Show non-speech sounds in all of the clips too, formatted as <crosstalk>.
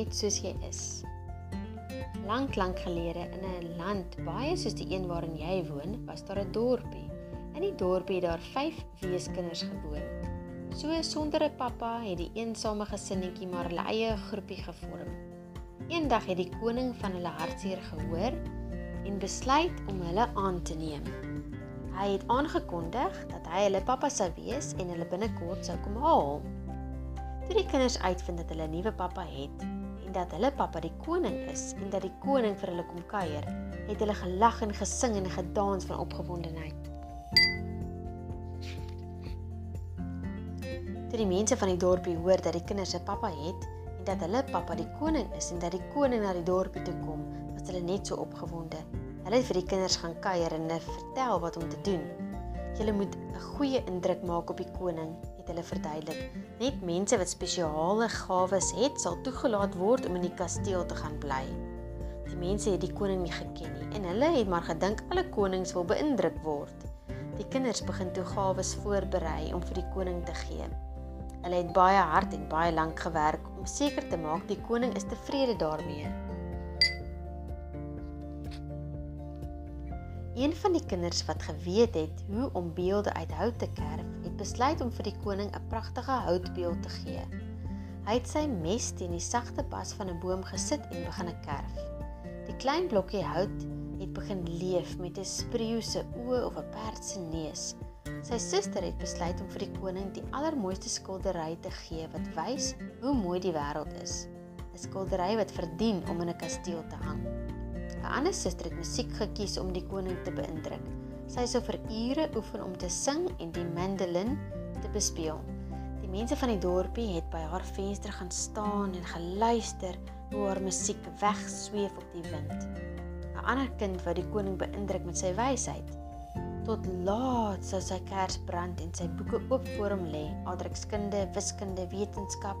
net soos jy is. Lank lank gelede in 'n land baie soos die een waarin jy woon, was daar 'n dorpie. In die dorpie het daar 5 weeskinders gewoon. So sonder 'n pappa het die eensame gesinnetjie maar hulle eie groepie gevorm. Eendag het die koning van hulle hartseer gehoor en besluit om hulle aan te neem. Hy het aangekondig dat hy hulle pappa sou wees en hulle binnekort sou kom haal. Toe die kinders uitvind dat hulle 'n nuwe pappa het en dat hulle pappa die koning is en dat die koning vir hulle kom kuier, het hulle gelag en gesing en gedans van opgewondenheid. Toe die mense van die dorpie hoor dat die kinders 'n pappa het en dat hulle pappa die koning is en dat die koning na die dorpie toe kom, was hulle net so opgewonde. Hulle het vir die kinders gaan kuier en hulle vertel wat om te doen. Julle moet 'n goeie indruk maak op die koning, het hulle verduidelik. Net mense wat spesiale gawes het, sal toegelaat word om in die kasteel te gaan bly. Die mense het die koning nie geken nie en hulle het maar gedink alle konings wil beïndruk word. Die kinders begin toe gawes voorberei om vir die koning te gee. Hulle het baie hard en baie lank gewerk om seker te maak die koning is tevrede daarmee. Een van die kinders wat geweet het hoe om beelde uit hout te kerf, het besluit om vir die koning 'n pragtige houtbeeld te gee. Hy het sy mes teen die sagte bas van 'n boom gesit en begin kerf. Die klein blokkie hout het begin leef met 'n spreeu se oë of 'n perd se neus. Sy suster het besluit om vir die koning die allermooiste skildery te gee wat wys hoe mooi die wêreld is. 'n Skildery wat verdien om in 'n kasteel te hang. 'n ander suster het musiek gekies om die koning te beïndruk. Sy sou vir ure oefen om te sing en die mandolin te bespeel. Die mense van die dorpie het by haar venster gaan staan en geluister hoe haar musiek wegsweef op die wind. 'n Ander kind wou die koning beïndruk met sy wysheid. Tot laat sou sy kers brand en sy boeke oop voor hom lê, aardrykskunde, wiskunde, wetenskap,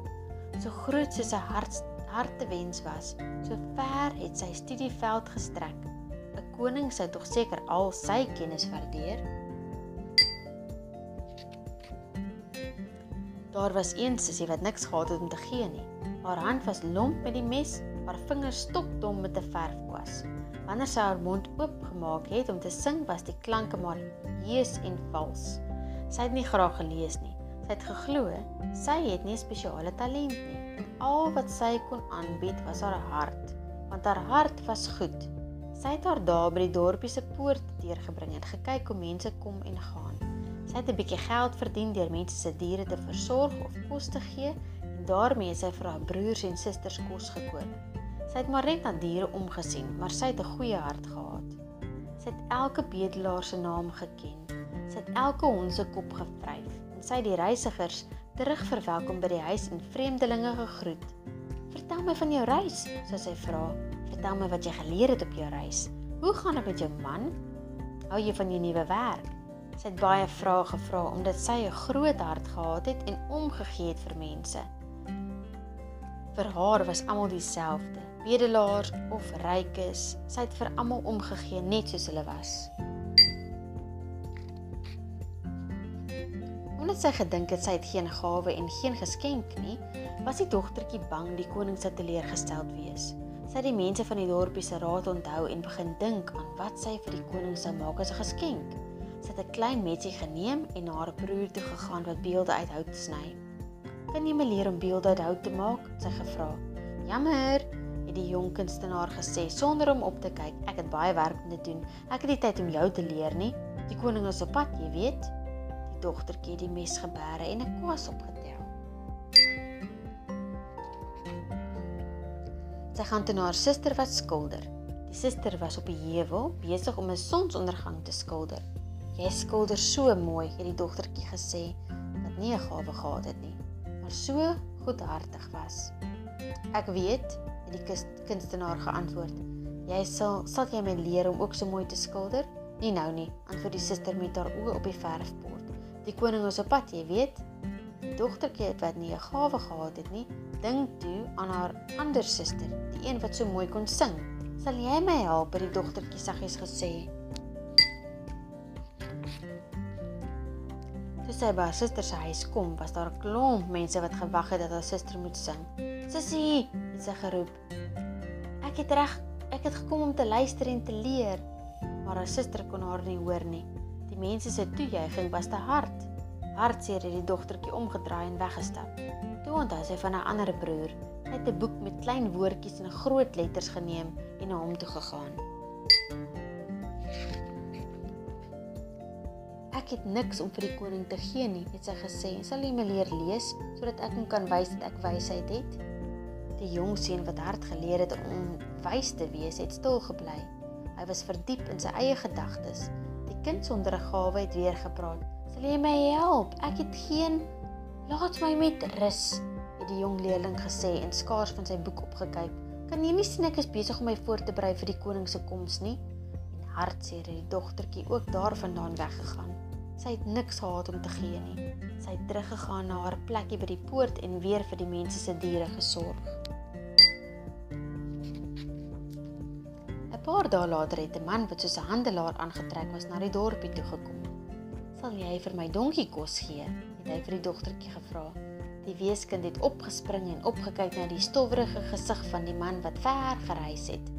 so groot soos sy hart hartewens was. So ver het sy studieveld gestrek. 'n Koning sou tog seker al sy kennis waardeer. Daar was een sussie wat niks gehad het om te gee nie. Haar hand was lomp met die mes, haar vingers stokdom met 'n verfkwas. Wanneer sy haar mond oopgemaak het om te sing, was die klanke maar hees en vals. Sy het nie graag gelees nie. Sy het geglo sy het nie spesiale talent nie al wat sy kon aanbied was haar hart, want haar hart was goed. Sy het haar daar by die dorpie se poort deurgebring en gekyk hoe mense kom en gaan. Sy het 'n bietjie geld verdien deur mense se diere te versorg of kos te gee en daarmee sy vir haar broers en susters kos gekoop. Sy het maar net aan diere omgesien, maar sy het 'n goeie hart gehad. Sy het elke bedelaar se naam geken. Sy het elke hond se kop gevryf en sy het die reisigers terug verwelkom by die huis en vreemdelinge gegroet. "Vertel my van jou reis," sê sy vra. "Vertel my wat jy geleer het op jou reis. Hoe gaan dit met jou man? Hou jy van jou nuwe werk?" Sy het baie vrae gevra omdat sy 'n groot hart gehad het en omgegee het vir mense. Vir haar was almal dieselfde, bedelaars of rykes. Sy het vir almal omgegee net soos hulle was. Omdat sy gedink het sy het geen gawe en geen geskenk nie, was die dogtertjie bang die koning sou teleurgesteld wees. Sy het die mense van die dorpie se raad onthou en begin dink aan wat sy vir die koning sou maak as 'n geskenk. Sy het 'n klein metsie geneem en na haar broer toe gegaan wat beelde uit hout sny. "Kan jy my leer om beelde uit hout te maak?" sy gevra. "Jammer," het die jong kunstenaar gesê sonder om op te kyk. "Ek het baie werk om te doen. Ek het nie tyd om jou te leer nie. Die koning is op pad, jy weet." Dogtertjie die mes geberre en 'n kwas opgetel. Sy gaan toe na haar suster wat skilder. Die suster was op die heuwel besig om 'n sonsondergang te skilder. "Jy skilder so mooi," het die dogtertjie gesê, wat nie 'n gawe gehad het nie, maar so goedhartig was. "Ek weet," het die kunstenaar geantwoord. "Jy sal sal jy my leer om ook so mooi te skilder?" "Nie nou nie," antwoord die suster met haar oë op die verfbord. Die koning is op pad, jy weet. Die dogtertjie wat nie 'n gawe gehad het nie, dink toe aan haar ander suster, die een wat so mooi kon sing. "Sal jy my help?" het die dogtertjie saggies gesê. Toe sy by haar suster se huis kom, was daar 'n klomp mense wat gewag het dat haar suster moet sing. "Sussie," het het sy geroep. Ek het reg, ek het gekom om te luister en te leer, maar haar suster kon haar nie hoor nie. Mense se toejuiging was te hard. Hartseer het die dogtertjie omgedraai en weggestap. Toe onthou sy van haar ander broer. Hy het 'n boek met klein woordjies en groot letters geneem en na hom toe gegaan. Ek het niks om vir die koning te gee nie, het sy gesê. "Sal jy my leer lees sodat ek hom kan wys dat ek wysheid het?" Die jong seun wat hard geleer het om wys te wees, het stil gebly. Hy was verdiep in sy eie gedagtes. Kind sonder 'n gawe het weer gepraat. "Sal jy my help? Ek het geen Laat my met rus," het die jong leerling gesê en skaars van sy boek opgekyk. "Kan jy nie sien ek is besig om my voor te berei vir die koning se koms nie?" En hartseer het die dogtertjie ook daarvandaan weggegaan. Sy het niks gehad om te gee nie. Sy het teruggegaan na haar plekkie by die poort en weer vir die mense se diere gesorg. 'n Paar dae later het 'n man wat soos 'n handelaar aangetrek was na die dorpie toe gekom. "Sal jy vir my donkie kos gee?" het hy vir die dogtertjie gevra. Die weeskind het opgespring en opgekyk na die stowwerige gesig van die man wat ver gereis het.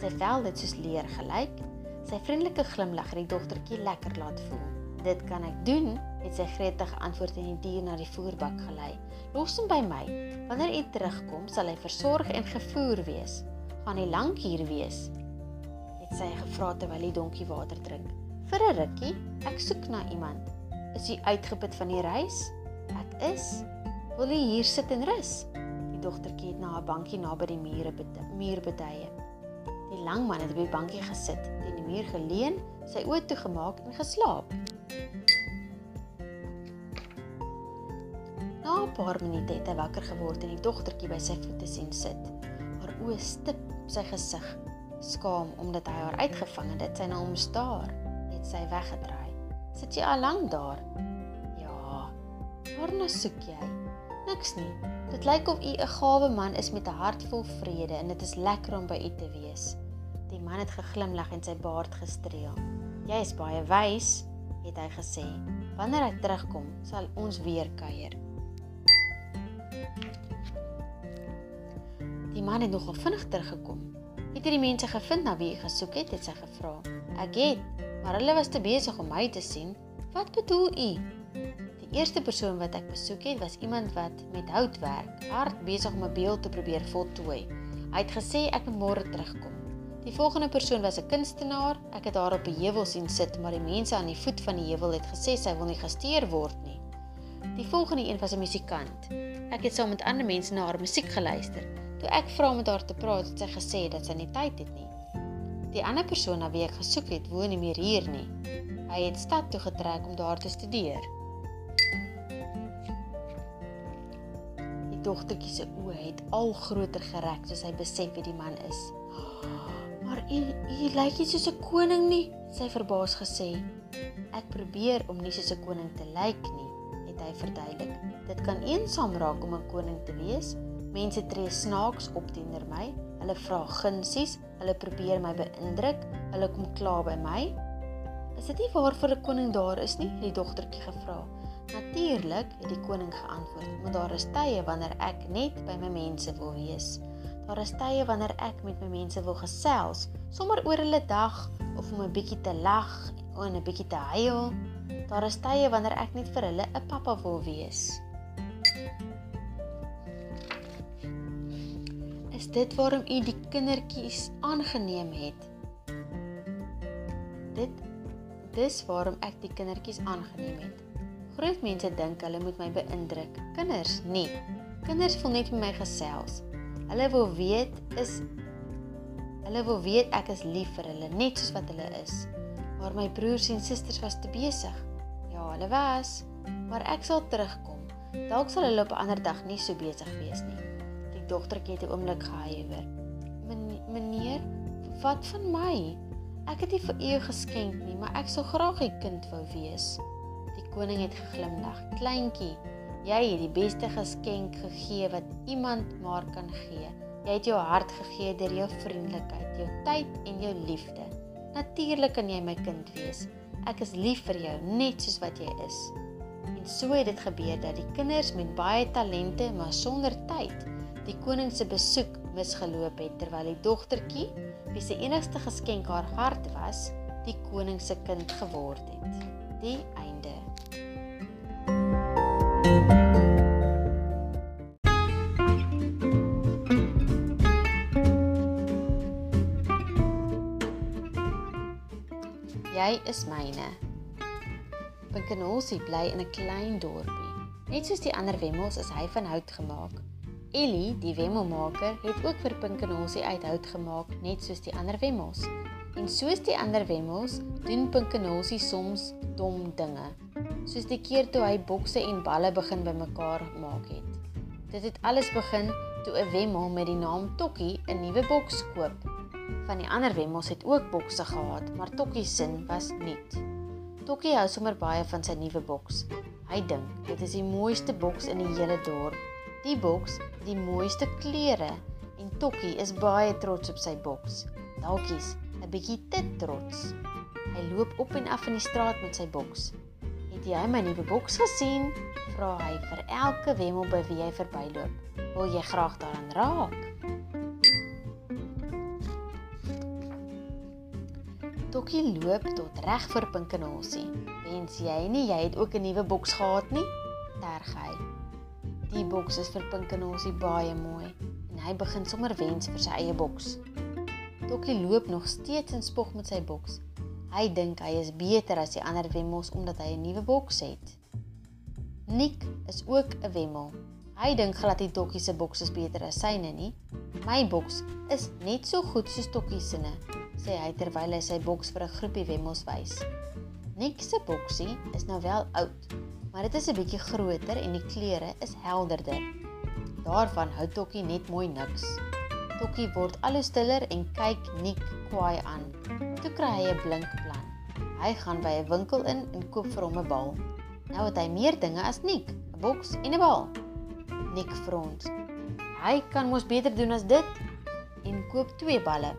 Sy vel het soos leer gelyk. Sy vriendelike glimlag het die dogtertjie lekker laat voel. "Dit kan ek doen," het sy gretig geantwoord en die dier na die voerbak gelei. "Los hom by my. Wanneer u terugkom, sal hy versorg en gevoer wees. Gaan hy lank hier wees?" Sy gevra terwyl die donkie water drink. Vir 'n rukkie, ek soek na iemand. Is jy uitgeput van die reis? Ek is. Wil jy hier sit en rus? Die dogtertjie het na 'n bankie naby die mure muurbetuie. Die lang man het op die bankie gesit, teen die muur geleun, sy oë toegemaak en geslaap. Na 'n paar minute het hy wakker geword en die dogtertjie by sy voete sien sit. Haar oë stip op sy gesig Skaam omdat hy haar uitgevang het, het sy na hom staar, het sy weggedraai. "Sit jy al lank daar?" "Ja." "Waarna soek jy?" "Niks nie. Dit lyk of u 'n gawe man is met 'n hart vol vrede en dit is lekker om by u te wees." Die man het geglimlag en sy baard gestreel. "Jy is baie wys," het hy gesê. "Wanneer hy terugkom, sal ons weer kuier." Die man het nogal vinnig teruggekom. Het jy die mense gevind na wie jy gesoek het? het sy gevra. Ek het, maar hulle was te besig om my te sien. Wat bedoel u? Die eerste persoon wat ek besoek het, was iemand wat met hout werk, hard besig om 'n beeld te probeer voltooi. Hy het gesê ek moet môre terugkom. Die volgende persoon was 'n kunstenaar. Ek het haar op 'n heuwel sien sit, maar die mense aan die voet van die heuwel het gesê sy wil nie gesteer word nie. Die volgende een was 'n musikant. Ek het saam met ander mense na haar musiek geluister. Toe ek vra om met haar te praat, het sy gesê dat sy nie tyd het nie. Die ander persoon na wie ek gesoek het, woon nie meer hier nie. Hy het stad toe getrek om daar te studeer. Die dogtertjie se oë het al groter gerek soos hy besef wie die man is. Maar u u lyk nie soos 'n koning nie, sy verbaas gesê. Ek probeer om nie soos 'n koning te lyk nie, het hy verduidelik. Dit kan eensaam raak om 'n koning te wees, Mense tree snaaks op teenoor my. Hulle vra gunsies, hulle probeer my beïndruk, hulle kom kla by my. Is dit nie waar vir 'n koning daar is nie? die dogtertjie gevra. Natuurlik, het die koning geantwoord, maar daar is tye wanneer ek net by my mense wil wees. Daar is tye wanneer ek met my mense wil gesels, sommer oor hulle dag of om 'n bietjie te lag en 'n bietjie te huil. Daar is tye wanneer ek net vir hulle 'n pappa wil wees. Is dit waarom u die kindertjies aangeneem het? Dit dis waarom ek die kindertjies aangeneem het. Groot mense dink hulle moet my beïndruk. Kinders nie. Kinders wil net met my gesels. Hulle wil weet is hulle wil weet ek is lief vir hulle net soos wat hulle is. Maar my broers en susters was te besig. Ja, hulle was, maar ek sal terugkom. Dalk sal hulle op 'n ander dag nie so besig wees nie dogtertjie het 'n oomblik gehuiwer. "Meneer, wat van my? Ek het nie vir u geskenk nie, maar ek sou graag 'n kind wou wees." Die koning het geglimlag. "Kleintjie, jy het die beste geskenk gegee wat iemand maar kan gee. Jy het jou hart gegee deur jou vriendelikheid, jou tyd en jou liefde. Natuurlik kan jy my kind wees. Ek is lief vir jou net soos wat jy is." En so het dit gebeur dat die kinders met baie talente, maar sonder tyd die koning se besoek misgeloop het terwyl die dogtertjie, wie se enigste geskenk haar hart was, die koning se kind geword het. Die einde. Jy is myne. Pinkenolsie bly in 'n klein dorpie. Net soos die ander wemmels is hy van hout gemaak. Ellie, die wemmelmaker, het ook vir Pinkenolsie uit hout gemaak, net soos die ander wemmels. En soos die ander wemmels, doen Pinkenolsie soms dom dinge. Soos die keer toe hy bokse en balle begin bymekaar maak het. Dit het alles begin toe 'n wemmel met die naam Tokkie 'n nuwe boks koop. Van die ander wemmels het ook bokse gehad, maar Tokkie se sin was niet. Tokkie hou sommer baie van sy nuwe boks. Hy dink dit is die mooiste boks in die hele dorp. Die boks die mooiste kleure en Tokkie is baie trots op sy boks. Dalkies 'n bietjie te trots. Hy loop op en af in die straat met sy boks. "Het jy my nuwe boks gesien?" vra hy vir elke wemmel by wie hy verbyloop. "Wil jy graag daaraan raak?" Tokkie loop tot reg voor Pinkenolsie. "Wens jy nie jy het ook 'n nuwe boks gehad nie?" terg hy. Die boks is vir Pinkenolsie baie mooi en hy begin sommer wens vir sy eie boks. Tokkie loop nog steeds en spog met sy boks. Hy dink hy is beter as die ander wemmels omdat hy 'n nuwe boks het. Nik is ook 'n wemmel. Hy dink glad die Tokkie se boks is beter as syne nie. My boks is net so goed soos Tokkie se, sê hy terwyl hy sy boks vir 'n groepie wemmels wys. Nik se boksie is nou wel oud, maar dit is 'n bietjie groter en die kleure is helderder. Daarvan hou Tokkie net mooi niks. Tokkie word al stiller en kyk Nik kwaai aan. Toe kry hy 'n blink plan. Hy gaan by 'n winkel in en koop vir hom 'n bal. Nou het hy meer dinge as Nik, 'n boks en 'n bal. Nik frons. Hy kan mos beter doen as dit en koop twee balle.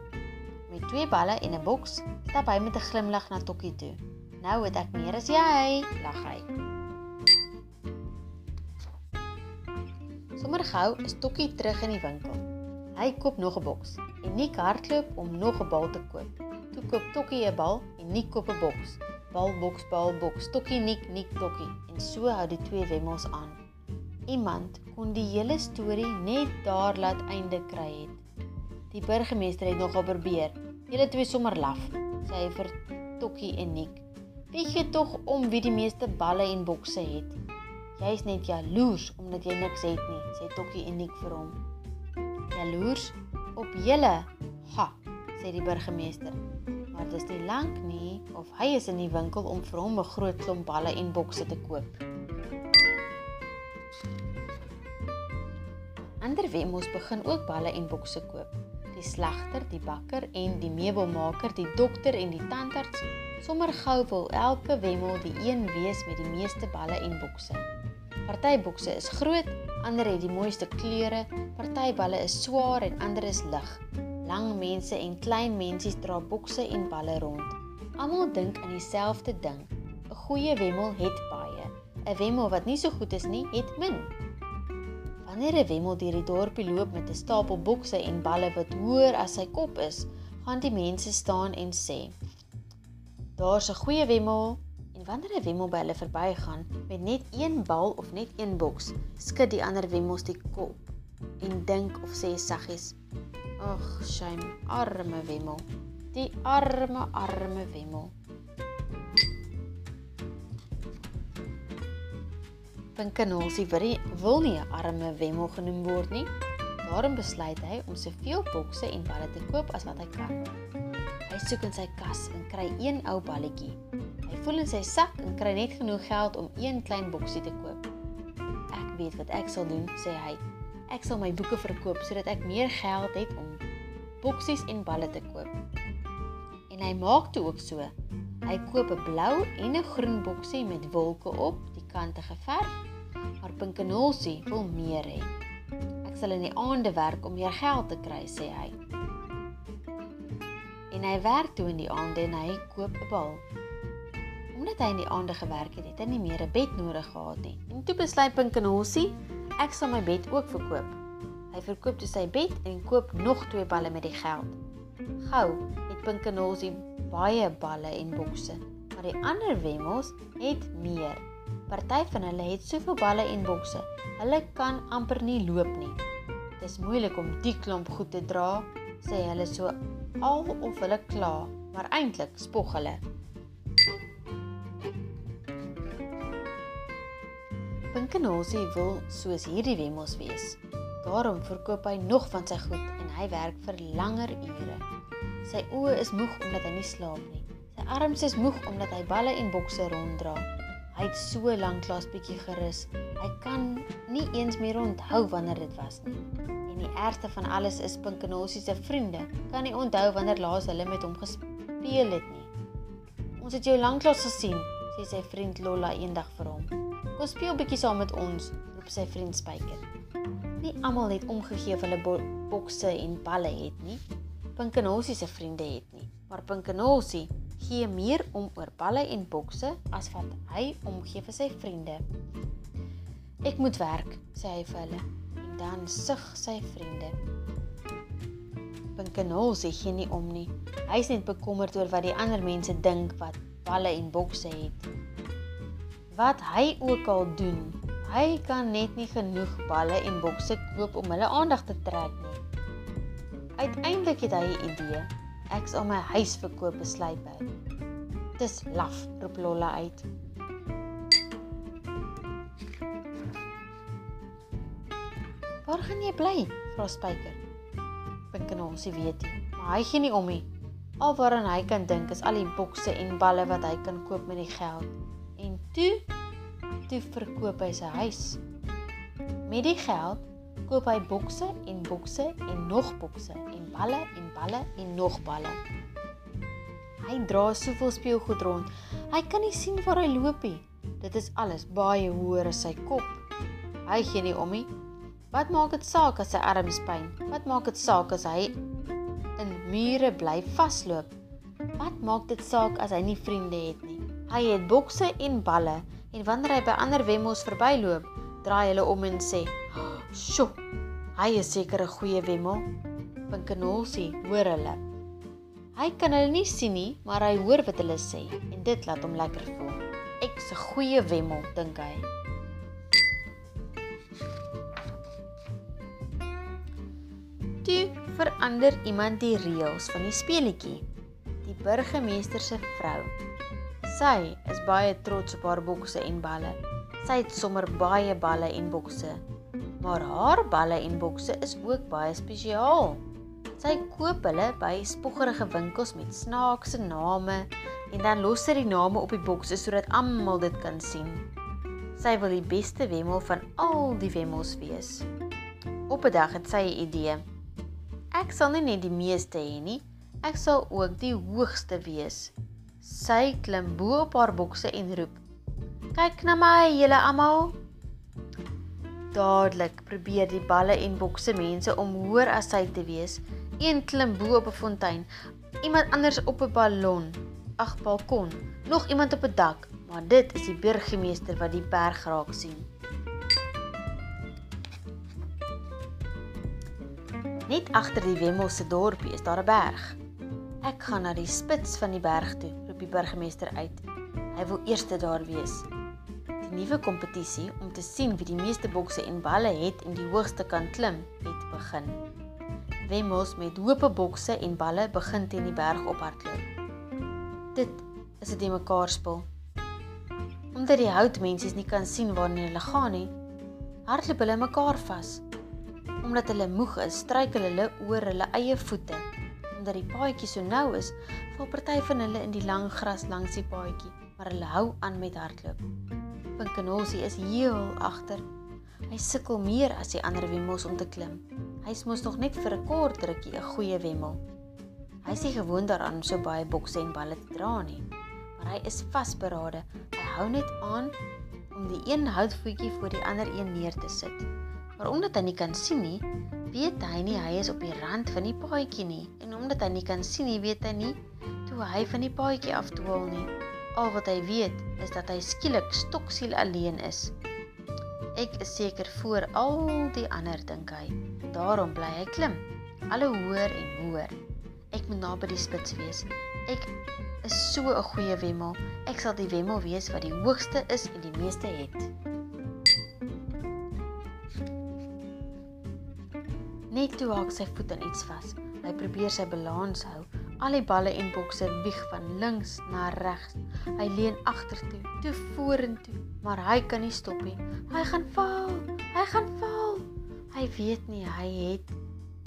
Met twee balle en 'n boks stap hy met 'n glimlag na Tokkie toe. Nou het ek meer as jy, lag hy. Sommer gou is Tokkie terug in die winkel. Hy koop nog 'n boks en Nik hardloop om nog 'n bal te koop. Toe koop Tokkie 'n bal en Nik koop 'n boks. Bal boks bal boks Tokkie Nik Nik Tokkie en so hou die twee wemmels aan. Iemand kon die hele storie net daar laat einde kry het. Die burgemeester het nogal probeer. Julle twee sommer laf, sê hy vir Tokkie en Nik. Weet jy tog om wie die meeste balle en bokse het? Jy's net jaloers omdat jy niks het nie, sê Tokkie Nik vir hom. Jaloers op julle? Ha, sê die burgemeester. Maar dis nie lank nie of hy is in die winkel om vir hom 'n groot klomp balle en bokse te koop. Ander wemmels begin ook balle en bokse koop. Die slagter, die bakker en die meubelmaker, die dokter en die tandarts, sommer gou wil elke wemmel die een wees met die meeste balle en bokse. Party bokse is groot, ander het die mooiste kleure, party balle is swaar en ander is lig. Lang mense en klein mensies dra bokse en balle rond. Almal dink aan dieselfde ding. 'n Goeie wemmel het baie. 'n Wemmel wat nie so goed is nie, het min. Wanneer 'n wemmel deur die dorpie loop met 'n stapel bokse en balle wat hoër as sy kop is, gaan die mense staan en sê: "Daar's 'n goeie wemmel." Wanneer 'n wemmel by hulle verbygaan met net een bal of net een boks, skud die ander wemmels die kop en dink of sê saggies: "Ag, shame, arme wemmel. Die arme, arme wemmel." Pinkenolsie wil nie 'n arme wemmel genoem word nie. Daarom besluit hy om soveel bokse en balle te koop as wat hy kan. Hy soek in sy kas en kry een ou balletjie. Hy voel in sy sak en kry net genoeg geld om een klein boksie te koop. Ek weet wat ek sal doen, sê hy. Ek sal my boeke verkoop sodat ek meer geld het om boksies en balle te koop. En hy maak toe ook so. Hy koop 'n blou en 'n groen boksie met wolke op, die kante geverf. Maar Pinkenolsie wil meer hê. Ek sal in die aande werk om meer geld te kry, sê hy. En hy werk toe in die aande en hy koop 'n bal. Omdat hy in die aande gewerk het, het hy nie meer 'n bed nodig gehad nie. En toe besluit Pinkenolsie, ek sal my bed ook verkoop. Hy verkoop toe sy bed en koop nog twee balle met die geld. Gou het Pinkenolsie baie balle en bokse, maar die ander wemmels het meer. Party van hulle het soveel balle en bokse, hulle kan amper nie loop nie. Dit is moeilik om die klomp goed te dra, sê hulle so al of hulle kla, maar eintlik spog hulle. Pinkenosie wil soos hierdie wemmels wees. Daarom verkoop hy nog van sy goed en hy werk vir langer ure. Sy oë is moeg omdat hy nie slaap nie. Sy arms is moeg omdat hy balle en bokse ronddra. Hy het so lank klas bietjie gerus. Hy kan nie eens meer onthou wanneer dit was nie. En die ergste van alles is Pinkenosie se vriende kan nie onthou wanneer laas hulle met hom gespeel het nie. Ons het jou lanklaas gesien, sê sy vriend Lolla eendag vir hom. Kom speel bietjie saam met ons, roep sy vriend Spyker. Nie almal het omgegee of hulle bokse en balle het nie. Pinkenosie se vriende het nie, maar Pinkenosie gee meer om oor balle en bokse as wat hy omgee vir sy vriende. Ek moet werk, sê hy vir hulle en dan sug sy vriende. Pinkenosie gee nie om nie. Hy is net bekommerd oor wat die ander mense dink wat balle en bokse het wat hy ook al doen. Hy kan net nie genoeg balle en bokse koop om hulle aandag te trek nie. Uiteindelik het hy 'n idee. Ek sal my huis verkoop, besluit hy. Dis laf, roep Lolla uit. Waar gaan jy bly? vra Spyker. Pinkenonsie weet nie, maar hy gee nie om nie. Alwaar hy kan dink is al die bokse en balle wat hy kan koop met die geld. Toe, toe verkoop hy sy huis. Met die geld koop hy bokse en bokse en nog bokse en balle en balle en nog balle. Hy dra soveel speelgoed rond. Hy kan nie sien waar hy loop nie. Dit is alles baie hoër as sy kop. Hy gee nie om nie. Wat maak dit saak as sy arms pyn? Wat maak dit saak as hy in mure bly vasloop? Wat maak dit saak as hy nie vriende het nie? Hy het bokse en balle en wanneer hy by ander wemmels verbyloop, draai hulle om en sê: "Sjoe, hy is seker 'n goeie wemmel." Pinkenolsie hoor hulle. Hy kan hulle nie sien nie, maar hy hoor wat hulle sê en dit laat hom lekker voel. Ek's 'n goeie wemmel, dink hy. Toe verander iemand die reëls van die speletjie. Die burgemeester se vrou Sy is baie trots op haar bokse en balle. Sy het sommer baie balle en bokse. Maar haar balle en bokse is ook baie spesiaal. Sy koop hulle by spoggerige winkels met snaakse name en dan los sy die name op die bokse sodat almal dit kan sien. Sy wil die beste wemmel van al die wemmels wees. Op 'n dag het sy 'n idee. Ek sal nie net die meeste hê nie, ek sal ook die hoogste wees. Sy klim bo op haar bokse en roep: "Kyk na my, julle almal!" Dadelik probeer die balle en bokse mense om hoër as sy te wees. Een klim bo op 'n fontein, iemand anders op 'n ballon, ag balkon, nog iemand op 'n dak, maar dit is die burgemeester wat die berg raak sien. Net agter die Wemmel se dorpie is daar 'n berg. Ek gaan na die spits van die berg toe, roep die burgemeester uit. Hy wil eerste daar wees. Die nuwe kompetisie om te sien wie die meeste bokse en balle het en die hoogste kan klim, het begin. Wemmels met hoë bokse en balle begin teen die berg ophardloop. Dit is 'n demekaar spel. Omdat die houtmense nie kan sien waarheen hulle gaan nie, hardloop hulle mekaar vas. Omdat hulle moeg is, struikel hulle oor hulle eie voete omdat die paadjie so nou is, val party van hulle in die lang gras langs die paadjie, maar hulle hou aan met hardloop. Pinkenosie is heel agter. Hy sukkel meer as die ander wemmels om te klim. Hy mos nog net vir 'n kort rukkie 'n goeie wemmel. Hy is nie gewoond daaraan om so baie bokse en balle te dra nie, maar hy is vasberade. Hy hou net aan om die een houtvoetjie voor die ander een neer te sit. Maar omdat hy nie kan sien nie, weet hy nie hy is op die rand van die paadjie nie en omdat hy nie kan sien nie weet hy nie toe hy van die paadjie afdwaal nie al wat hy weet is dat hy skielik stoksiel alleen is Ek is seker voor al die ander dink hy. Daarom bly hy klim. Al hoe hoër en hoër. Ek moet naby die spits wees. Ek is so 'n goeie wemmel. Ek sal die wemmel wees wat die hoogste is en die meeste het. Net toe haak sy voet aan iets vas. Hy probeer sy balans hou. Al die balle en bokse wieg van links na regs. Hy leun agtertoe, toe vorentoe, maar hy kan nie stop nie. Hy gaan val. Hy gaan val. Hy weet nie hy het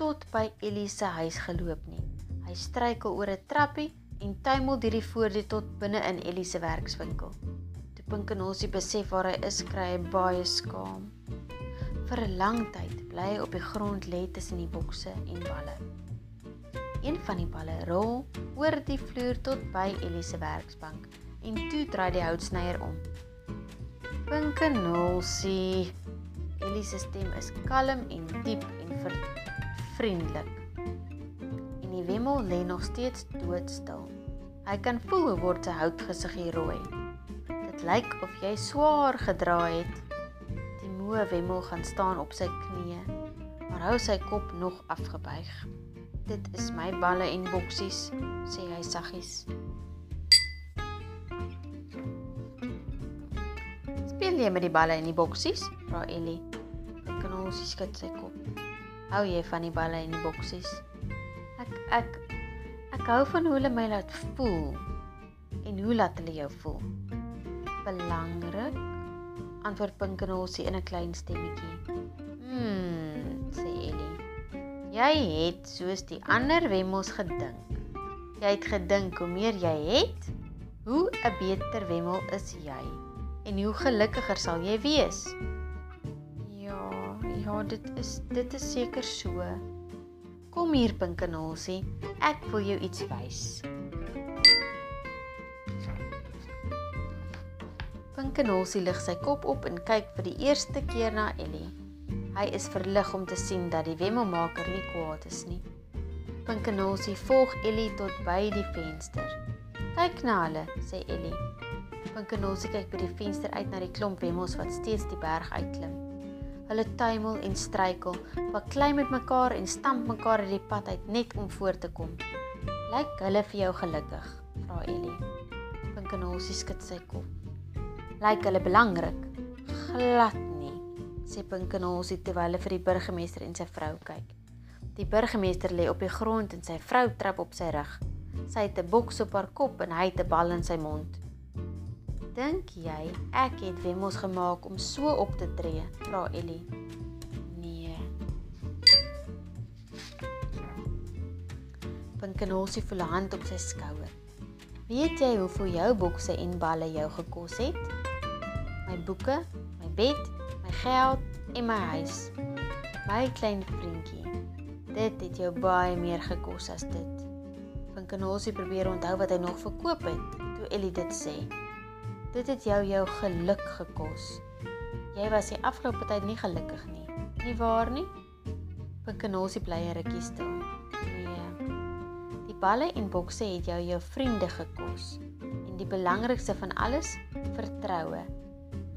tot by Ellie se huis geloop nie. Hy struikel oor 'n trappie en tuimel deur die voordeur tot binne in Ellie se werkswinkel. Toe Pinkenosie besef waar hy is, kry hy baie skaam. Vir 'n lang tyd bly hy op die grond lê tussen die bokse en balle. Een van die balle rol oor die vloer tot by Ellie se werksbank en toe draai die houtsnyer om. Pinkenosie. Ellie se stem is kalm en diep en vriendelik. En die wemmel lê nog steeds doodstil. Hy kan voel hoe word sy houtgesiggie rooi. Dit lyk of jy swaar gedra het moe wemmel gaan staan op sy knieë, maar hou sy kop nog afgebuig. Dit is my balle en boksies, sê hy saggies. Speel jy met die balle en die boksies? vra Ellie. Knolsie skud sy kop. Hou jy van die balle en die boksies? Ek ek ek hou van hoe hulle my laat voel. En hoe laat hulle jou voel? Belangrik antwoord Pinkenosie in 'n klein stemmetjie. Hmm, sê Ellie. Jy het soos die ander wemmels gedink. Jy het gedink hoe meer jy het, hoe 'n beter wemmel is jy en hoe gelukkiger sal jy wees. Ja, ja, dit is dit is seker so. Kom hier Pinkenosie, ek wil jou iets wys. Pinkenosie lig sy kop op en kyk vir die eerste keer na Ellie. Hy is verlig om te sien dat die wemmelmaker nie kwaad is nie. Pinkenosie volg Ellie tot by die venster. "Kyk na hulle," sê Ellie. Pinkenosie kyk by die venster uit na die klomp wemmels wat steeds die berg uitklim. Hulle tuimel en struikel, baklei met mekaar en stamp mekaar uit die pad uit net om voor te kom. "Lyk hulle vir jou gelukkig?" vra Ellie. Pinkenosie skud sy kop lyk hulle belangrik. Glad nie, sê Pinkenosie terwyl hy vir die burgemeester en sy vrou kyk. Die burgemeester lê op die grond en sy vrou trap op sy rug. Sy het 'n boks op haar kop en hy het 'n bal in sy mond. Dink jy ek het wemmels gemaak om so op te tree? vra Ellie. Nee. Pinkenosie voel 'n hand op sy skouer. Weet jy hoeveel jou bokse en balle jou gekos het? My boeke, my bed, my geld en my huis. My klein vriendjie. Dit het jou baie meer gekos as dit. Van Kanosie probeer onthou wat hy nog verkoop het toe Ellie dit sê. Dit het jou jou geluk gekos. Jy was die afgelope tyd nie gelukkig nie. Nie waar nie? Van Kanosie bly 'n rukkie stil. Nee. Die balle en bokse het jou jou vriende gekos. En die belangrikste van alles, vertroue.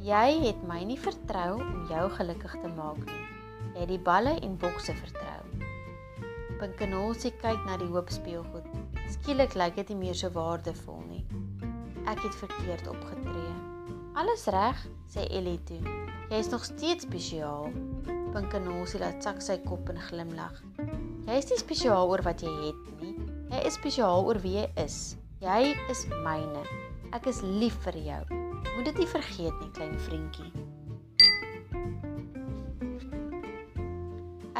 Jy het my nie vertrou om jou gelukkig te maak nie. Jy het die balle en bokse vertrou. Pinkenosie kyk na die hoop speelgoed. Skielik lyk dit nie meer so waardevol nie. Ek het verkeerd opgetree. Alles reg, sê Ellie toe. Jy is nog steeds spesiaal. Pinkenosie laat sak sy kop en glimlag. Jy is nie spesiaal oor wat jy het nie. Jy is spesiaal oor wie jy is. Jy is myne. Ek is lief vir jou. Moet dit nie vergeet nie, klein vriendjie.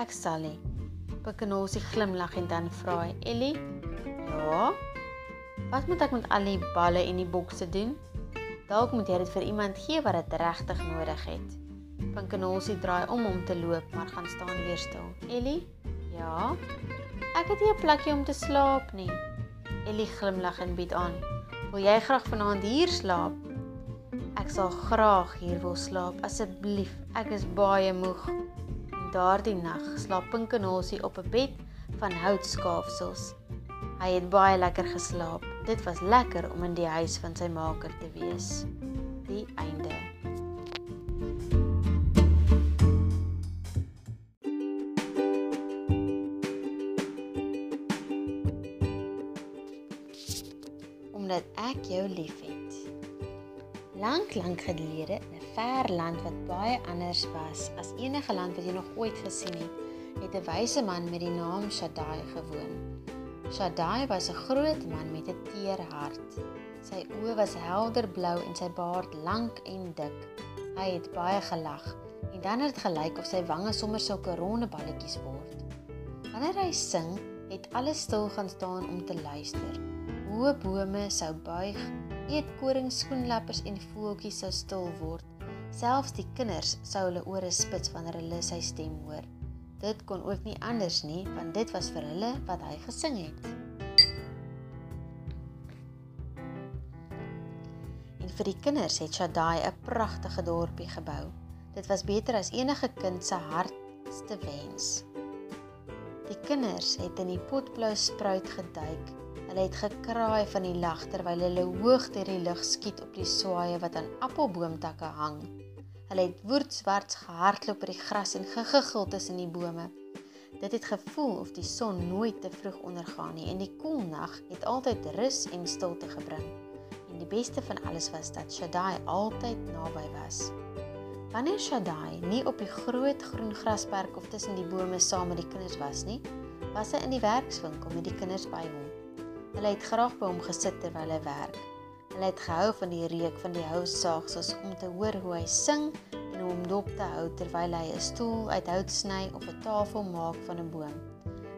Ek sal nie. Pikkenosie glimlag en dan vra hy: "Ellie, ja? Wat moet ek met al die balle en die bokse doen? Dalk moet jy dit vir iemand gee wat dit regtig nodig het." Pikkenosie draai om om te loop, maar gaan staan weer stil. "Ellie, ja? Ek het nie 'n plekjie om te slaap nie." Ellie glimlag en bied aan: "Wil jy graag vanaand hier slaap?" Ek sal graag hier wil slaap, asseblief. Ek is baie moeg. En daardie nag slaap Pinkenolsie op 'n bed van houtskaafsels. Hy het baie lekker geslaap. Dit was lekker om in die huis van sy maker te wees. Die einde. Omdat ek jou liefhet. Lank lank gelede in 'n ver land wat baie anders was as enige land wat jy nog ooit gesien het, het 'n wyse man met die naam Shaddai gewoon. Shaddai was 'n groot man met 'n teer hart. Sy oë was helder blou en sy baard lank en dik. Hy het baie gelag en dan het dit gelyk of sy wange sommer sulke ronde balletjies word. Wanneer hy sing, het alles stil gaan staan om te luister. Hoë bome sou buig, eetkoring skoenlappers en voeltjies sou stil word. Selfs die kinders sou hulle ore spits wanneer hulle sy stem hoor. Dit kon ook nie anders nie, want dit was vir hulle wat hy gesing het. En vir die kinders het Shaddai 'n pragtige dorpie gebou. Dit was beter as enige kind se hartste wens. Die kinders het in die potblou spruit geduik. Hulle het gekraai van die lag terwyl hulle hoog deur die lug skiet op die swaaye wat aan appelboomtakke hang. Hulle het woordswarts gehardloop oor die gras en gegiggel tussen die bome. Dit het gevoel of die son nooit te vroeg ondergaan nie en die koel nag het altyd rus en stilte gebring. En die beste van alles was dat Shaddai altyd naby was. Wanneer Shaddai nie op die groot groen grasperk of tussen die bome saam met die kinders was nie, was hy in die werkswinkel met die kinders by hom. Hulle het graag by hom gesit terwyl hy werk. Hulle het gehou van die reuk van die houtsaagsels om te hoor hoe hy sing en hoe om dop te hou terwyl hy 'n stoel uit hout sny of 'n tafel maak van 'n boom.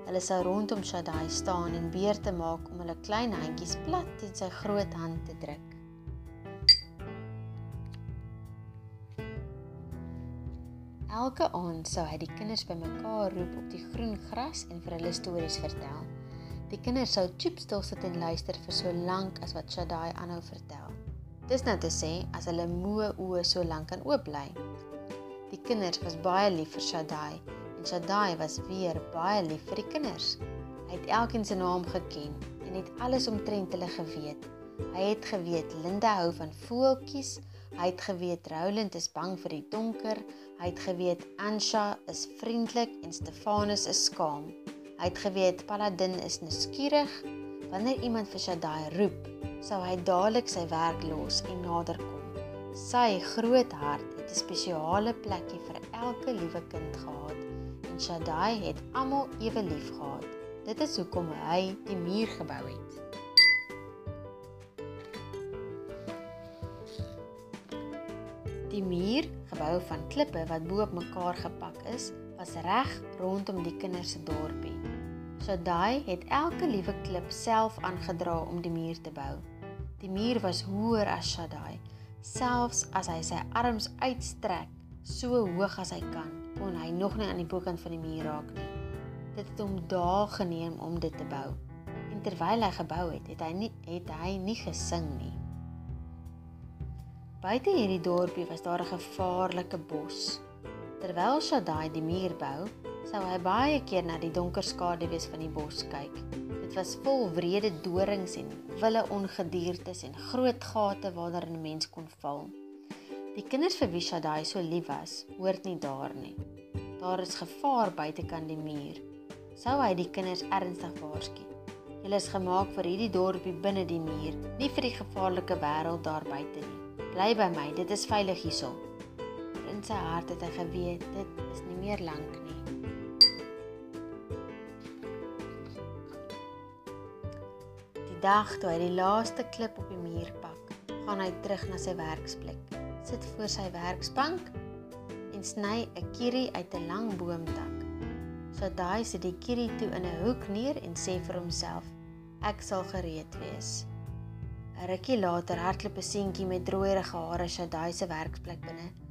Hulle sou rondom Shaddai staan en beurte maak om hulle klein handjies plat teen sy groot hand te druk. Elke aand sou hy die kinders bymekaar roep op die groen gras en vir hulle stories vertel. Die kinders sou chipstil sit en luister vir so lank as wat Shaddai aanhou vertel. Dis nou te sê as hulle moe oë so lank kan oop bly. Die kinders was baie lief vir Shaddai en Shaddai was weer baie lief vir die kinders. Hy het elkeen se naam geken en het alles omtrent hulle geweet. Hy het geweet Linda hou van voeltjies, hy het geweet Roland is bang vir die donker, Hy het geweet Ansha is vriendelik en Stefanus is skaam. Hy het geweet Paladin is nuuskierig. Wanneer iemand vir Shaddai roep, sou hy dadelik sy werk los en naderkom. Sy groot hart het 'n spesiale plekkie vir elke liewe kind gehad en Shaddai het almal ewe lief gehad. Dit is hoekom hy die muur gebou het. Die muur gebou van klippe wat bo op mekaar gepak is, was reg rondom die kinders se dorpie. Shaddai het elke liewe klip self aangedra om die muur te bou. Die muur was hoër as Shaddai. Selfs as hy sy arms uitstrek, so hoog as hy kan, kon hy nog nie aan die bokant van die muur raak nie. Dit het hom dae geneem om dit te bou. En terwyl hy gebou het, het hy nie het hy nie gesing nie. Buite hierdie dorpie was daar 'n gevaarlike bos. Terwyl Shaddai die muur bou, sou hy baie keer na die donker skaduwees van die bos kyk. Dit was vol wrede dorings en wille ongediertes en groot gate waarna 'n mens kon val. Die kinders vir wie Shaddai so lief was, hoort nie daar nie. Daar is gevaar buitekant die muur. Sou hy die kinders ernstig waarsku? Julle is gemaak vir hierdie dorpie binne die muur, nie vir die gevaarlike wêreld daar buite nie. Bly by my, dit is veilig In sy hart het hy geweet dit is nie meer lank nie. Die dag toe hy die laaste klip op die muur pak, gaan hy terug na sy werksplek. Sit voor sy werksbank en sny 'n kierie uit 'n lang boomtak. So daai sit die kierie toe in 'n hoek neer en sê vir homself: Ek sal gereed wees. 'n Rukkie later hardloop 'n seentjie met drooierige hare Shaddai se werksplek binne.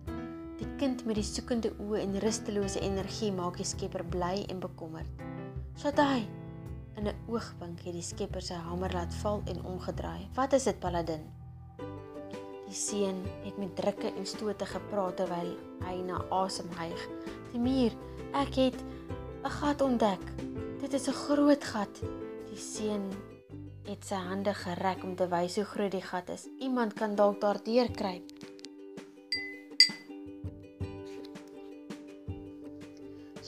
Die kind met die soekende oë en rustelose energie maak die skepper bly en bekommerd. Shaddai! In 'n oogwink het die skepper sy hamer laat val en omgedraai. "Wat is dit, Paladin?" Die seun het met drukke en stote gepraat terwyl hy na asem hyg. "Die muur, ek het 'n gat ontdek. Dit is 'n groot gat." Die seun het sy hande gereg om te wys hoe groot die gat is. Iemand kan dalk daardeur kruip.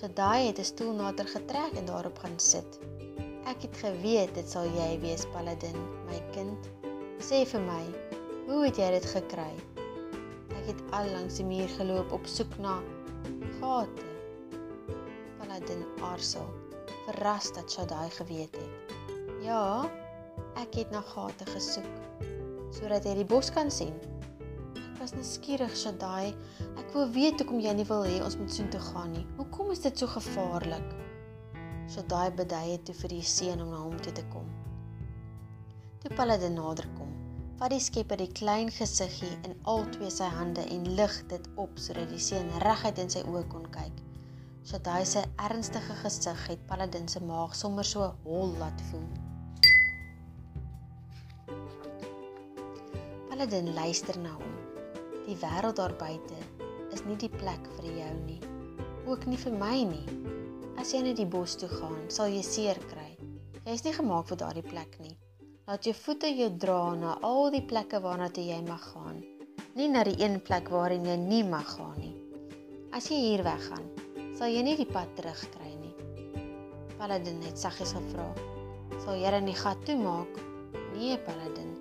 So daai het 'n stoel nader getrek en daarop gaan sit. Ek het geweet dit sal jy wees, Paladin, my kind. Sê vir my, hoe het jy dit gekry? Ek het al langs die muur geloop op soek na gate. Paladin aarzel, verras dat Shaddai geweet het. Ja, ek het na gate gesoek sodat jy die bos kan sien. Was nuuskierig, Shaddai. Ek wou weet hoekom jy nie wil hê ons moet soontoe gaan nie. Hoekom is dit so gevaarlik? Shaddai bedui toe vir die seun om na hom toe te kom. Toe Paladin nader kom, vat die skepper die klein gesiggie in al twee sy hande en lig dit op sodat die seun reguit in sy oë kon kyk. Shaddai se ernstige gesig het Paladin se maag sommer so hol laat voel. Paladin luister na hom. Die wêreld daar buite is nie die plek vir jou nie. Ook nie vir my nie. As jy net die bos toe gaan, sal jy seer kry. Jy is nie gemaak vir daardie plek nie. Laat jou voete jou dra na al die plekke waarna toe jy mag gaan, nie na die een plek waarheen jy nie mag gaan nie. As jy hier weggaan, sal jy nie die pad terugkry nie. Paladin het saggies gevra: "Sal jy dan die gat toemaak?" "Nee, Paladin.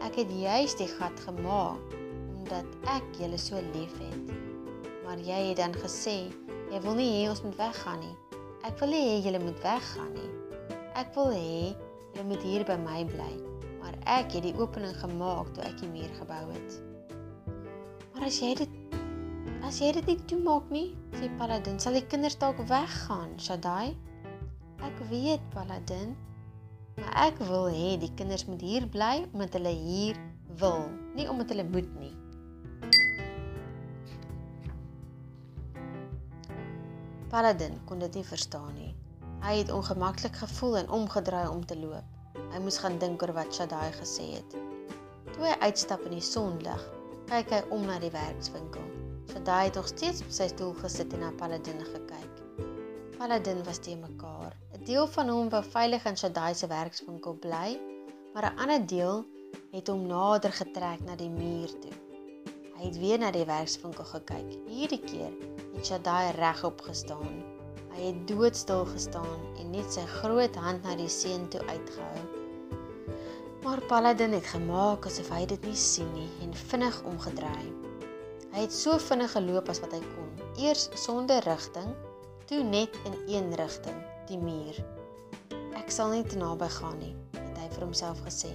Ek het juis die gat gemaak omdat ek julle so liefhet." Maar jy het dan gesê jy wil nie hê ons moet weggaan nie. Ek wil nie hê julle moet weggaan nie. Ek wil hê Jy moet hier by my bly. Maar ek het die opening gemaak toe ek die muur gebou het. Maar as jy dit as jy dit nie toemaak nie, sê Paladin, sal die kinders dalk weggaan, Shaddai. Ek weet, Paladin, maar ek wil hê die kinders moet hier bly omdat hulle hier wil, nie omdat hulle moet nie. Paladin kon dit nie verstaan nie. Hy het ongemaklik gevoel en omgedraai om te loop. Hy moes gaan dink oor wat Shaddai gesê het. Toe hy uitstap in die sonlig, kyk hy om na die werkswinkel. Shaddai het nog steeds op sy stoel gesit en na Paladin gekyk. Paladin was te mekaar. 'n Deel van hom wou veilig in Shaddai se werkswinkel bly, maar 'n ander deel het hom nader getrek na die muur toe. Hy het weer na die werkswinkel gekyk. Hierdie keer het Shaddai regop gestaan Hy het doodstil gestaan en net sy groot hand na die seun toe uitgehou. Maar Paladin het gemaak asof hy dit nie sien nie en vinnig omgedraai. Hy het so vinnig geloop as wat hy kon, eers sonder rigting, toe net in een rigting, die muur. Ek sal nie te naby gaan nie, het hy vir homself gesê.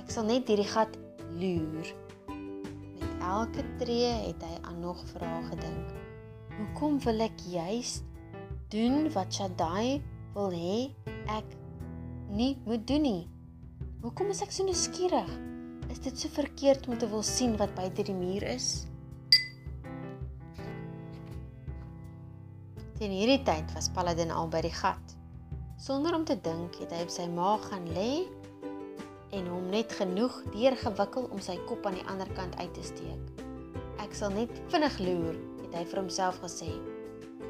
Ek sal net hierdie gat loer. Met elke tree het hy aan nog vrae gedink. Hoekom wil ek juist doen wat Shaddai wil hê ek nie moet doen nie. Hoekom is ek so nuuskierig? Is dit so verkeerd om te wil sien wat buite die muur is? Teen hierdie tyd was Paladin al by die gat. Sonder om te dink, het hy op sy maag gaan lê en hom net genoeg deurgewikkel om sy kop aan die ander kant uit te steek. Ek sal net vinnig loer, het hy vir homself gesê.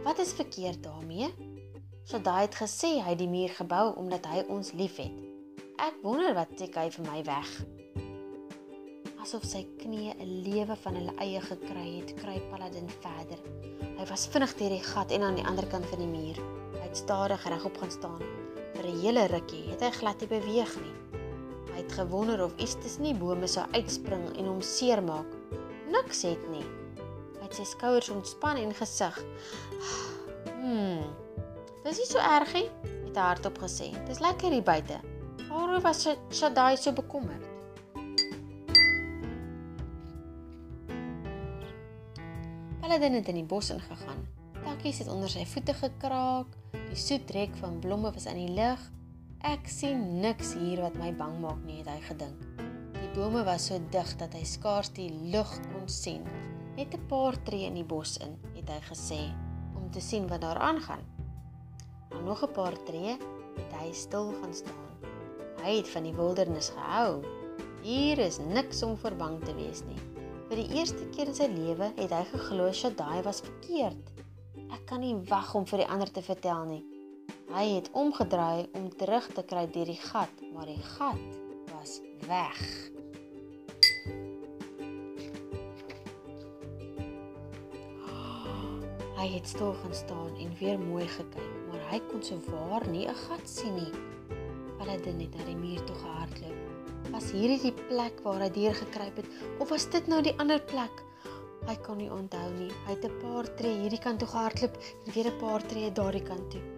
Wat is verkeerd daarmee? Shaddai het gesê hy die muur gebou omdat hy ons liefhet. Ek wonder wat tik hy vir my weg. Asof sy knieë 'n lewe van hulle eie gekry het, kruip Paladin verder. Hy was vinnig deur die gat en aan die ander kant van die muur. Hy het stadig regop gaan staan. Vir 'n hele rukkie het hy glad nie beweeg nie. Hy het gewonder of iets tussen die bome sou uitspring en hom seermaak. Niks het nie met sy skouers ontspan en gesig. Hmm. Dis nie so erg nie, het hy hardop gesê. Dis lekker hier buite. Waarom was Shaddai so bekommerd? Paladin het in die bos ingegaan. Takkies het onder sy voete gekraak. Die soet reuk van blomme was in die lug. Ek sien niks hier wat my bang maak nie, het hy gedink. Die bome was so dig dat hy skaars die lug kon sien net 'n paar tree in die bos in, het hy gesê, om te sien wat daar aangaan. Na nog 'n paar tree het hy stil gaan staan. Hy het van die wildernis gehou. Hier is niks om vir bang te wees nie. Vir die eerste keer in sy lewe het hy geglo Shaddai was verkeerd. Ek kan nie wag om vir die ander te vertel nie. Hy het omgedraai om terug te kry deur die gat, maar die gat was weg. Hy het stil gaan staan en weer mooi gekyk, maar hy kon so waar nie 'n gat sien nie. Paladin het na die muur toe gehardloop. Was hierdie die plek waar hy deur gekruip het of was dit nou die ander plek? Hy kon nie onthou nie. Hy het 'n paar tree hierdie kant toe gehardloop en weer 'n paar tree daardie kant toe.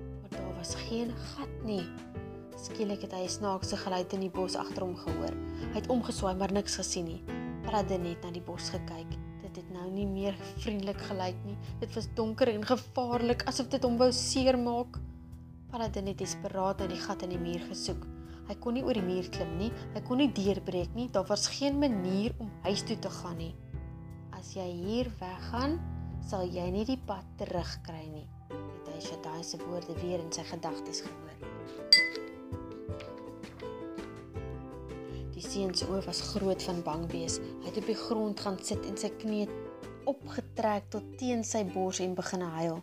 Was geen gat nie. Skielik het hy 'n snaakse geluid in die bos agter hom gehoor. Hy het omgeswaai maar niks gesien nie. Paladin het na die bos gekyk. Dit het nou nie meer vriendelik gelyk nie. Dit was donker en gevaarlik asof dit hom wou seermaak. Paladin het desperaat na die gat in die muur gesoek. Hy kon nie oor die muur klim nie. Hy kon nie deurbreek nie. Daar was geen manier om huis toe te gaan nie as jy hier weggaan, sal jy nie die pad terugkry nie. Het hy Shaddai se woorde weer in sy gedagtes gehoor. Die seun se oë was groot van bang wees. Hy het op die grond gaan sit en sy knie opgetrek tot teen sy bors en begin huil.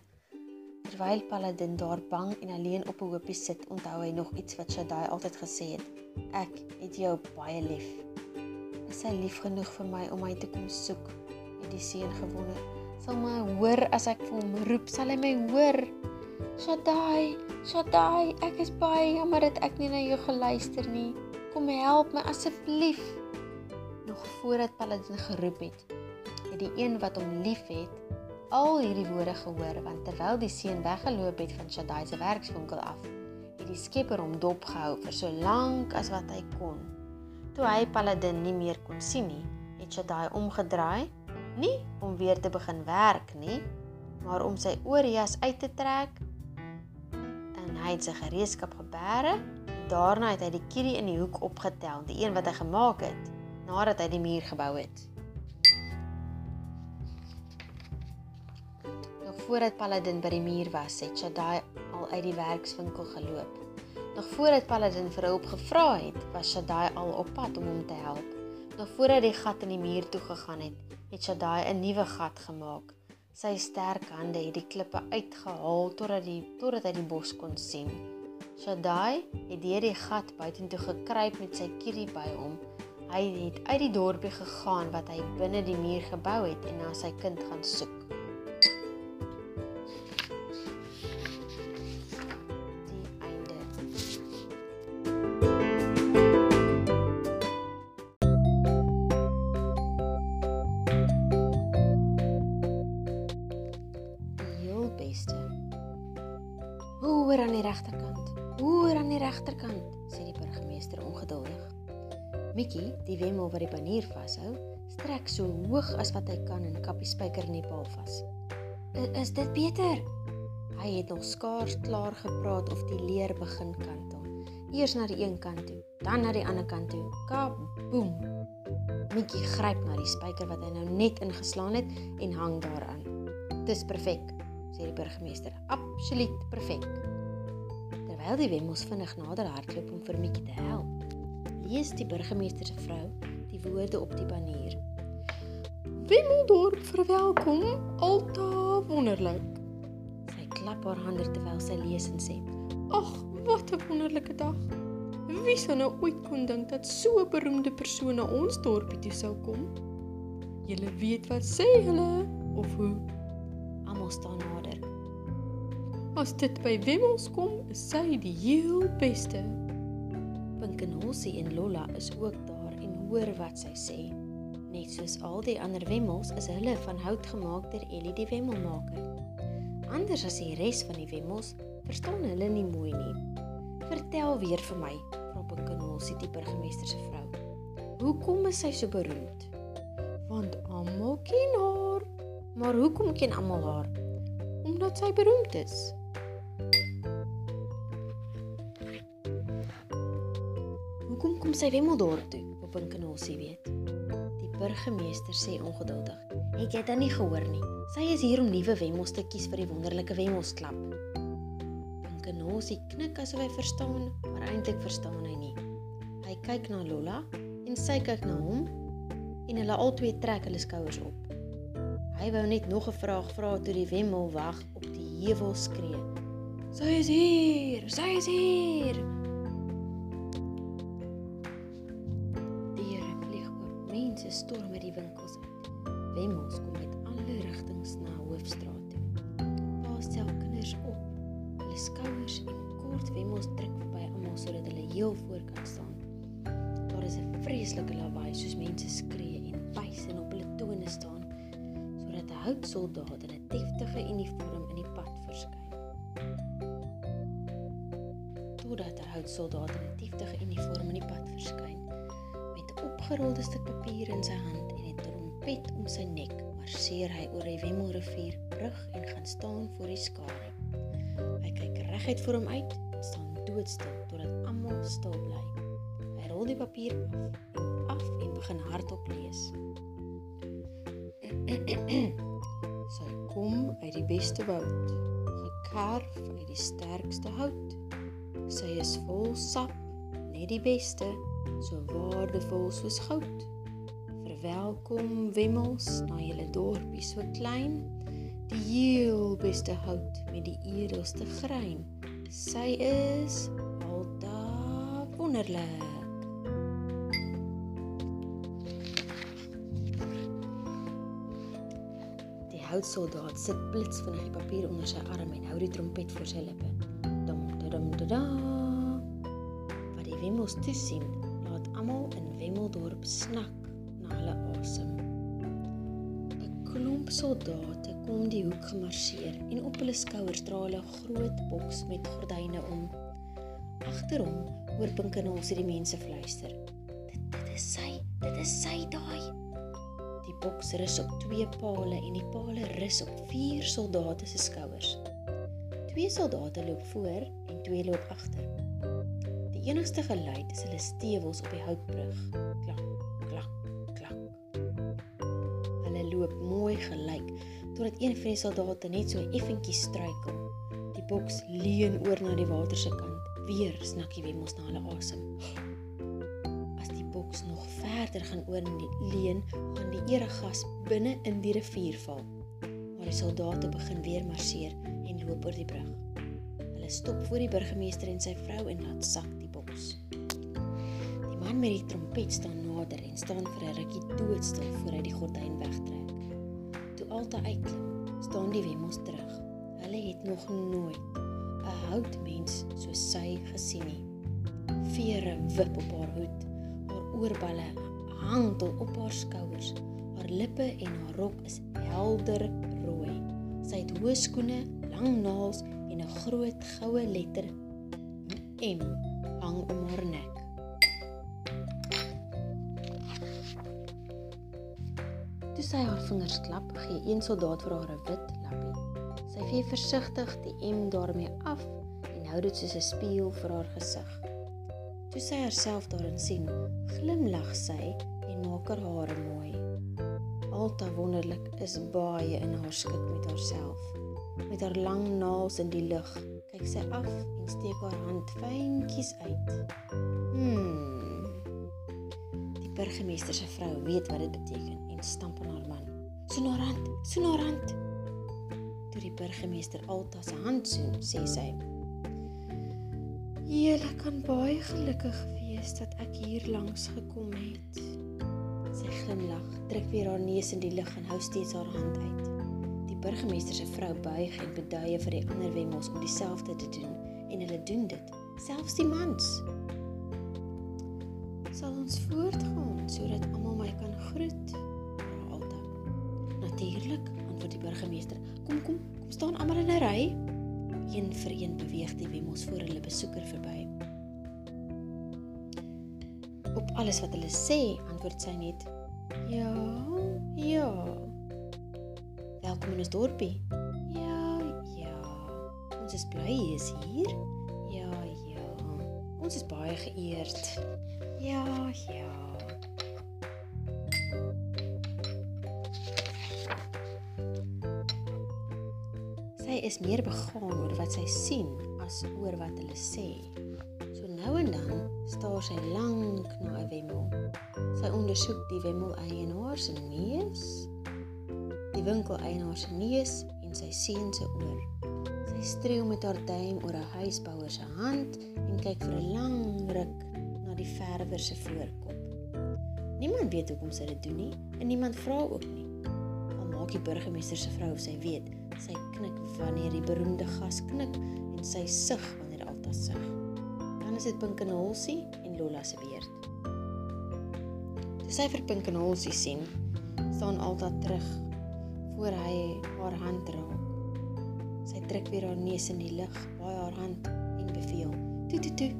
Terwyl Paladin daar bang en alleen op 'n hoopie sit, onthou hy nog iets wat Shaddai altyd gesê het: "Ek het jou baie lief." Is hy lief genoeg vir my om my te kom soek? het die seun gewonder. Sal my hoor as ek vir hom roep, sal hy my hoor? Shaddai, Shaddai, ek is baie jammer dat ek nie na jou geluister nie. Kom help my asseblief. Nog voordat Paladin geroep het, het die een wat hom liefhet, al hierdie woorde gehoor want terwyl die seun weggeloop het van Shaddai se werkswinkel af, het die skepper hom dopgehou vir so lank as wat hy kon. Toe hy Paladin nie meer kon sien nie, het Shaddai omgedraai nie om weer te begin werk nie, maar om sy oorjas uit te trek. En hy het sy gereedskap gebeere. Daarna het hy die kierie in die hoek opgetel, die een wat hy gemaak het nadat hy die muur gebou het. Nog voordat Paladin by die muur was, het Shaddai al uit die werkswinkel geloop. Nog voordat Paladin vir hulp gevra het, was Shaddai al op pad om hom te help. Nog voordat die gat in die muur toe gegaan het, het Shaddai 'n nuwe gat gemaak. Sy sterk hande het die klippe uitgehaal totdat die totdat hy die bos kon sien. Shaddai het deur die gat buitentoe gekruip met sy kierie by hom. Hy het uit die dorpie gegaan wat hy binne die muur gebou het en na sy kind gaan soek. Wemmel wat die panier vashou, strek so hoog as wat hy kan en kap die spyker in die paal vas. "Is dit beter?" Hy het nog skaars klaar gepraat of die leer begin kantel. Eers na die een kant toe, dan na die ander kant toe. Kaboom. Mikkie gryp na die spyker wat hy nou net ingeslaan het en hang daaraan. "Dis perfek," sê die burgemeester. "Absoluut perfek." terwyl die wemmels vinnig nader hardloop om vir Mikkie te help. Lees die burgemeester se vrou die woorde op die banier. Wemmeldorp verwelkom, alta wonderlik. Sy klap haar hande terwyl sy lees en sê: "Ag, wat 'n wonderlike dag. Wie sou nou ooit kon dink dat so 'n beroemde persoon na ons dorpie toe sou kom? Julle weet wat sê hulle of hoe?" Almal staan nader. As dit by Wemmels kom, is sy die heel beste. Pinkenolsie en Lolla is ook daar hoor wat sy sê. Net soos al die ander Wemmels is hulle van hout gemaak deur Ellie die Wemmelmaker. Anders as die res van die Wemmels, verstaan hulle nie mooi nie. Vertel weer vir my, vra Pinkenolsie die burgemeester se vrou. Hoekom is sy so beroemd? Want almal ken haar. Maar hoekom ken almal haar? Omdat sy beroemd is. Hoekom kom sy Wemmeldorp toe? Op 'n kanosie weet. Die burgemeester sê ongeduldig: "Het jy dan nie gehoor nie? Sy is hier om nuwe wemmels te kies vir die wonderlike wemmelsklap." Kanosie knik asof hy verstaan, maar eintlik verstaan hy nie. Hy kyk na Lola en sy kyk na hom en hulle albei trek hulle skouers op. Hy wou net nog 'n vraag vra toe die wemmel wag op die heuwel skree. "Sy is hier! Sy is hier!" Mense storm uit die winkels uit. Wemmels kom met alle rigtings na Hoofstraat toe. Pa stel kinders op. Hulle skouers en kort wemmels druk verby almal sodat hulle heel voor kan staan. Daar is 'n vreeslike lawaai soos mense skree en wys en op hulle tone staan sodat 'n houtsoldaat in 'n deftige uniform in die pad verskyn. Totdat 'n houtsoldaat in 'n deftige uniform in die pad verskyn opgerolde stuk papier in sy hand en 'n trompet om sy nek, marseer hy oor die Wemmelrivier brug en gaan staan voor die skare. Hy kyk reguit voor hom uit staan doodstil totdat almal stil bly. Hy rol die papier af en af en begin hardop lees. <clears throat> Sy kom uit die beste woud, gekarf uit die sterkste hout. Sy is vol sap, net die beste, so waardevol soos goud. Verwelkom wemmels na julle dorpie so klein, die heel beste hout met die edelste grein. Sy is alta wonderlik. Die houtsoldaat sit blitsvinnig die papier onder sy arm en hou die trompet voor sy lippe. Dum dum dum. Wat die wemmels toesien, snak na hulle asem. 'n Klomp soldate kom die hoek gemarseer en op hulle skouers dra hulle 'n groot boks met gordyne om. Agter hom hoor Pinkenals die mense fluister. Dit dit is sy, dit is sy daai. Die boks rus op twee pale en die pale rus op vier soldate se skouers. Twee soldate loop voor en twee loop agter. Die enigste geluid is hulle stewels op die houtbrug. Mooi gelyk totdat een van die soldate net so effentjies struikel. Die boks leun oor na die water se kant. Weer snak die wemmels na hulle asem. As die boks nog verder gaan oor in die leun, gaan die eregas binne in die rivier val. Maar die soldate begin weer marseer en loop oor die brug. Hulle stop voor die burgemeester en sy vrou en laat sak die boks. Die man met die trompet staan nader en staan vir 'n rukkie doodstil voor hy die gordyn wegtrek. Alta uitklim, staan die wemmels terug. Hulle het nog nooit 'n houtmens soos sy gesien nie. Vere wip op haar hoed, haar oorballe hang tot op haar skouers. Haar lippe en haar rok is helder rooi. Sy het hoë skoene, lang naels en 'n groot goue letter M hang om haar nek. Sy haar vingers klap, gee een soldaat vir haar 'n wit lappie. Sy vee versigtig die M daarmee af en hou dit soos 'n spieël vir haar gesig. Toe sy haarself daarin sien, glimlag sy en maak haar hare mooi. Alta wonderlik is baie in haar skik met haarself. Met haar lang naels in die lug, kyk sy af en steek haar hand fyntjies uit. Hmm. Die burgemeester se vrou weet wat dit beteken en stamp aan haar man. Sonorant, sonorant. Toe die burgemeester Alta se hand soen, sê sy: "Julle kan baie gelukkig wees dat ek hier langs gekom het." Sy glimlag, druk weer haar neus in die lug en hou steeds haar hand uit. Die burgemeester se vrou buig en beduie vir die ander wemmels om dieselfde te doen en hulle doen dit, selfs die mans. Sal ons voortgaan sodat almal my kan groet? Natuurlik, antwoord die burgemeester. Kom kom, kom staan almal in 'n ry. Een vir een beweeg die wemmels voor hulle besoeker verby. Op alles wat hulle sê, antwoord sy net: "Ja, ja." Welkom in ons dorpie. Ja, ja. Ons is bly jy is hier. Ja, ja. Ons is baie geëerd. Ja, ja. Is meer begaan oor wat sy sien as oor wat hulle sê. So nou en dan staar sy lank na 'n wemmel. Sy ondersoek die wemmel eienaar se neus, die winkel eienaar se neus en sy seun se oor. Sy streel met haar duim oor 'n huisbouer se hand en kyk vir 'n lang ruk na die verwer se voorkop. Niemand weet hoekom sy dit doen nie en niemand vra ook nie. Al maak die burgemeester se vrou of sy weet, sy knik wanneer die beroemde gas knik en sy sug wanneer Alta sug. Dan is dit Pinkenholsie en Lolla se beurt. Toe sy vir Pink en Halsey sien, staan Alta terug voor hy haar hand raak. Sy druk weer haar neus in die lug, baai haar hand en beveel: "Toe toe toe."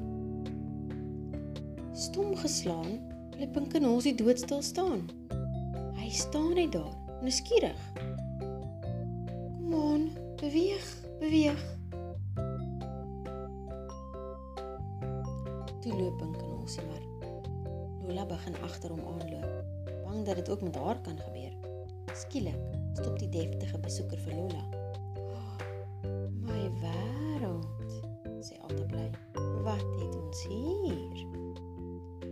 Stom geslaan, bly Pink en Halsey doodstil staan. Hy staan net daar, nuuskierig. "Kom aan, beweeg, beweeg." Toe loop Pink en Halsey maar Lola begin agter hom aanloop, bang dat dit ook met haar kan gebeur. Skielik stop die deftige besoeker vir Lola. Oh, my wêreld, sê Alta bly. Wat het ons hier?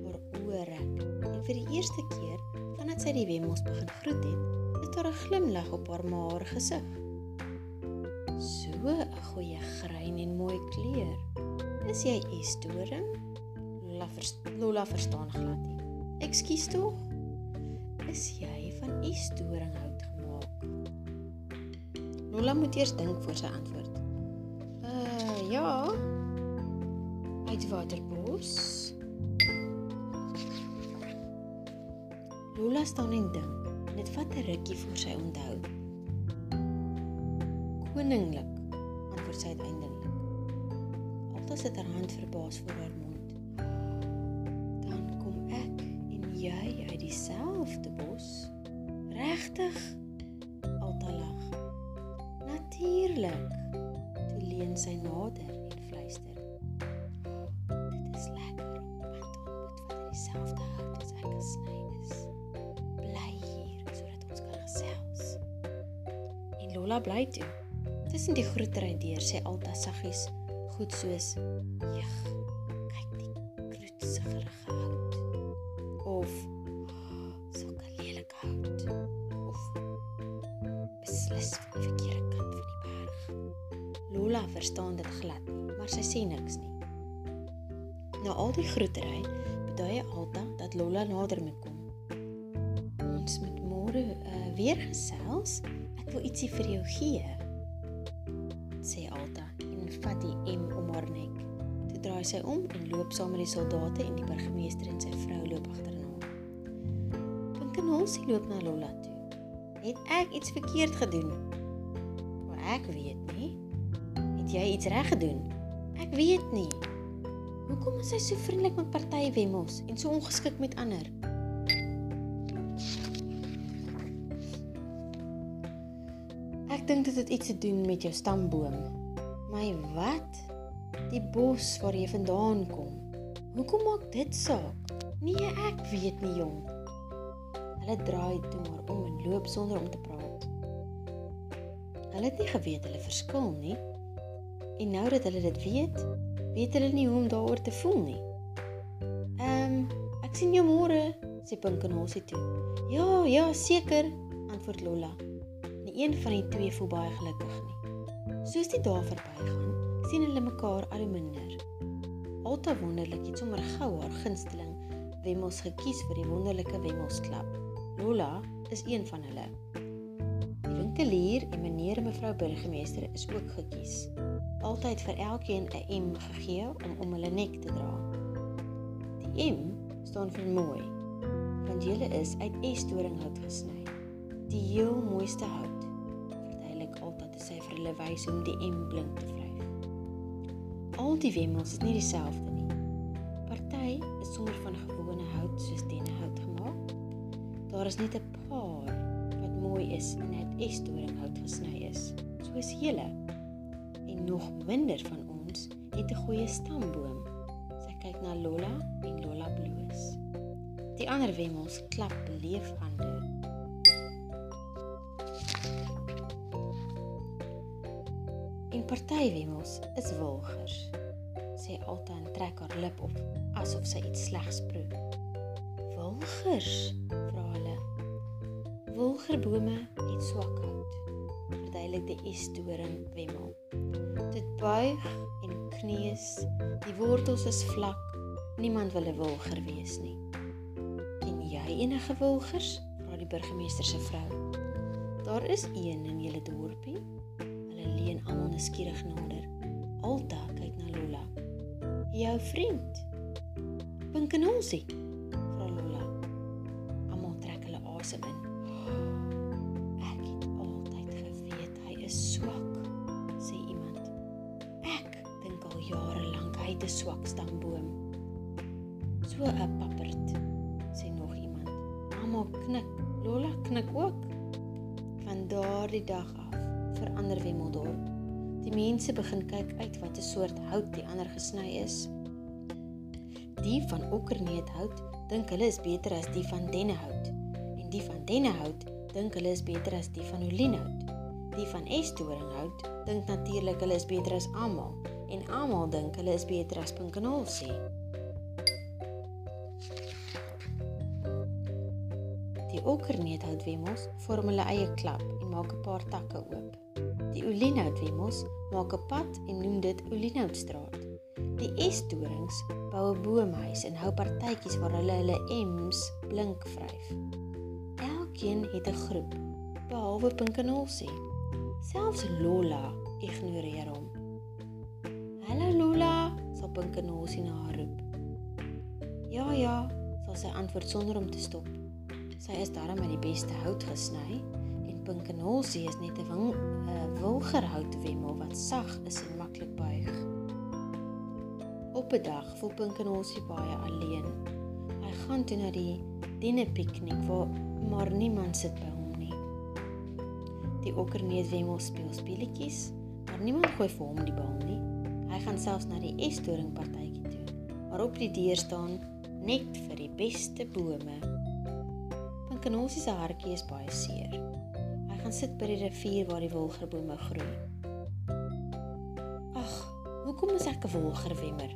Haar oë rek en vir die eerste keer vandat sy die Wemmels begin groet het, is daar 'n glimlag op haar maar gesig. So 'n goeie grein en mooi kleur. Is jy Estoring? Lola, vers Lola verstaan glad nie. Ekskuus tog? Is jy van Estoringhout gemaak? Lola moet eers dink voor sy antwoord. Uh ja. Uit Waterbos. Lola staan en dink. Dit vat 'n rukkie voor sy onthou. Koninglik, antwoord sy uiteindelik. Altyd sit haar hand verbaas voor haar mond. jy uit dieselfde bos? Regtig? Alta lag. Natuurlik. Toe leun sy nader Lola bly toe. Tussen die groetery deur sê Alta saggies, goed soos: "Jeg, kyk die kroetsigere hout." of sulke lelike hout of beslis van die verkeerde kant van die berg. Lola verstaan dit glad nie, maar sy sê niks nie. Na al die groetery bedui Alta dat Lola nader moet kom. Ons moet môre uh, weer gesels. Wil ietsie vir jou gee. sê Alta en vat die M om haar nek. Toe draai sy om en loop saam met die soldate en die burgemeester en sy vrou loop agter Knolsie loop na Lola toe. Het ek iets verkeerd gedoen? Maar ek weet nie. Het jy iets reg gedoen? Ek weet nie. Hoekom is hy so vriendelik met party wemmels en so ongeskik met ander? Ek dink dit het iets te doen met jou stamboom. My wat? Die bos waar jy vandaan kom. Hoekom maak dit saak? Nee, ek weet nie, jong. Hulle draai toe maar om en loop sonder om te praat. Hulle het nie geweet hulle verskil nie. En nou dat hulle dit weet, weet hulle nie hoe om daaroor te voel nie. Ehm, um, ek sien jou môre, sê Pinkenosie toe. Ja, ja, seker, antwoord Lola. Een van die twee voel baie gelukkig nie. Soos die dae verbygaan, sien hulle mekaar al hoe minder. Alta wonderlik het sommer gou haar gunsteling Wemmels gekies vir die wonderlike Wemmelsklap. Lola is een van hulle. Die winkelier en meneer en mevrou burgemeester is ook gekies. Altyd vir elkeen 'n M gegee om om hulle nek te dra. Die M staan vir mooi, want julle is uit estoringhout gesny. Die heel mooiste hout. Verduidelik altyd te sê vir hulle wys hoe om die M blink te vryf. Al die wemmels is nie dieselfde nie. Party is sommer van gewone hout soos dennehout Daar is net 'n paar wat mooi is en uit estoringhout gesny is, soos julle. En nog minder van ons het 'n goeie stamboom. Sy kyk na Lola en Lola bloos. Die ander wemmels klap beleef party wemmels is wilgers. Sê altyd en trek haar lip op asof sy iets slegs proe. Wilgers, Wilgerbome het swak hout. Verduidelik die estoring wemmel. Dit buig en kneus. Die wortels is vlak. Niemand wil 'n wilger wees nie. Ken jy enige wilgers? Vra die burgemeester se vrou. Daar is een in julle dorpie. Hulle leun almal nuuskierig nader. Alta kyk na Lola. Jou vriend. Pinkenolsie. Soort hout die ander gesny is. Die van okkerneethout dink hulle is beter as die van dennehout en die van dennehout dink hulle is beter as die van olienhout. Die van estoringhout dink natuurlik hulle is beter as almal en almal dink hulle is beter as pinkenolsie. Die okkerneethoutwemmels vorm hulle eie klap en maak 'n paar takke oop. Die olienhoutwemmels maak 'n pad en noem dit Olienhoutstraat. Die estorings bou 'n boomhuis en hou partytjies waar hulle hulle M's blink vryf. Elkeen het 'n groep, behalwe Pinkenolsie. Selfs Lola ignoreer hom. "Hallo Lola," sal Pinkenolsie na haar roep. "Ja, ja," sal sy antwoord sonder om te stop. Sy is darm met die beste hout gesny en Pinkenolsie is net 'n wilgerhoutwemmel wat sag is en maklik buig. Op 'n dag voel Pinkenolsie baie alleen. Hy gaan toe na die dinerpiknik waar maar niemand sit by hom nie. Die okkerneetwemmel speel speletjies, maar niemand gooi vir hom die bal nie. Hy gaan selfs na die estoring partytjie toe, waarop die deur staan net vir die beste bome. Pinkenolsie se hartjie is baie seer. Gaan sit by die rivier waar die wilgerbome groei. Hoekom is ek 'n wolgerwemmer?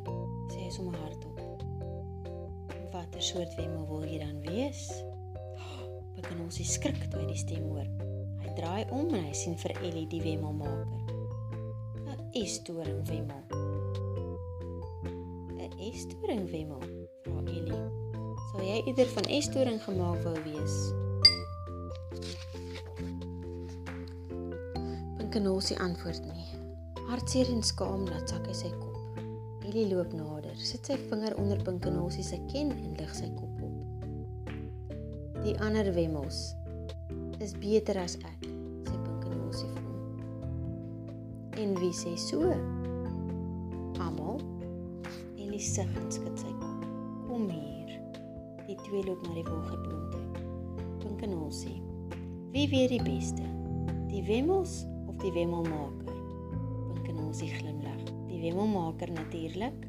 sê hy sommer hardop. Watter soort wemmel wil jy dan wees? <gasps> Begin ons skrik toe hy die stem hoor. Hy draai om en hy sien vir Ellie die wemmelmaker. 'n Estoring wemmel. 'n Estoring wemmel, vra Ellie. Sou jy eerder van estoring gemaak wou wees? Pinkenolsie antwoord nie. Hartseer en skaam laat sak hy sy kop. Ellie loop nader, sit sy vinger onder Pinkenolsie se ken en lig sy kop op. Die ander wemmels is beter as ek, sê Pinkenolsie vir hom. En wie sê so? Almal. Ellie sug en skud sy kop. Kom hier. Die twee loop na die wolgeboom toe. Pinkenolsie. Wie weet die beste? Die wemmels die wemmelmaker? Elsie glimlag. Die wemmelmaker natuurlik.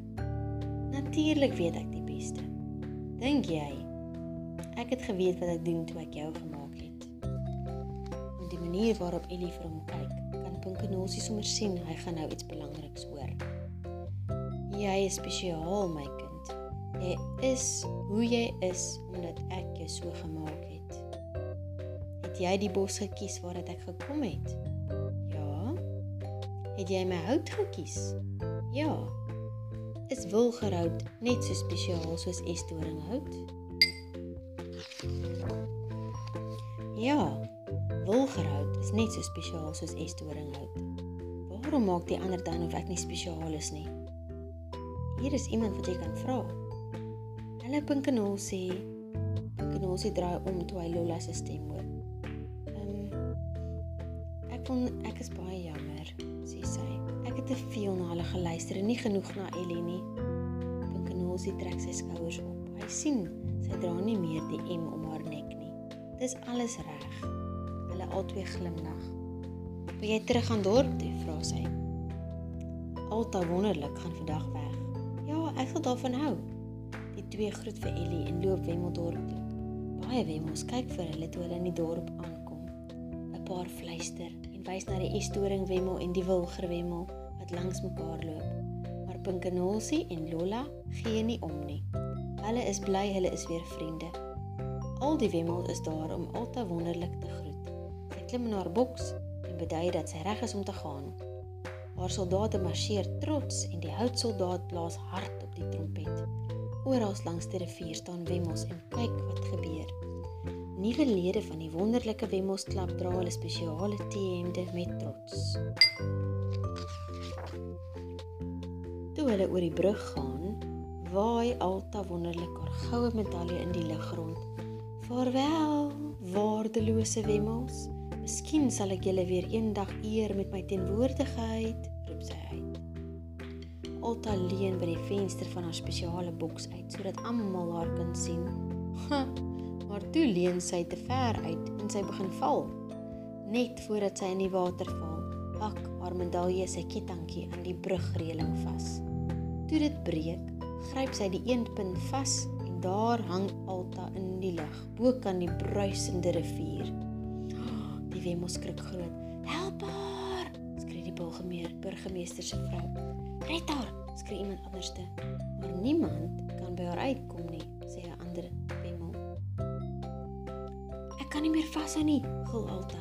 Natuurlik weet ek die beste. Dink jy? Ek het geweet wat ek doen toe ek jou gemaak het. En die manier waarop Ellie vir hom kyk, kan Pinkenolsie sommer sien hy gaan nou iets belangriks hoor. Jy is spesiaal, my kind. Jy is hoe jy is omdat ek jou so gemaak het. Het jy die bos gekies waar ek gekom het? Het jy my hout gekies? Ja. Is wilgerhout net so spesiaal soos estoringhout? Ja. Wilgerhout is net so spesiaal soos estoringhout. Waarom maak die ander dan of ek nie spesiaal is nie? Hier is iemand wat jy kan vra. Hallo Pinkenol sê. Pinkenol sê draai om toe hy Lola se stem hoor. Ehm um, ek kon ek is baie jammer het te veel na hulle geluister en nie genoeg na Ellie nie. Pinkenolsie trek sy skouers op. Hy sien sy dra nie meer die M om haar nek nie. Dis alles reg. Hulle albei glimlag. "Wil jy terug aan dorp toe?" vra sy. Alta wonderlik gaan vandag weg. "Ja, ek sal daarvan hou." Die twee groet vir Ellie en loop Wemmeldorp toe. Baie wemmels kyk vir hulle toe hulle in die dorp aankom. 'n Paar fluister wys na die estoring wemmel en die wilgerwemmel wat langs mekaar loop. Maar Pinkenolsie en Lola gee nie om nie. Hulle is bly hulle is weer vriende. Al die wemmels is daar om altyd wonderlik te groet. Sy klim in haar boks en bedui dat sy reg is om te gaan. Haar soldate marseer trots en die houtsoldaat blaas hard op die trompet. Oral langs die rivier staan wemmels en kyk wat gebeur. Nuwe lede van die wonderlike Wemmelsklap dra hulle spesiale T-hemde met trots. Toe hulle oor die brug gaan, waai Alta wonderlik haar goue medalje in die lug rond. Vaarwel, waardelose Wemmels. Miskien sal ek julle weer eendag eer met my teenwoordigheid, roep sy uit. Alta leun by die venster van haar spesiale boks uit sodat almal haar kan sien. <laughs> maar toe leun sy te ver uit en sy begin val. Net voordat sy in die water val, hak haar medalje sy kettingkie aan die brugreëling vas. Toe dit breek, gryp sy die een punt vas en daar hang Alta in die lug, bo kan die bruisende rivier. Die wemel skrik groot. "Help haar!" skree die burgemeester, burgemeester se vrou. "Red haar!" skree iemand anderste. Maar niemand kan by haar uitkom nie, sê 'n ander wemel. "Ek kan nie meer vashou nie," gil Alta.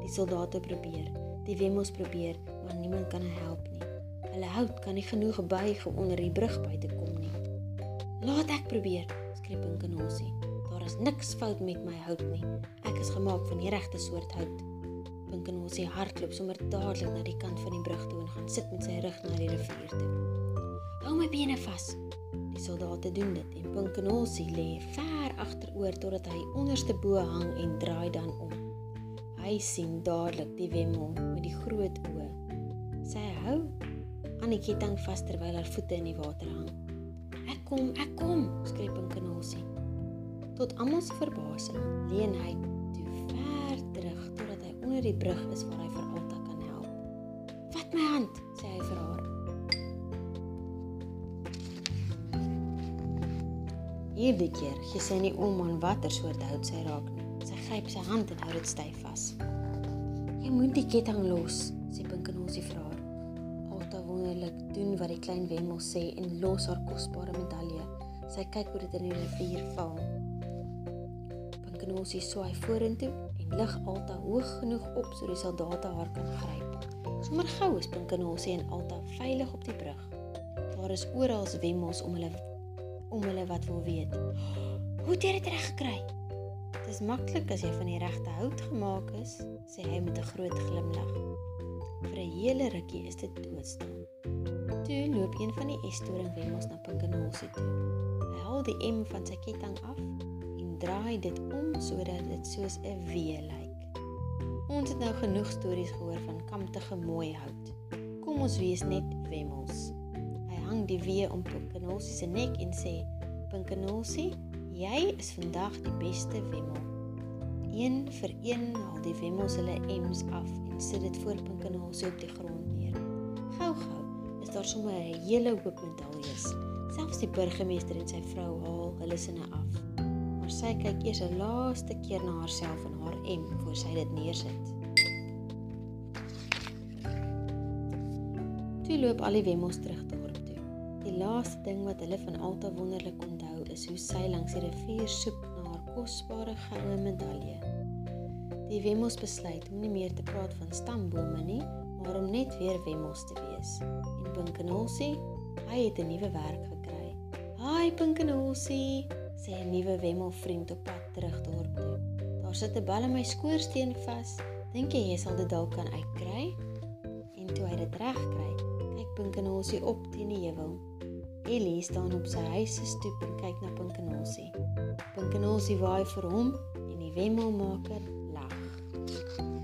Die soldate probeer, die wemels probeer, maar niemand kan haar help nie. Hulle hout kan nie genoeg buig om onder die brug by te kom nie. "Laat ek probeer," skree Pinkenosie. "Daar is niks fout met my hout nie. Ek is gemaak van die regte soort hout." Pinkenosie hardloop sommer dadelik na die kant van die brug toe en gaan sit met sy rug na die rivier toe. "Hou my bene vas." Die soldate doen dit en Pinkenosie lê ver agteroor totdat hy onderste bo hang en draai dan om. Hy sien dadelik die wemmel met die groot oë. Sy hou aan die ketting vas terwyl haar voete in die water hang. "Ek kom, ek kom!" skree Pinkenosie. Tot almal se verbasing leen hy toe ver terug totdat hy onder die brug is waar hy vir Alta kan help. "Vat my hand," sê hy vir haar. Hierdie keer sy nie om aan watter soort hout sy raak nie. Sy gryp sy hand en hou dit styf vas. "Jy moet die ketting los," sê Pinkenosie vir haar doen wat die klein wemmel sê en los haar kosbare medalje. Sy kyk hoe dit in die rivier val. Pinkenosie swaai vorentoe en lig Alta hoog genoeg op sodat die soldate haar kan gryp. Sommer gou is Pinkenosie en Alta veilig op die brug. Daar is oral wemmels om hulle om hulle wat wil weet. Hoe het jy dit reg gekry? Dit is maklik as jy van die regte hout gemaak is, sê hy met 'n groot glimlag. Vir 'n hele rukkie is dit doodstil. Toe loop een van die estoring wemmels na Pinkenosie toe. Hy haal die M van sy ketting af en draai dit om sodat dit soos 'n W lyk. Ons het nou genoeg stories gehoor van kamptige mooi hout. Kom ons wees net wemmels. Hy hang die W om Pinkenosie se nek en sê: "Pinkenosie, jy is vandag die beste wemmel." Een vir een haal die wemmels hulle M's af en sit dit voor Pinkenosie op die grond neer. Gou-gou is daar sommer 'n hele hoop medaljes. Selfs die burgemeester en sy vrou haal hulle sinne af. Maar sy kyk eers 'n laaste keer na haarself en haar M voor sy dit neersit. Toe loop al die wemmels terug dorp toe. Die laaste ding wat hulle van Alta wonderlik onthou is hoe sy langs die rivier soek na haar kosbare goue medalje. Die wemmels besluit om nie meer te praat van stambome nie, maar om net weer wemmels te wees. En Pinkenosie, hy het 'n nuwe werk gekry. "Haai Pinkenosie," sê 'n nuwe wemmelvriend op pad terug dorp toe. "Daar sit 'n bal in my skoorsteen vas. Dink jy jy sal dit dalk kan uitkry?" En toe hy dit reg kry, kyk Pinkenosie op teen die heuwel. Ellie staan op sy huis se stoep en kyk na Pinkenosie. Pinkenosie waai vir hom en die wemmelmaker lag.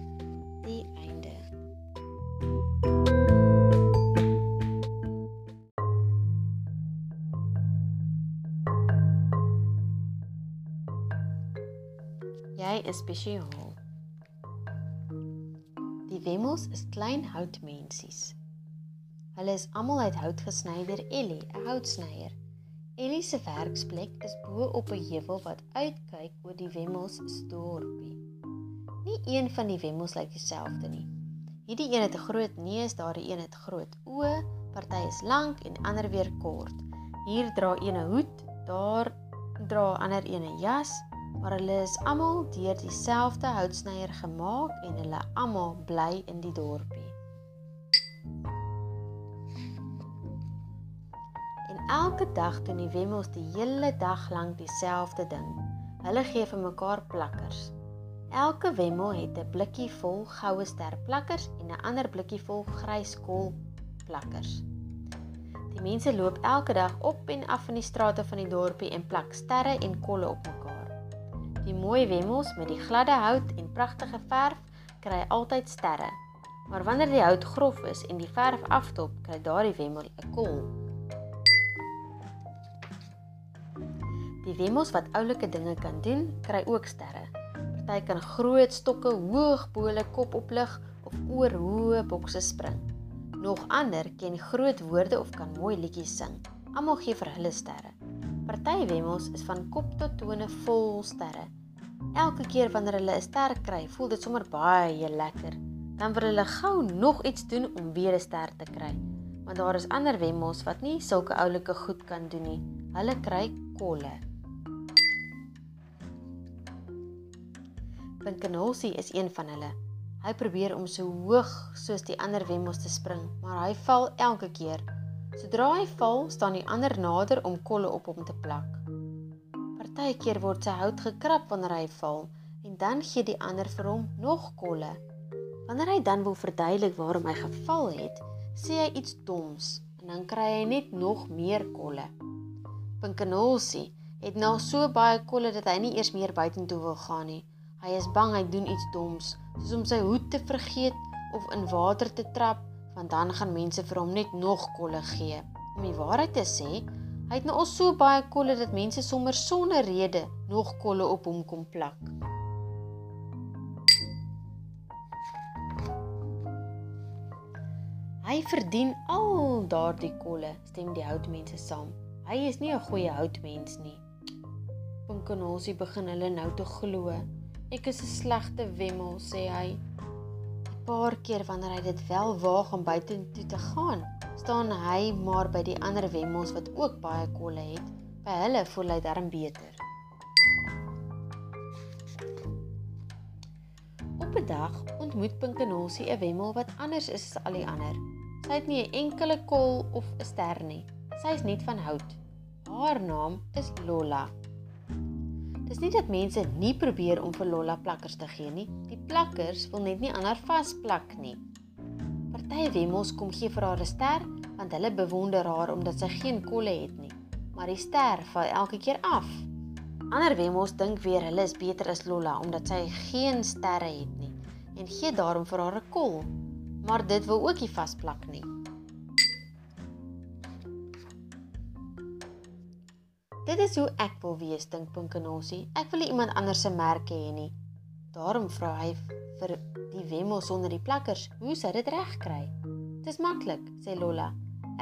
Spesiaal. Die wemmels is klein houtmensies. Hulle is almal uit hout gesny deur Ellie, 'n houtsnyer. Ellie se werksplek is bo op 'n heuwel wat uitkyk oor die wemmels se dorpie. Nie een van die wemmels lyk dieselfde nie. Hierdie een het 'n groot neus, daardie een het groot oë, party is lank en ander weer kort. Hier dra een 'n hoed, daar dra ander een 'n jas, maar hulle is almal deur dieselfde houtsnyer gemaak en hulle almal bly in die dorpie. En elke dag doen die wemmels die hele dag lank dieselfde ding. Hulle gee vir mekaar plakkers. Elke wemmel het 'n blikkie vol goue sterplakkers en 'n ander blikkie vol grys kool plakkers. Die mense loop elke dag op en af in die strate van die dorpie en plak sterre en kolle op mekaar. Die mooi wemmels met die gladde hout en pragtige verf kry altyd sterre. Maar wanneer die hout grof is en die verf aftop, kry daardie wemmel 'n kol. Die wemmels wat oulike dinge kan doen, kry ook sterre. Party kan groot stokke hoog bo hulle kop oplig of oor hoë bokse spring. Nog ander ken groot woorde of kan mooi liedjies sing. Almal gee vir hulle sterre. Party wemmels is van kop tot tone vol sterre. Elke keer wanneer hulle 'n ster kry, voel dit sommer baie lekker dan wil hulle gou nog iets doen om weer 'n ster te kry. Want daar is ander wemmels wat nie sulke oulike goed kan doen nie. Hulle kry kolle. Pinkenolsie is een van hulle. Hy probeer om so hoog soos die ander wemmels te spring, maar hy val elke keer. Sodra hy val, staan die ander nader om kolle op hom te plak. Partykeer word sy hout gekrap wanneer hy val en dan gee die ander vir hom nog kolle. Wanneer hy dan wil verduidelik waarom hy geval het, sê hy iets doms en dan kry hy net nog meer kolle. Pinkenolsie het nou so baie kolle dat hy nie eers meer buitentoe wil gaan nie. Hy is bang hy doen iets doms, soos om sy hoed te vergeet of in water te trap, want dan gaan mense vir hom net nog kolle gee. Om die waarheid te sê, hy het nou al so baie kolle dat mense sommer sonder rede nog kolle op hom kom plak. Hy verdien al daardie kolle, stem die houtmense saam. Hy is nie 'n goeie houtmens nie. Pinkenolsie begin hulle nou te glo. Ek is 'n slegte wemmel, sê hy. Paar keer wanneer hy dit wel waag om buitentoe te gaan, staan hy maar by die ander wemmels wat ook baie kolle het. By hulle voel hy darm beter. Op 'n dag ontmoet Pinkenolsie 'n wemmel wat anders is as al die ander. Sy het nie 'n enkele kol of 'n ster nie. Sy is net van hout. Haar naam is Lolla. Dis nie dat mense nie probeer om vir Lolla plakkers te gee nie. Die plakkers wil net nie aan haar vasplak nie. Party wemmels kom gee vir haar 'n ster want hulle bewonder haar omdat sy geen kolle het nie. Maar die ster val elke keer af. Ander wemmels dink weer hulle is beter as Lolla omdat sy geen sterre het nie en gee daarom vir haar 'n kol maar dit wil ook nie vasplak nie. Dit is hoe ek wil wees, dink Pinkenosie. Ek wil nie iemand anders se merke hê nie. Daarom vra hy vir die wemmel sonder die plakkers, hoe sy dit reg kry. Dis maklik, sê Lolla.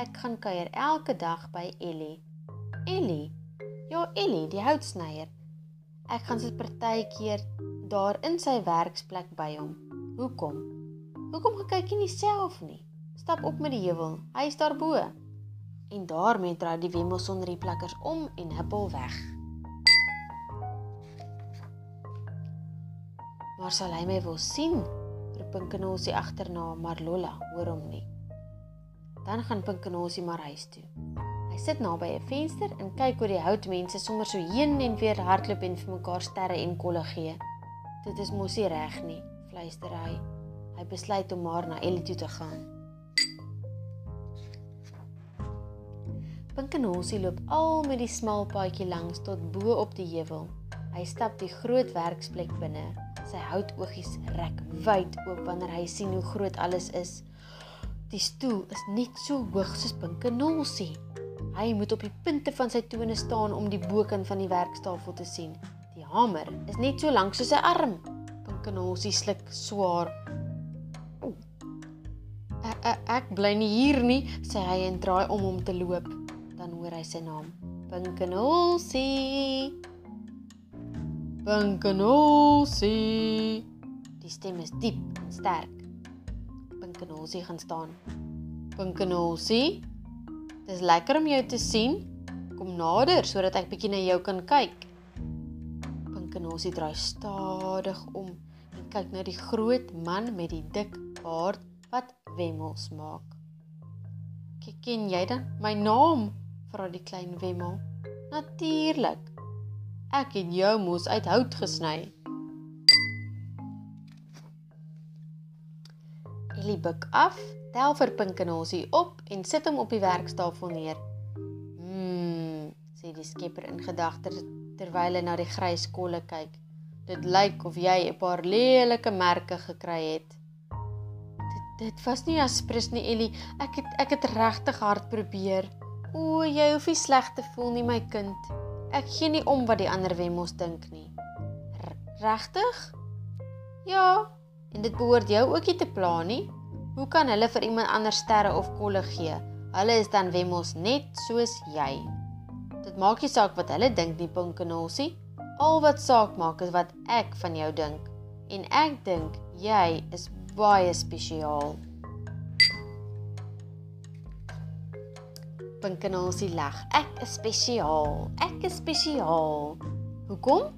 Ek gaan kuier elke dag by Ellie. Ellie? Ja, Ellie, die houtsnyer. Ek gaan sit partykeer daar in sy werksplek by hom. Hoekom? Hoekom kyk jy nie self nie? Stap op met die heuwel. Hy is daarbo. En daarmee draai die wemmel sonder die plekkers om en huppel weg. Maar sal hy my wil sien? Roep Pinkenosie agterna, maar Lolla hoor hom nie. Dan gaan Pinkenosie maar huis toe. Hy sit naby 'n venster en kyk hoe die houtmense sommer so heen en weer hardloop en vir mekaar sterre en kolle gee. Dit is mos nie reg nie, fluister hy. Hy besluit om maar na Ellie toe te gaan. Pinkenolsie loop al met die smal paadjie langs tot bo op die heuwel. Hy stap die groot werksplek binne. Sy houtoogies rek wyd oop wanneer hy sien hoe groot alles is. Die stoel is net so hoog soos Pinkenolsie. Hy moet op die punte van sy tone staan om die bokant van die werktafel te sien. Die hamer is net so lank soos sy arm. Pinkenolsie sluk swaar ek, ek bly nie hier nie, sê hy en draai om om te loop. Hoor hy sy naam. Pinkenolsie. Pinkenolsie. Die stem is diep en sterk. Pinkenolsie gaan staan. Pinkenolsie. Dis lekker om jou te sien. Kom nader sodat ek bietjie na jou kan kyk. Pinkenolsie draai stadig om en kyk na die groot man met die dik baard wat wemmels maak. Ken jy dan my naam? Vra die klein wemmel. Natuurlik. Ek het jou mos uit hout gesny. Ellie buig af, tel vir Pinkenosie op en sit hom op die werktafel neer. Mmm, sê die skepper in gedagte terwyl hy na die grys kolle kyk. Dit lyk of jy 'n paar lelike merke gekry het Dit was nie aspres nie, Ellie. Ek het ek het regtig hard probeer. O, jy hoef nie sleg te voel nie, my kind. Ek gee nie om wat die ander wemmos dink nie. Regtig? Ja, en dit behoort jou ook nie te pla nie. Hoe kan hulle vir iemand anders sterre of kolle gee? Hulle is dan wemmos net soos jy. Dit maak nie saak wat hulle dink nie, Pinkenosie. Al wat saak maak is wat ek van jou dink. En ek dink jy is baie spesiaal. Pinkenosie lag. Ek is spesiaal. Ek is spesiaal. Hoekom?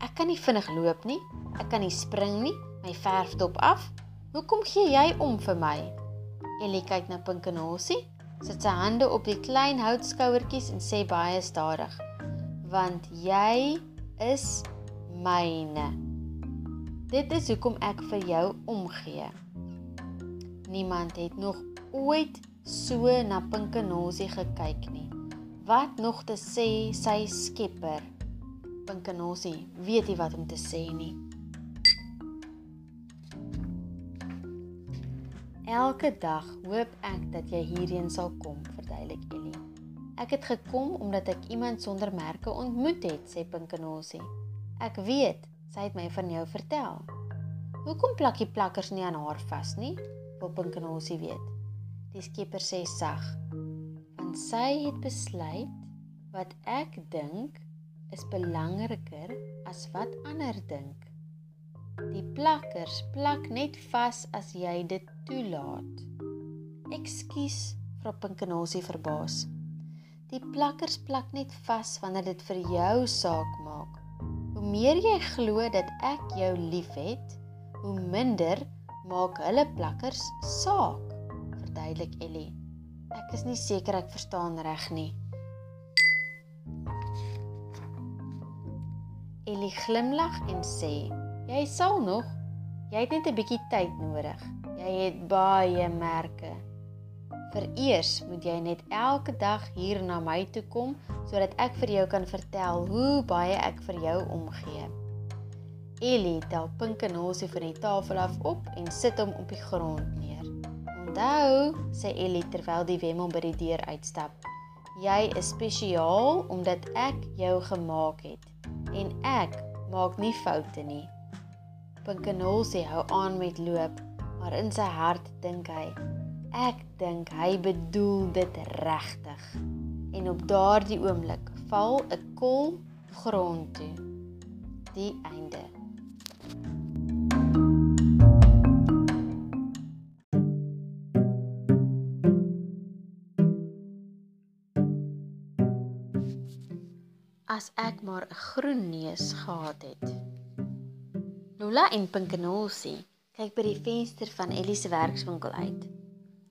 Ek kan nie vinnig loop nie. Ek kan nie spring nie. My verfdop af. Hoekom gee jy om vir my? Ellie kyk na Pinkenosie, sit sy hande op die klein houtskouertjies en sê baie stadig: "Want jy is myne." Dit is hoekom ek vir jou omgee. Niemand het nog ooit so na Pinkenosie gekyk nie. Wat nog te sê sy skepper? Pinkenosie weet nie wat om te sê nie. Elke dag hoop ek dat jy hierheen sal kom, verduidelik Ellie. Ek het gekom omdat ek iemand sonder merke ontmoet het, sê Pinkenosie. Ek weet Sy het my van jou vertel. Hoekom plak jy plakkers nie aan haar vas nie? Wil Pinkenosie weet. Die skipper sê sag, want sy het besluit wat ek dink is belangriker as wat ander dink. Die plakkers plak net vas as jy dit toelaat. Ekskuus, vra Pinkenosie verbaas. Die plakkers plak net vas wanneer dit vir jou saak maak. Hoe meer jy glo dat ek jou liefhet, hoe minder maak hulle plakkers saak, verduidelik Ellie. Ek is nie seker ek verstaan reg nie. Ellie glimlag en sê: "Jy sal nog. Jy het net 'n bietjie tyd nodig. Jy het baie merke." Vereers moet jy net elke dag hier na my toe kom sodat ek vir jou kan vertel hoe baie ek vir jou omgee. Ellie tel Pink en Hosie van die tafel af op en sit hom op die grond neer. Onthou, sê Ellie terwyl die wemmel by die deur uitstap. Jy is spesiaal omdat ek jou gemaak het en ek maak nie foute nie. Pink en Hosie hou aan met loop, maar in sy hart dink hy, Ek dink hy bedoel dit regtig. En op daardie oomblik val 'n kol grond toe. Die einde. As ek maar 'n groen neus gehad het. Lola en Pinkenosie kyk by die venster van Ellie se werkswinkel uit.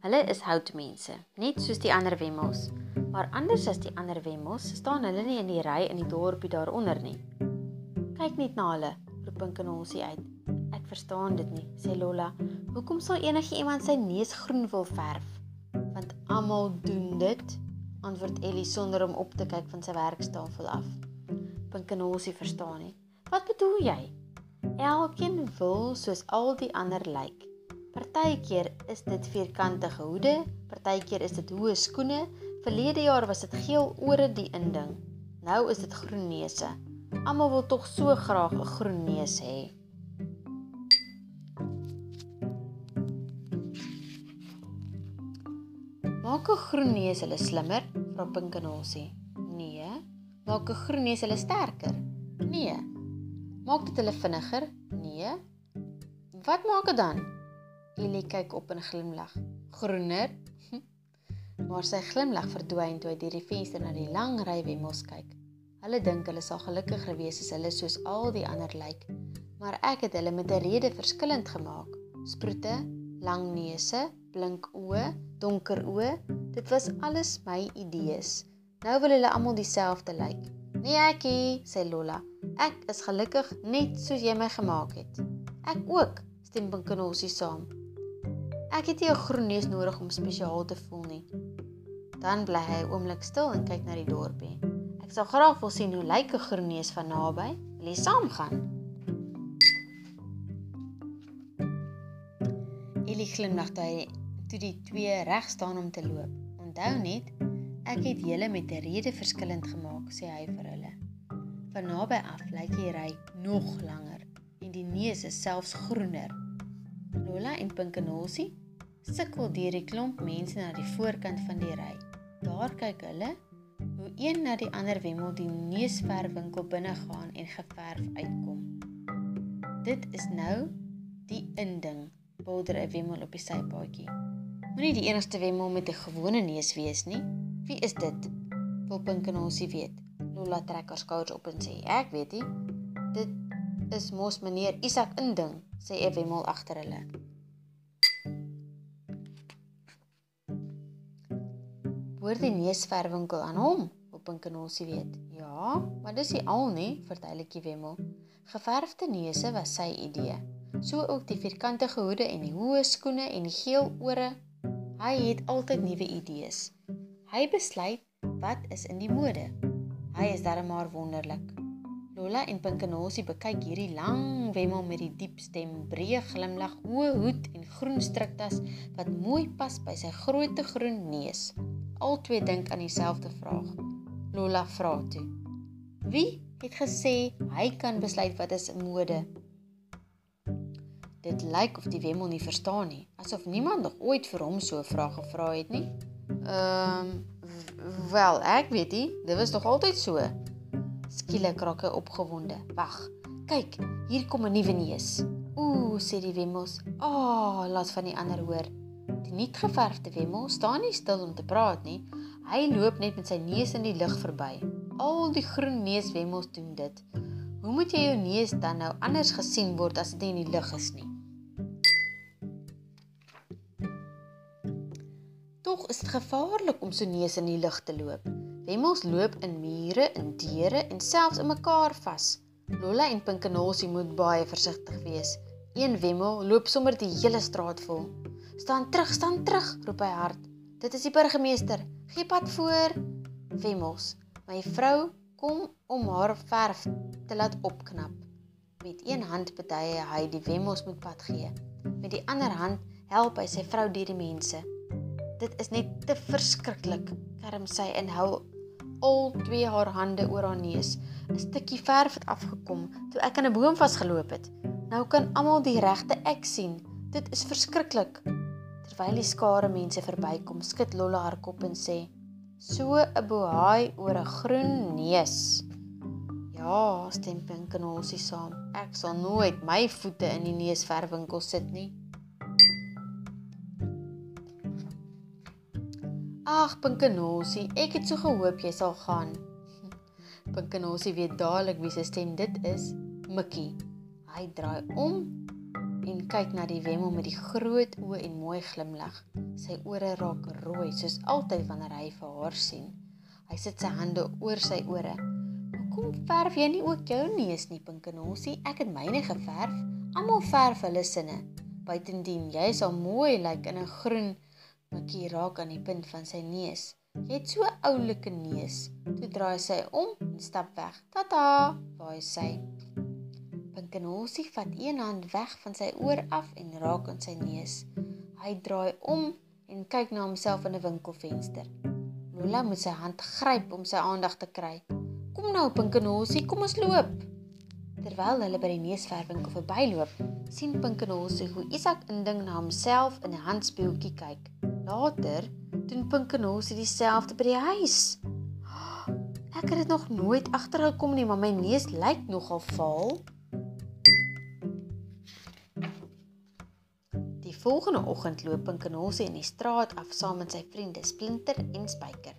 Hulle is houtmense, net soos die ander wemmels. Maar anders as die ander wemmels, staan hulle nie in die ry in die dorpie daaronder nie. Kyk net na hulle, roep Pinkenosie uit. Ek verstaan dit nie, sê Lola. Hoekom sal enigiemand sy neus groen wil verf? Want almal doen dit, antwoord Ellie sonder om op te kyk van sy werkstafel af. Pinkenosie verstaan nie. Wat bedoel jy? Elkeen wil soos al die ander lyk. Partykeer is dit vierkantige hoede, partykeer is dit hoë skoene. Verlede jaar was dit geel ore die inding. Nou is dit groen neuse. Almal wil tog so graag 'n groen neus hê. Maak 'n groen neus hulle slimmer? Vra Pinkenosie. Nee. Maak 'n groen neus hulle sterker? Nee. Maak dit hulle vinniger? Nee. Wat maak dit dan? Ellie kyk op en glimlag. Groener. Maar sy glimlag verdwyn toe hy deur die venster na die lang ry wemmels kyk. Hulle dink hulle sal gelukkiger wees as hulle soos al die ander lyk. Maar ek het hulle met 'n rede verskillend gemaak. Sproete, lang neuse, blink oë, donker oë. Dit was alles my idees. Nou wil hulle almal dieselfde lyk. Nee ekie, sê Lola. Ek is gelukkig net soos jy my gemaak het. Ek ook, stem Pinkenosie saam. Ek het nie 'n groen neus nodig om spesiaal te voel nie. Dan bly hy 'n oomblik stil en kyk na die dorpie. Ek sal graag wil sien hoe lyk 'n groen neus van naby. Wil jy saamgaan? Willie glimlag toe hy toe die twee reg staan om te loop. Onthou net, ek het julle met 'n rede verskillend gemaak, sê hy vir hulle. Van naby af lyk die ry nog langer en die neus is selfs groener. Lola en Pinkenosie sukkel deur die klomp mense na die voorkant van die ry. Daar kyk hulle hoe een na die ander wemmel die neusverfwinkel binne gaan en geverf uitkom. Dit is nou die inding, bulder 'n wemmel op die sypaadjie. Moenie die enigste wemmel met 'n gewone neus wees nie. Wie is dit? Wil Pinkenosie weet. Lola trek haar skouers op en sê: "Ek weet nie. Dit is mos meneer Isak inding," sê 'n wemmel agter hulle. Hoor die neusverwinkel aan hom, op Pinkenosie weet. Ja, maar dis nie al nie, verduidelik die Wemmel. Geverfde neuse was sy idee. So ook die vierkantige hoede en die hoë skoene en die geel ore. Hy het altyd nuwe idees. Hy besluit wat is in die mode. Hy is darem maar wonderlik. Lola en Pinkenosie bekyk hierdie lang wemmel met die diep stem, breë glimlag, hoë hoed en groen striktas wat mooi pas by sy groot groen neus. Albei dink aan dieselfde vraag. Lola vra toe: "Wie het gesê hy kan besluit wat is mode?" Dit lyk of die wemmel nie verstaan nie, asof niemand nog ooit vir hom so 'n vraag gevra het nie. Ehm, um, wel, ek weet nie, dit was nog altyd so. Skielik raak hy opgewonde. Wag, kyk, hier kom 'n nuwe neus. Ooh, sê die wemmels. "Ah, oh, laat van die ander hoor." Die nuutgeverfde wemmel staan nie stil om te praat nie. Hy loop net met sy neus in die lug verby. Al die groen neuswemmels doen dit. Hoe moet jy jou neus dan nou anders gesien word as dit in die lug is nie? Tog is dit gevaarlik om so neus in die lug te loop. Wemmels loop in mure, in deure en selfs in mekaar vas. Lola en Pinkenosie moet baie versigtig wees. Een wemmel loop sommer die hele straat vol. Staan terug, staan terug, roep hy hard. Dit is die burgemeester. Gee pad voor. Wemmels, my vrou kom om haar verf te laat opknap. Met een hand betye hy die wemmels moet pad gee. Met die ander hand help hy sy vrou deur die mense. Dit is net te verskriklik, kerm sy en hou al twee haar hande oor haar neus. 'n Stukkie verf het afgekom toe ek aan 'n boom vasgeloop het. Nou kan almal die regte ek sien. Dit is verskriklik. Terwyl die skare mense verbykom, skud Lolla haar kop en sê: "So 'n bohaai oor 'n groen neus." Ja, stem Pinkenosie saam. Ek sal nooit my voete in die neusverwinkel sit nie. Ag, Pinkenosie, ek het so gehoop jy sal gaan. Pinkenosie weet dadelik wie se stem dit is. Mikkie. Hy draai om en kyk na die wemmel met die groot oë en mooi glimlag. Sy ore raak rooi soos altyd wanneer hy vir haar sien. Hy sit sy hande oor sy ore. "Hoekom verf jy nie ook jou neus nie, Pinkenosie? Ek het myne geverf. Almal verf hulle sinne. Buitendien, jy sal mooi lyk in 'n groen mikkie raak aan die punt van sy neus. Jy het so oulike neus." Toe draai sy om en stap weg. "Tata," waai sy. Pinkenosie vat een hand weg van sy oor af en raak aan sy neus. Hy draai om en kyk na homself in 'n winkelfenster. Lola moet sy hand gryp om sy aandag te kry. "Kom nou, Pinkenosie, kom ons loop." Terwyl hulle by die neusverwinkel verbyloop, sien Pinkenosie hoe Isak inding na homself in 'n handspieeltjie kyk. Later doen Pinkenosie dieselfde by die huis. Ek het dit nog nooit agtergekom nie, maar my neus lyk nogal vaal. Volgende oggend loop Pinkenosie in die straat af saam met sy vriende Splinter en Spyker.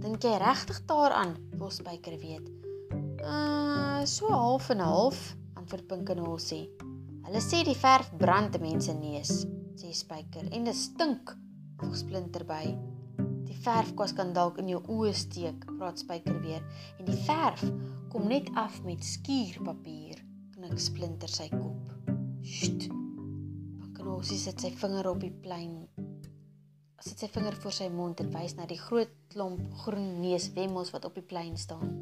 Dink jy regtig daaraan? Wil Spyker weet. Uh, so half en half, antwoord Pinkenosie. Hulle sê die verf brand mense neus, sê Spyker en dit stink, voeg Splinter by. Die verf kos kan dalk in jou oë steek, praat Spyker weer, en die verf kom net af met skuurpapier, knik Splinter sy kop. Sst. Bossie sit sy vinger op die plein. Sit sy vinger voor sy mond en wys na die groot klomp groen neuswemmels wat op die plein staan.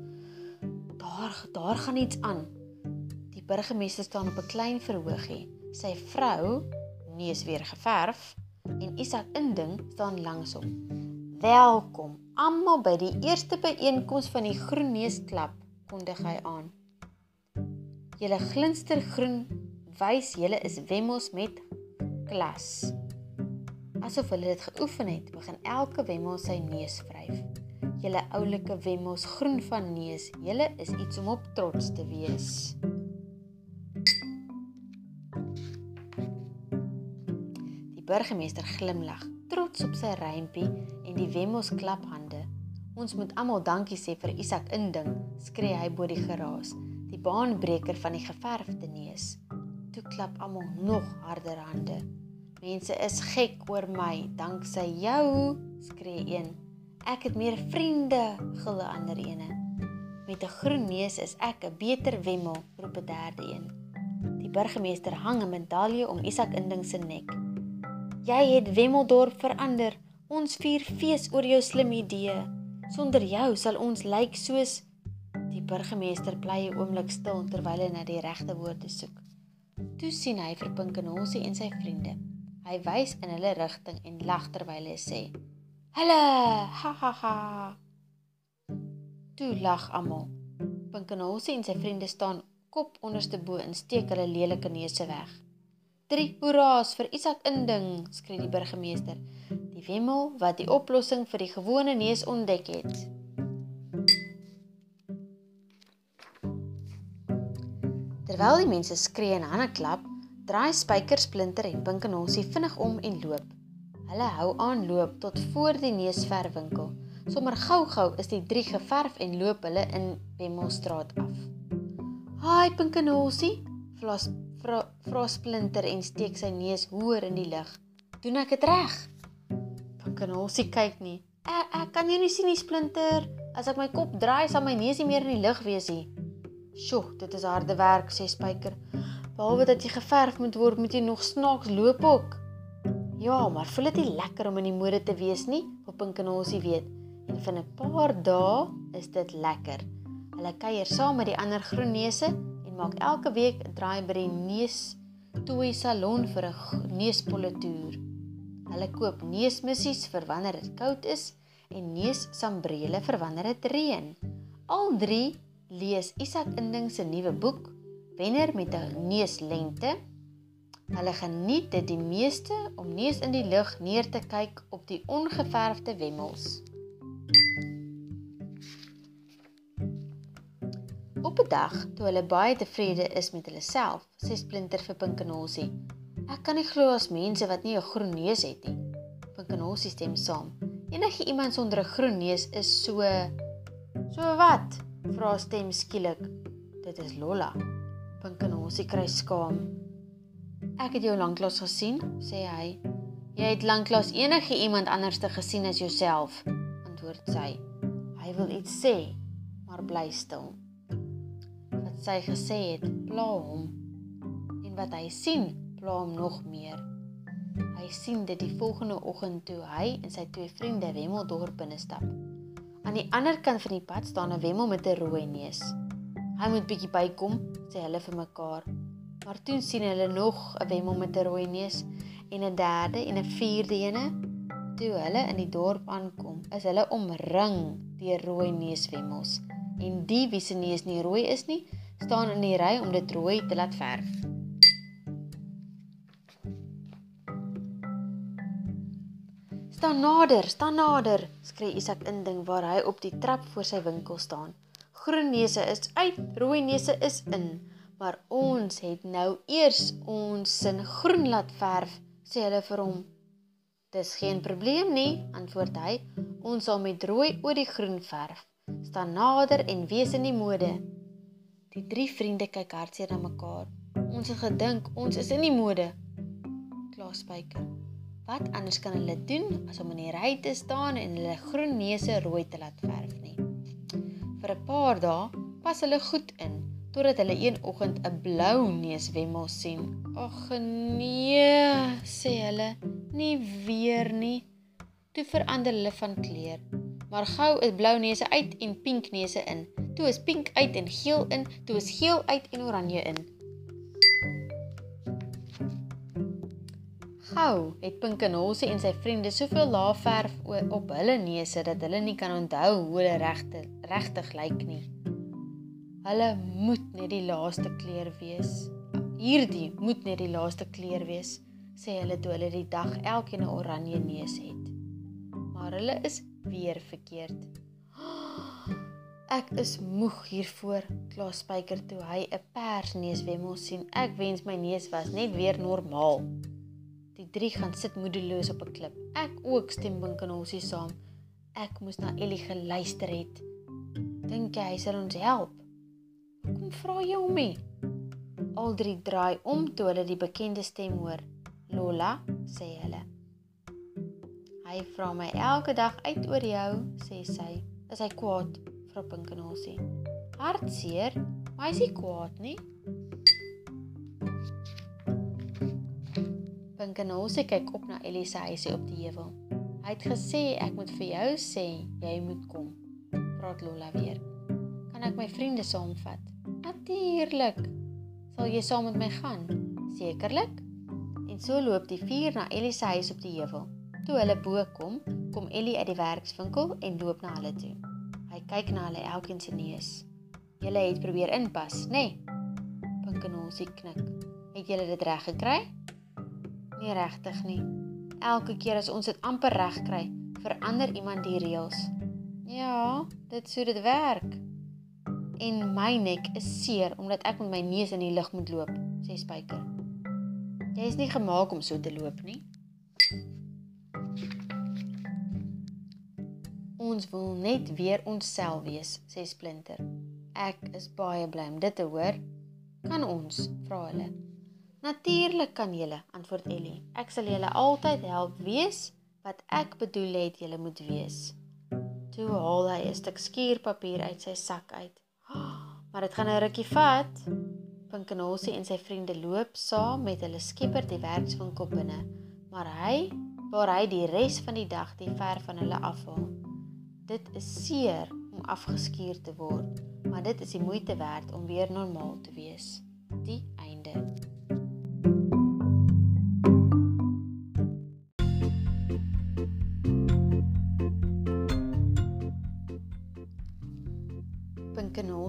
Daar daar gaan iets aan. Die burgemeester staan op 'n klein verhoogie. Sy vrou, neus weer geverf en Isak inding staan langs hom. Welkom almal by die eerste byeenkoms van die Groen Neus Klub, kondig hy aan. Julle glinster groen wys julle is wemmels met klas. Asof hulle dit geoefen het, begin elke wemmel sy neus vryf. Julle oulike wemmels groen van neus, julle is iets om op trots te wees. Die burgemeester glimlag, trots op sy rympie en die wemmels klap hande. Ons moet almal dankie sê vir Isak inding, skree hy bo die geraas, die baanbreker van die geverfde neus. Toe klap almal nog harder hande. Mense is gek oor my danksy jou, skree een. Ek het meer vriende, gil 'n ander ene. Met 'n groen neus is ek 'n beter wemmel, roep 'n derde een. Die burgemeester hang 'n medalje om Isak Inding se nek. Jy het Wemmeldorp verander. Ons vier fees oor jou slim idee. Sonder jou sal ons lyk soos die burgemeester bly 'n oomblik stil terwyl hy na die regte woorde soek. Toe sien hy vir Pinkenosie en sy vriende. Hy wys in hulle rigting en lag terwyl hy sê: "Hulle, ha ha ha." Toe lag almal. Pinkenosie en sy vriende staan kop onderste bo en steek hulle lelike neuse weg. "Drie hoera's vir Isak Inding," skree die burgemeester, die wemmel wat die oplossing vir die gewone neus ontdek het. Terwyl die mense skree en hande klap, draai Spyker Splinter en Pink en Honsie vinnig om en loop. Hulle hou aan loop tot voor die neusverwinkel. Sommer gou-gou is die drie geverf en loop hulle in Wemmelstraat af. "Haai Pink en Honsie," vra vra Splinter en steek sy neus hoër in die lug. "Doen ek dit reg?" Pink en Honsie kyk nie. "Ek ek kan jou nie sien nie, Splinter. As ek my kop draai, sal my neus nie meer in die lug wees nie." "Sjoe, dit is harde werk," sê Spyker. Behalwe dat jy geverf moet word, moet jy nog snaaks loop ook. Ja, maar voel dit nie lekker om in die mode te wees nie? Op Pink en Honsie weet. En vir 'n paar dae is dit lekker. Hulle kuier saam met die ander groen neuse en maak elke week 'n draai by die neus toy salon vir 'n neuspolitoer. Hulle koop neusmissies vir wanneer dit koud is en neussambrele vir wanneer dit reën. Al drie lees Isak Inding se nuwe boek wenner met 'n neuslengte. Hulle geniet dit die meeste om neus in die lug neer te kyk op die ongeverfde wemmels. Op 'n dag, toe hulle baie tevrede is met hulle self, sê Splinter vir Pinkenosie: "Ek kan nie glo as mense wat nie 'n groen neus het nie." Pinkenosie stem saam. Enige iemand sonder 'n groen neus is so so wat? Vra stem skielik. Dit is Lola. Pink en Honsie kry skaam. Ek het jou lanklaas gesien, sê hy. Jy het lanklaas enige iemand anders te gesien as jouself, antwoord sy. Hy wil iets sê, maar bly stil. Wat sy gesê het, pla hom. En wat hy sien, pla hom nog meer. Hy sien dit die volgende oggend toe hy en sy twee vriende Wemmeldorp binne stap. Aan die ander kant van die pad staan 'n wemmel met 'n rooi neus. Hy moet bietjie bykom, sê hulle vir mekaar. Maar toe sien hulle nog 'n wemmel met 'n rooi neus en 'n derde en 'n vierde ene. Toe hulle in die dorp aankom, is hulle omring deur rooi neuswemmels. En die wie se neus nie rooi is nie, staan in die ry om dit rooi te laat verf. Staan nader, staan nader, skree Isak inding waar hy op die trap voor sy winkel staan groen neuse is uit, rooi neuse is in, maar ons het nou eers ons sin groen laat verf, sê hulle vir hom. Dis geen probleem nie, antwoord hy. Ons sal met rooi oor die groen verf. Staan nader en wees in die mode. Die drie vriende kyk hartseer na mekaar. Ons het gedink ons is in die mode. Klaasbyker. Wat anders kan hulle doen as om in die ry te staan en hulle groen neuse rooi te laat verf nie? Vir 'n paar dae pas hulle goed in totdat hulle een oggend 'n blou neuswemmel sien. Ag nee, sê hulle, nie weer nie. Toe verander hulle van kleur. Maar gou is blou neuse uit en pink neuse in. Toe is pink uit en geel in, toe is geel uit en oranje in. Gou het Pinkenosie en sy vriende soveel laafverf op hulle neuse dat hulle nie kan onthou hoe hulle regte regtig lyk nie. Hulle moet net die laaste kleur wees. Hierdie moet net die laaste kleur wees, sê hulle toe hulle die dag elkeen 'n oranje neus het. Maar hulle is weer verkeerd. Ek is moeg hiervoor, kla Spyker toe hy 'n pers neuswemmel sien. Ek wens my neus was net weer normaal. Drie gaan sit moedeloos op 'n klip. Ek ook stem Binkenholsie saam. Ek moes na Ellie geluister het. Dink jy hy sal ons help? Kom vra jy hom nie. Al drie draai om toe hulle die bekende stem hoor. Lola, sê hulle. Hy vra my elke dag uit oor jou, sê sy. Is hy kwaad? Vra Pinkenosie. Hartseer, maar hy is nie kwaad nie. Pinkenosie kyk op na Ellie se huisie op die heuwel. Hy het gesê ek moet vir jou sê jy moet kom. Praat Lola weer. Kan ek my vriende saamvat? Natuurlik. Sal jy saam met my gaan? Sekerlik. En so loop die vier na Ellie se huis op die heuwel. Toe hulle bo kom, kom Ellie uit die werkswinkel en loop na hulle toe. Hy kyk na hulle elkeen se neus. Julle het probeer inpas, nê? Nee? Pinkenosie knik. Het julle dit reg gekry? Nie regtig nie. Elke keer as ons dit amper reg kry, verander iemand die reëls. Ja, dit sou dit werk en my nek is seer omdat ek met my neus in die lug moet loop, sê Spyker. Jy is nie gemaak om so te loop nie. Ons wil net weer onsself wees, sê Splinter. Ek is baie bly om dit te hoor. Kan ons? vra hulle. Natuurlik kan julle, antwoord Ellie. Ek sal julle altyd help wees wat ek bedoel het julle moet wees. Toe haal hy 'n stuk skuurpapier uit sy sak uit. <gasps> Maar dit gaan 'n rukkie vat. Pinkenosie en sy vriende loop saam met hulle skepper die werkswinkel binne, maar hy waar hy die res van die dag die ver van hulle afhaal. Dit is seer om afgeskuur te word, maar dit is die moeite werd om weer normaal te wees. Die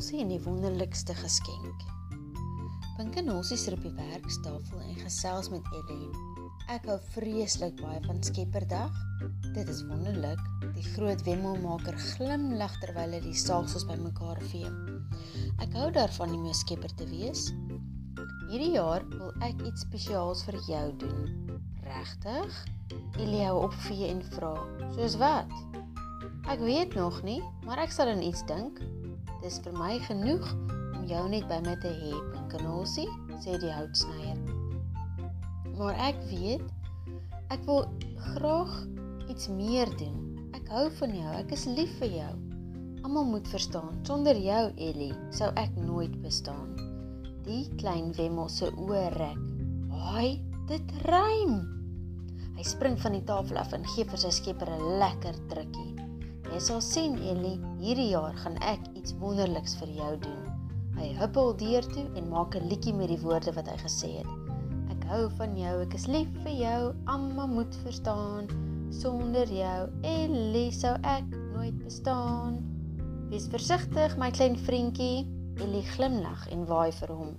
Pinkenolsie en die wonderlikste geskenk. Pinkenolsie sit op die werkstafel en gesels met Ellie. Ek hou vreeslik baie van Skepperdag. Dit is wonderlik. Die groot wemmelmaker glimlag terwyl hy die saagsels bymekaar vee. Ek hou daarvan om 'n skepper te wees. Hierdie jaar wil ek iets spesiaals vir jou doen. Regtig? Ellie hou op vee en vra: "Soos wat?" Ek weet nog nie, maar ek sal aan iets dink. Dis vir my genoeg om jou net by my te hê, Pinkenosie, sê die houtsnyer. Maar ek weet ek wil graag iets meer doen. Ek hou van jou, ek is lief vir jou. Almal moet verstaan, sonder jou, Ellie, sou ek nooit bestaan. Die klein wemmel se oë rek. Haai, dit rym. Hy spring van die tafel af en gee vir sy skepper 'n lekker drukkie. Jy sal sien Ellie, hierdie jaar gaan ek iets wonderliks vir jou doen. Hy huppel deur toe en maak 'n liedjie met die woorde wat hy gesê het. Ek hou van jou, ek is lief vir jou, almal moet verstaan. Sonder jou, Ellie, sou ek nooit bestaan. Wees versigtig, my klein vriendjie. Ellie glimlag en waai vir hom.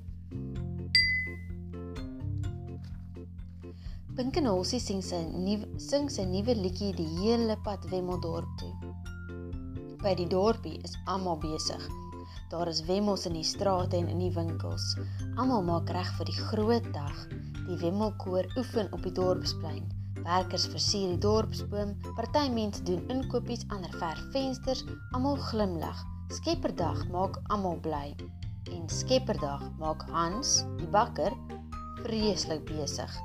Pinkenholsie sing sy nuwe sing sy nuwe liedjie die hele pad Wemmeldorp toe. By die dorpie is almal besig. Daar is wemmels in die strate en in die winkels. Almal maak reg vir die groot dag. Die wemmelkoor oefen op die dorpsplein. Werkers versier die dorpsboom, party mense doen inkopies, ander verf vensters, almal glimlag. Skepperdag maak almal bly. En Skepperdag maak Hans, die bakker, vreeslik besig.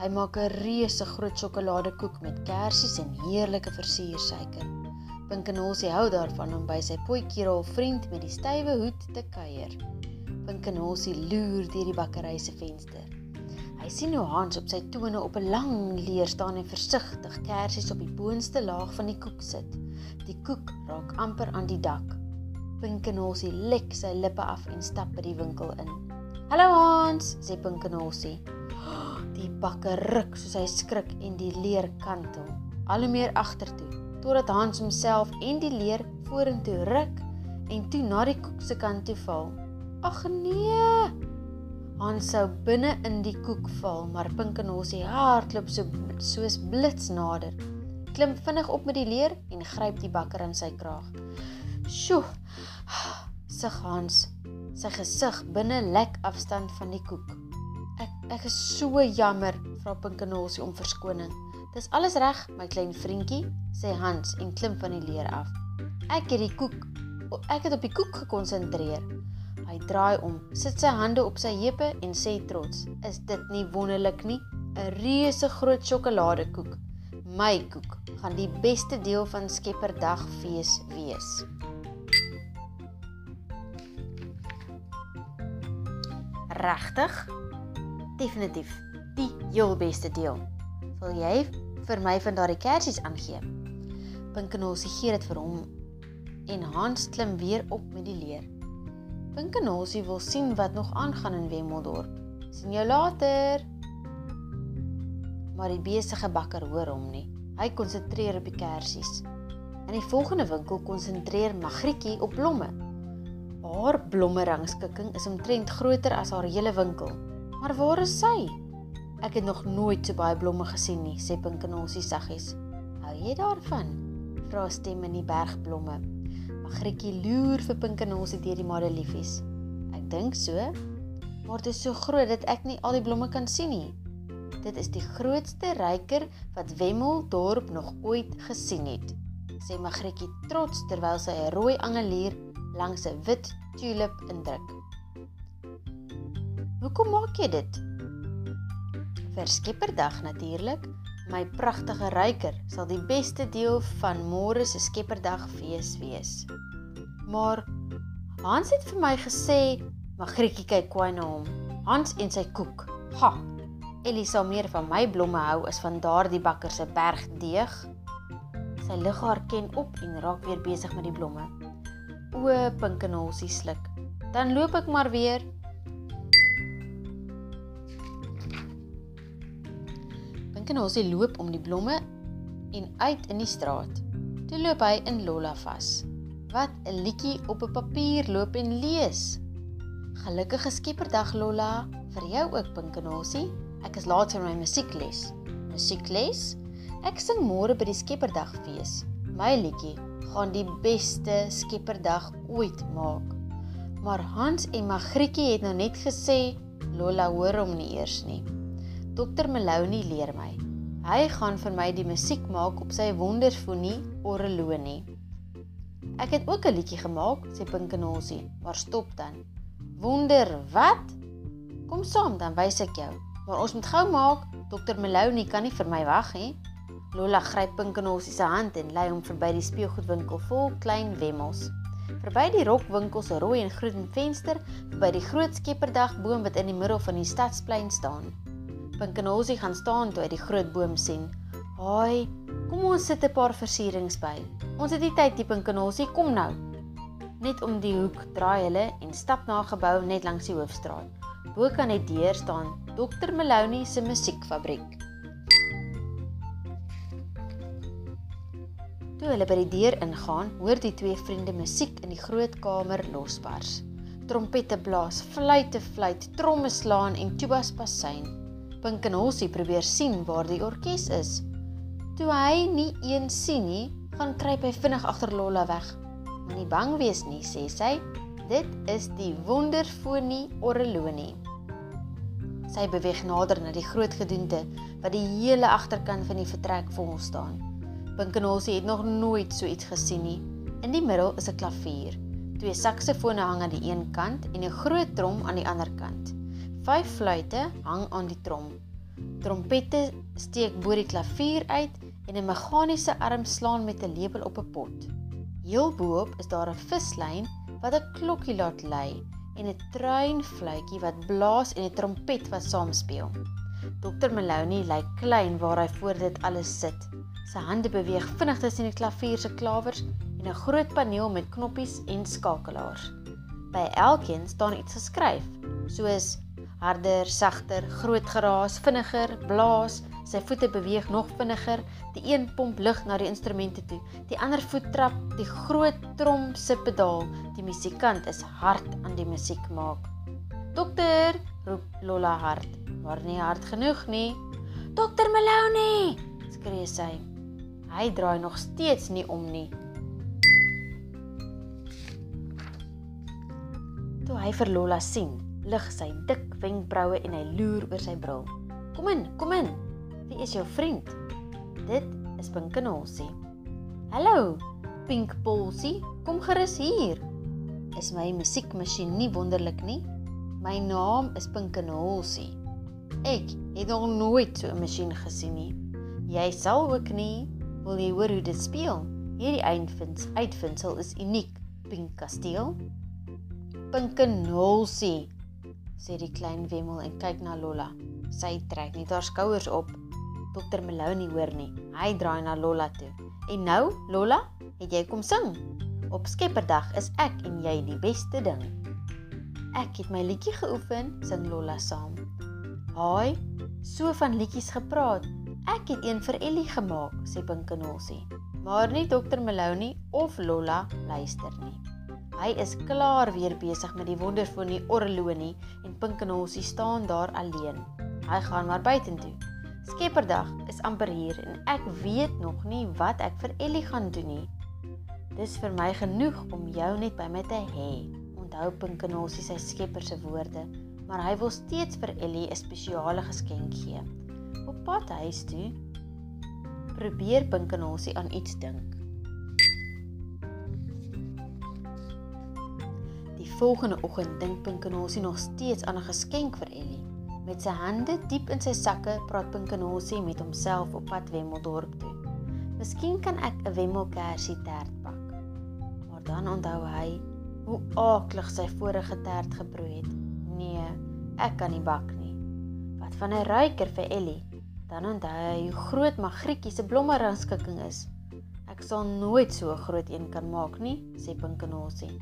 Hy maak 'n reuse groot sjokoladekoek met kersies en heerlike versiersuiker. Pinkenosie hou daarvan om by sy potjierol vriend met die stywe hoed te kuier. Pinkenosie loer deur die bakkery se venster. Hy sien hoe Hans op sy tone op 'n lang leer staan en versigtig kersies op die boonste laag van die koek sit. Die koek raak amper aan die dak. Pinkenosie lek sy lippe af en stap by die winkel in. "Hallo Hans," sê Pinkenosie. <gasps> Die bakker ruk soos hy skrik en die leer kantel al hoe meer agtertoe totdat Hans homself en die leer vorentoe ruk en toe na die koek se kant toe val. Ag nee! Hans sou binne in die koek val, maar Pinkenhossie hardloop so soos blits nader. Klim vinnig op met die leer en gryp die bakker in sy kraag. Sjoe! Sug Hans, sy gesig binne lek afstand van die koek. Ek ek is so jammer, vra Pinkenhossie om verskoning. Dis alles reg, my klein vriendjie, sê Hans en klim van die leer af. Ek het die koek ek het op die koek gekonsentreer. Hy draai om, sit sy hande op sy heupe en sê trots: "Is dit nie wonderlik nie? 'n Reuse groot sjokoladekoek. My koek gaan die beste deel van Skepperdag fees wees." Regtig? Definitief die heel beste deel. Sal jy vir my van daardie kersies aangee? Pinkenolsie gee dit vir hom en Hans klim weer op met die leer. Pinkenolsie wil sien wat nog aangaan in Wemmeldorp. Sien jou later. Maar die besige bakker hoor hom nie. Hy konsentreer op die kersies. In die volgende winkel konsentreer Magrietjie op blomme. Haar blommerangskikking is omtrent groter as haar hele winkel. Maar waar is sy? Ek het nog nooit so baie blomme gesien nie, sê Pinkenolsie saggies. Hou jy daarvan? Vra stem in die bergblomme. Magrietjie loer vir Pinkenolsie deur die madeliefies. Ek dink so, maar dit is so groot dat ek nie al die blomme kan sien nie. Dit is die grootste ryker wat Wemmel dorp nog ooit gesien het, sê Magrietjie trots terwyl sy 'n rooi angelier langs 'n wit tulip indruk. Hoekom maak jy dit? Vir Skepperdag natuurlik. My pragtige ryker sal die beste deel van môre se Skepperdag fees wees. Maar Hans het vir my gesê, Magrietjie kyk kwaai na hom. Hans en sy koek. Ha. Ellie sal meer van my blomme hou as van daardie bakker se bergdeeg. Sy lig haar ken op en raak weer besig met die blomme. O, Pinkenolsie sluk. Dan loop ek maar weer Hosie loop om die blomme en uit in die straat. Toe loop hy in Lolla vas. Wat 'n liedjie op 'n papier loop en lees. Gelukkige Skepperdag Lolla vir jou ook Pink en Hosie. Ek is laat vir my musiekles. Musiekles? Ek sing môre by die Skepperdag fees. My liedjie gaan die beste Skepperdag ooit maak. Maar Hans en Magrietjie het nou net gesê Lolla hoor hom nie eers nie. Dr Meloni leer my. Hy gaan vir my die musiek maak op sy wonderfonie Oreloni. Ek het ook 'n liedjie gemaak, sê Pinkenosie, maar stop dan. Wonder wat? Kom saam dan wys ek jou. Maar ons moet gou maak. Dr Meloni kan nie vir my wag nie. Lola gryp Pinkenosie se hand en lei hom verby die speelgoedwinkel vol klein wemmels. Verby die rokwinkel se rooi en groen venster, by die groot skepperdag boom wat in die middel van die stadsplein staan. Pinkenolsie gaan staan toe hy die groot boom sien. "Haai, kom ons sit 'n paar versierings by. Ons het die tyd, die Pinkenolsie, kom nou." Net om die hoek draai hulle en stap na 'n gebou net langs die hoofstraat. Bo kan die deur staan Dr Meloni se musiekfabriek. Toe hulle by die deur ingaan, hoor die twee vriende musiek in die groot kamer losbars. Trompette blaas, fluitte fluit, tromme slaan en tubas passyn. Pink en Hossie probeer sien waar die orkes is. Toe hy nie een sien nie, gaan kruip hy vinnig agter Lolla weg. Moenie bang wees nie, sê sy. Dit is die wonderfonie Oreloni. Sy beweeg nader na die groot gedoente wat die hele agterkant van die vertrek vol staan. Pink en Hossie het nog nooit so iets gesien nie. In die middel is 'n klavier. Twee saksofone hang aan die een kant en 'n groot trom aan die ander kant. Vyf fluitte hang aan die trom. Trompette steek bo die klavier uit en 'n meganiese arm slaan met 'n lepel op 'n pot. Heel bo-op is daar 'n vislyn wat 'n klokkie laat lui en 'n treinfluitjie wat blaas en 'n trompet wat saamspeel. Dr Meloni lyk klein waar hy voor dit alles sit. Sy hande beweeg vinnig tussen die klavier se klawers en 'n groot paneel met knoppies en skakelaars. By elkeen staan iets geskryf, soos Harder, sagter, groot geraas, vinniger, blaas. Sy voete beweeg nog vinniger. Die een pomp lug na die instrumente toe. Die ander voet trap die groot trom se pedaal. Die musikant is hard aan die musiek maak. "Dokter!" roep Lola hard, maar nie hard genoeg nie. "Dokter Maloney!" skree sy. Hy draai nog steeds nie om nie. Toe hy vir Lola sien, lig sy dik wenkbroue en hy loer oor sy bril. "Kom in, kom in. Wie is jou vriend?" "Dit is Pink Knolsie." "Hallo, Pink Polsie, kom gerus hier." "Is my musiekmasjien nie wonderlik nie? My naam is Pink Knolsie." "Ek het nog nooit so 'n masjien gesien nie." "Jy sal ook nie. Wil jy hoor hoe dit speel? Hierdie uitvinds uitvindsel is uniek, Pink Kasteel." Pinkenolsie, sê die klein wemmel en kyk na Lolla. Sy trek net haar skouers op. Dokter Meloni hoor nie. Hy draai na Lolla toe. En nou, Lolla, het jy kom sing? Op Skepperdag is ek en jy die beste ding. Ek het my liedjie geoefen, sing Lolla saam. Haai, so van liedjies gepraat. Ek het een vir Ellie gemaak, sê Pinkenolsie. Maar nie Dokter Meloni of Lolla luister nie. Hy is klaar weer besig met die wondervolle orlonie en Pinkenolsie staan daar alleen. Hy gaan maar buitentoe. Skepperdag is amper hier en ek weet nog nie wat ek vir Ellie gaan doen nie. Dis vir my genoeg om jou net by my te hê. Onthou Pinkenolsie sy skepper se woorde, maar hy wil steeds vir Ellie 'n spesiale geskenk gee. Op pad huis toe probeer Pinkenolsie aan iets dink. Volgende oggend dink Pinkenosie nog steeds aan 'n geskenk vir Ellie. Met sy hande diep in sy sakke, praat Pinkenosie met homself op pad Wemmeldorp toe. Miskien kan ek 'n wemmelkersie tert bak. Maar dan onthou hy hoe aaklig sy vorige tert gebroei het. Nee, ek kan nie bak nie. Wat van 'n ruiker vir Ellie? Dan onthou hy hoe groot Magrietjie se blommerangskikking is. Ek sal nooit so 'n groot een kan maak nie, sê Pinkenosie.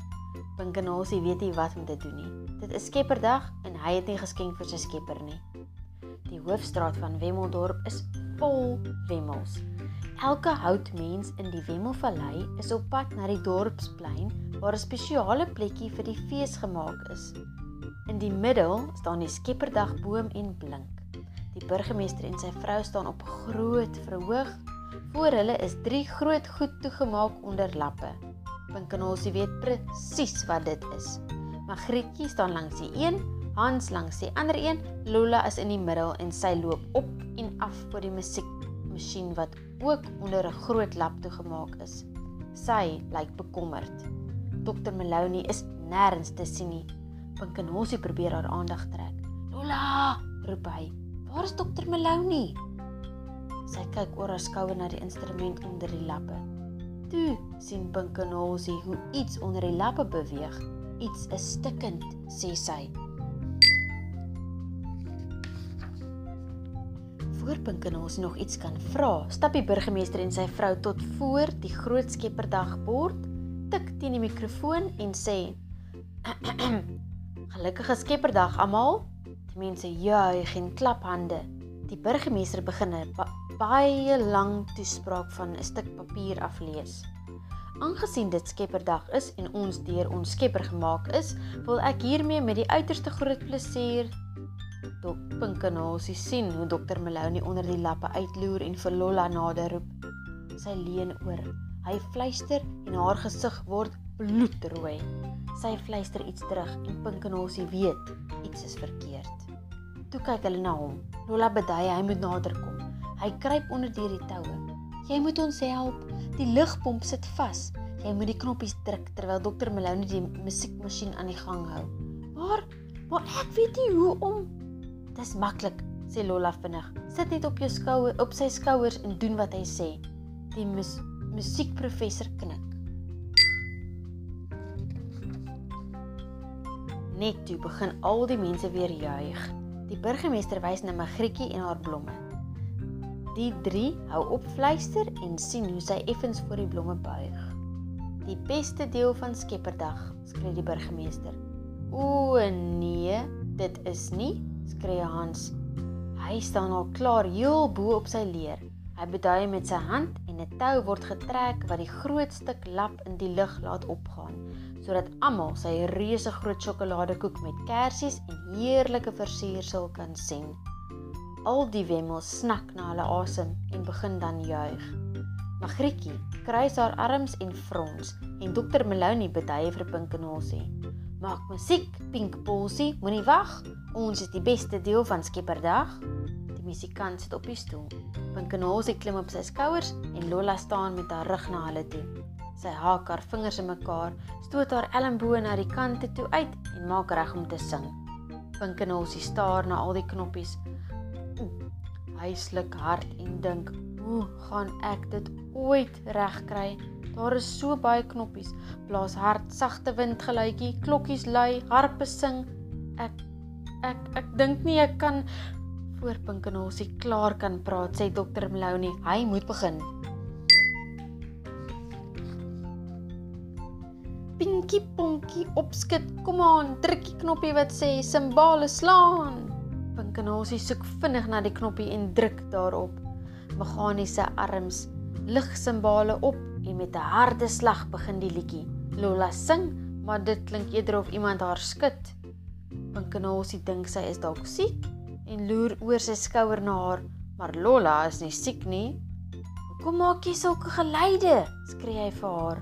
Pinkenasie weet nie wat om te doen nie. Dit is Skepperdag en hy het nie geskenk vir sy skepper nie. Die hoofstraat van Wemmeldorp is vol wemmels. Elke houtmens in die Wemmelvallei is op pad na die dorpsplein waar 'n spesiale plekkie vir die fees gemaak is. In die middel staan die Skepperdag-boom en blink. Die burgemeester en sy vrou staan op groot verhoog. Voor hulle is drie groot goed toegemaak onder lappe. Pinkenosie weet presies wat dit is. Magrietjie staan langs die een, Hans langs die ander een, Lola is in die middel en sy loop op en af voor die musiekmasjien wat ook onder 'n groot lap toegemaak is. Sy lyk bekommerd. Dr Meloni is nêrens te sien nie. Pinkenosie probeer haar aandag trek. "Lola!" roep hy. "Waar is Dr Meloni?" Sy kyk oor haar skouer na die instrument onder die lappe. Toe sien Pinkenosie hoe iets onder die lappe beweeg. Iets is stikkend, sê sy. Voor Pinkenosie nog iets kan vra, stap die burgemeester en sy vrou tot voor die groot skepperdagbord, tik teen die mikrofoon en sê: <clears throat> "Gelukkige skepperdag almal." Die mense juig en klap hande. Die burgemeester begin baie lang toespraak van 'n stuk papier aflees. Aangesien dit Skepperdag is en ons deur ons Skepper gemaak is, wil ek hiermee met die uiterste groot plesier Dok Pinkenosie sien hoe Dr Meloni onder die lappe uitloer en vir Lolla nader roep. Sy leun oor. Hy fluister en haar gesig word bloedrooi. Sy fluister iets terug en Pinkenosie weet iets is verkeerd. Toe kyk hulle na hom. Lolla bedui hy moet nader kom. Hy kruip onder deur die toue. Jy moet ons help. Die lugpomp sit vas. Jy moet die knoppies druk terwyl dokter Malone die musiekmasjien aan die gang hou. Maar maar ek weet nie hoe om. Dis maklik, sê Lola vinnig. Sit net op jou skouer, op sy skouers en doen wat hy sê. Die mus, musiekprofessor knik. Net toe begin al die mense weer juig. Die burgemeester wys na Magrietjie en haar blomme. Die drie hou op fluister en sien hoe sy effens voor die blomme buig. Die beste deel van Skepperdag, skree die burgemeester. O nee, dit is nie skree Hans. Hy staan al klaar heel bo op sy leer. Hy bedui met sy hand en 'n tou word getrek wat die groot stuk lap in die lug laat opgaan, sodat almal sy reuse groot sjokoladekoek met kersies en heerlike versiersel kan sien. Al die wemmels snak na hulle asem en begin dan juig. Magrietjie kruis haar arms en frons en dokter Melanie bedui vir Pinkenosie. Maak musiek, Pink Polsie, moenie wag. Ons is die beste deel van Skepperdag. Die musikant sit op die stoel. Pinkenosie klim op sy skouers en Lola staan met haar rug na hulle toe. Sy haak haar vingers in mekaar, stoot haar elmboë na die kante toe uit en maak reg om te sing. Pinkenosie staar na al die knoppies. Hy sluk hard en dink, "Hoe gaan ek dit ooit regkry? Daar is so baie knoppies. Blaas hard, sagte windgeluitjie, klokkies lui, harpe sing. Ek ek ek dink nie ek kan voor Pinkenosie klaar kan praat, sê dokter Melanie. Hy moet begin. Pinkie Ponkie opskit. Kom aan, druk die knoppie wat sê simbale slaan. Pinkenosie soek vinnig na die knoppie en druk daarop. Meganiese arms lig simbale op en met 'n harde slag begin die liedjie. Lola sing, maar dit klink eerder of iemand haar skud. Pinkenosie dink sy is dalk siek en loer oor sy skouer na haar, maar Lola is nie siek nie. "Hoekom maak jy sulke geluide?" skree hy vir haar.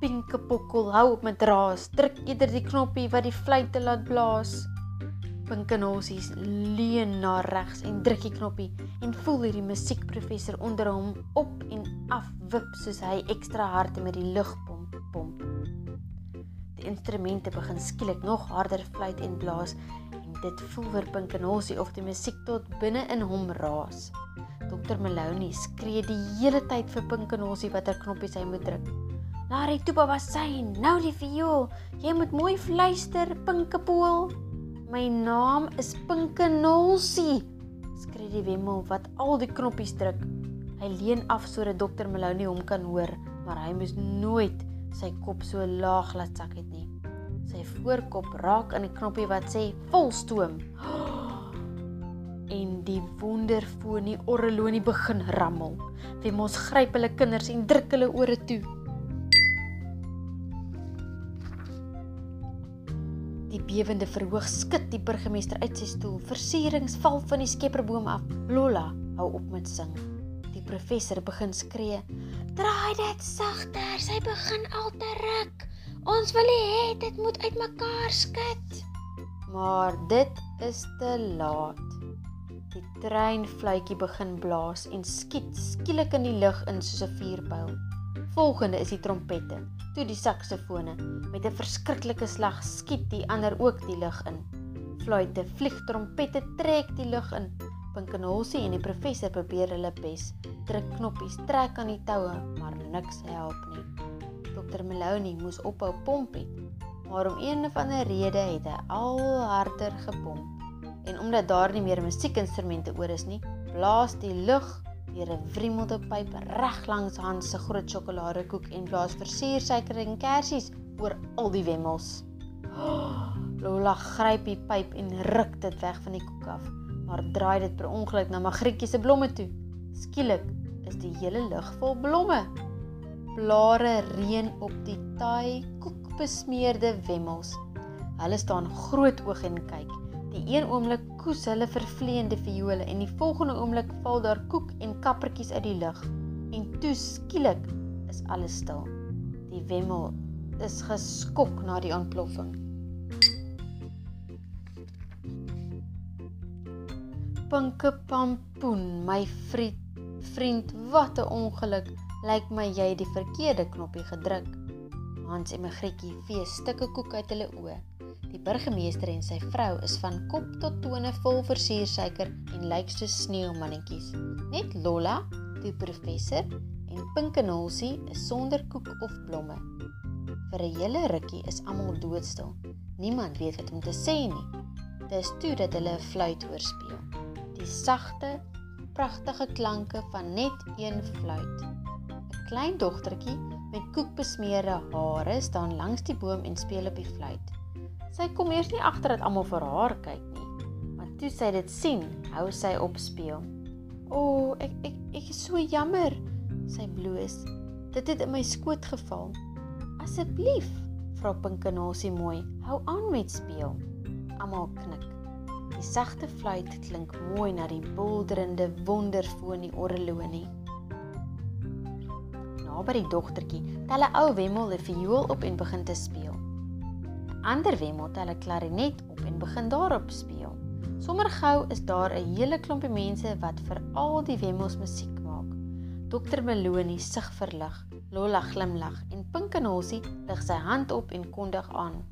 Pinke pokkel hou op met raas, druk eerder die knoppie wat die fluitte laat blaas. Pinkenosie leun na regs en druk die knoppie en voel hierdie musiekprofessor onder hom op en af wip soos hy ekstra hard met die lugpomp pomp. Die instrumente begin skielik nog harder fluit en blaas dit voel vir Pinkenosie of die musiek tot binne in hom raas. Dr Maloney skree die hele tyd vir Pinkenosie watter knoppies hy moet druk. Larry Tuba was sy, nou die viool. Jy moet mooi fluister, Pinkepool. My naam is Pinkenosie, skree die wemmel wat al die knoppies druk. Hy leun af sodat Dr Maloney hom kan hoor, maar hy moes nooit sy kop so laag laat sak het nie. Sy voorkop raak aan die knoppie wat sê volstoom. <gasps> En die wonderfonie orrelonie begin rammel. Wemos gryp hulle kinders en druk hulle ore toe. Die bewende verhoog skud die burgemeester uit sy stoel. Versierings val van die skepperboom af. Lola hou op met sing. Die professor begin skree: "Draai dit sagter, sy begin al te ruk." Ons wil hê dit moet uitmekaar skud. Maar dit is te laat. Die treinfluitjie begin blaas en skiet skielik in die lug in soos 'n vuurpyl. Volgende is die trompette, toe die saksofone. Met 'n verskriklike slag skiet die ander ook die lug in. Fluitte, vlieg trompette trek die lug in. Pinkenholsie en die professor probeer hulle bes. Druk knoppies, trek aan die toue, maar niks help nie. Dr. Maloney moes ophou pomp het. Maar om een of ander rede het hy al harder gepomp. En omdat daar nie meer musiekinstrumente oor is nie, blaas die lug deur 'n wriemelde pyp reg langs Hans se groot sjokoladekoek en blaas versiersuiker en kersies oor al die wemmels. <gasps> Lola gryp die pyp en ruk dit weg van die koek af, maar draai dit per ongeluk na Magrietjie se blomme toe. Skielik is die hele lug vol blomme blare reën op die taai koekbesmeerde wemmels. Hulle staan groot oog en kyk. Die een oomblik koes hulle vervleende viole en die volgende oomblik val daar koek en kappertjies uit die lug. En toe skielik is alles stil. Die wemmel is geskok na die ontploffing. Pinke pampoen, my vriend, vriend, wat 'n ongeluk lyk my jy die verkeerde knoppie gedruk. Hans en Magrietjie vee stukke koek uit hulle oë. Die burgemeester en sy vrou is van kop tot tone vol versiersuiker en lyk soos sneeumannetjies. Net Lolla, die professor en Pinkenolsie is sonder koek of blomme. Vir 'n hele rukkie is almal doodstil. Niemand weet wat om te sê nie. Dis toe dat hulle 'n fluit hoor speel. Die sagte, pragtige klanke van net een fluit klein dogtertjie met koekbesmeerde hare staan langs die boom en speel op die fluit. Sy kom eers nie agter dat almal vir haar kyk nie. toe sy dit sien, hou sy op speel. "O, oh, ek ek ek is so jammer," sy bloos. "Dit het in my skoot geval." "Asseblief," vra Pinkenosie mooi, "hou aan met speel." Almal knik. Die sagte fluit klink mooi na die bulderende wonderfoon die orrelonie. Na by die dogtertjie, tel 'n ou wemmel 'n viool op en begin te speel. 'n Ander wemmel tel 'n klarinet op en begin daarop speel. Sommer gou is daar 'n hele klompie mense wat vir al die wemmels musiek maak. Dokter Melonie sug verlig, Lola glimlag en Pinkenosie lig sy hand op en kondig aan.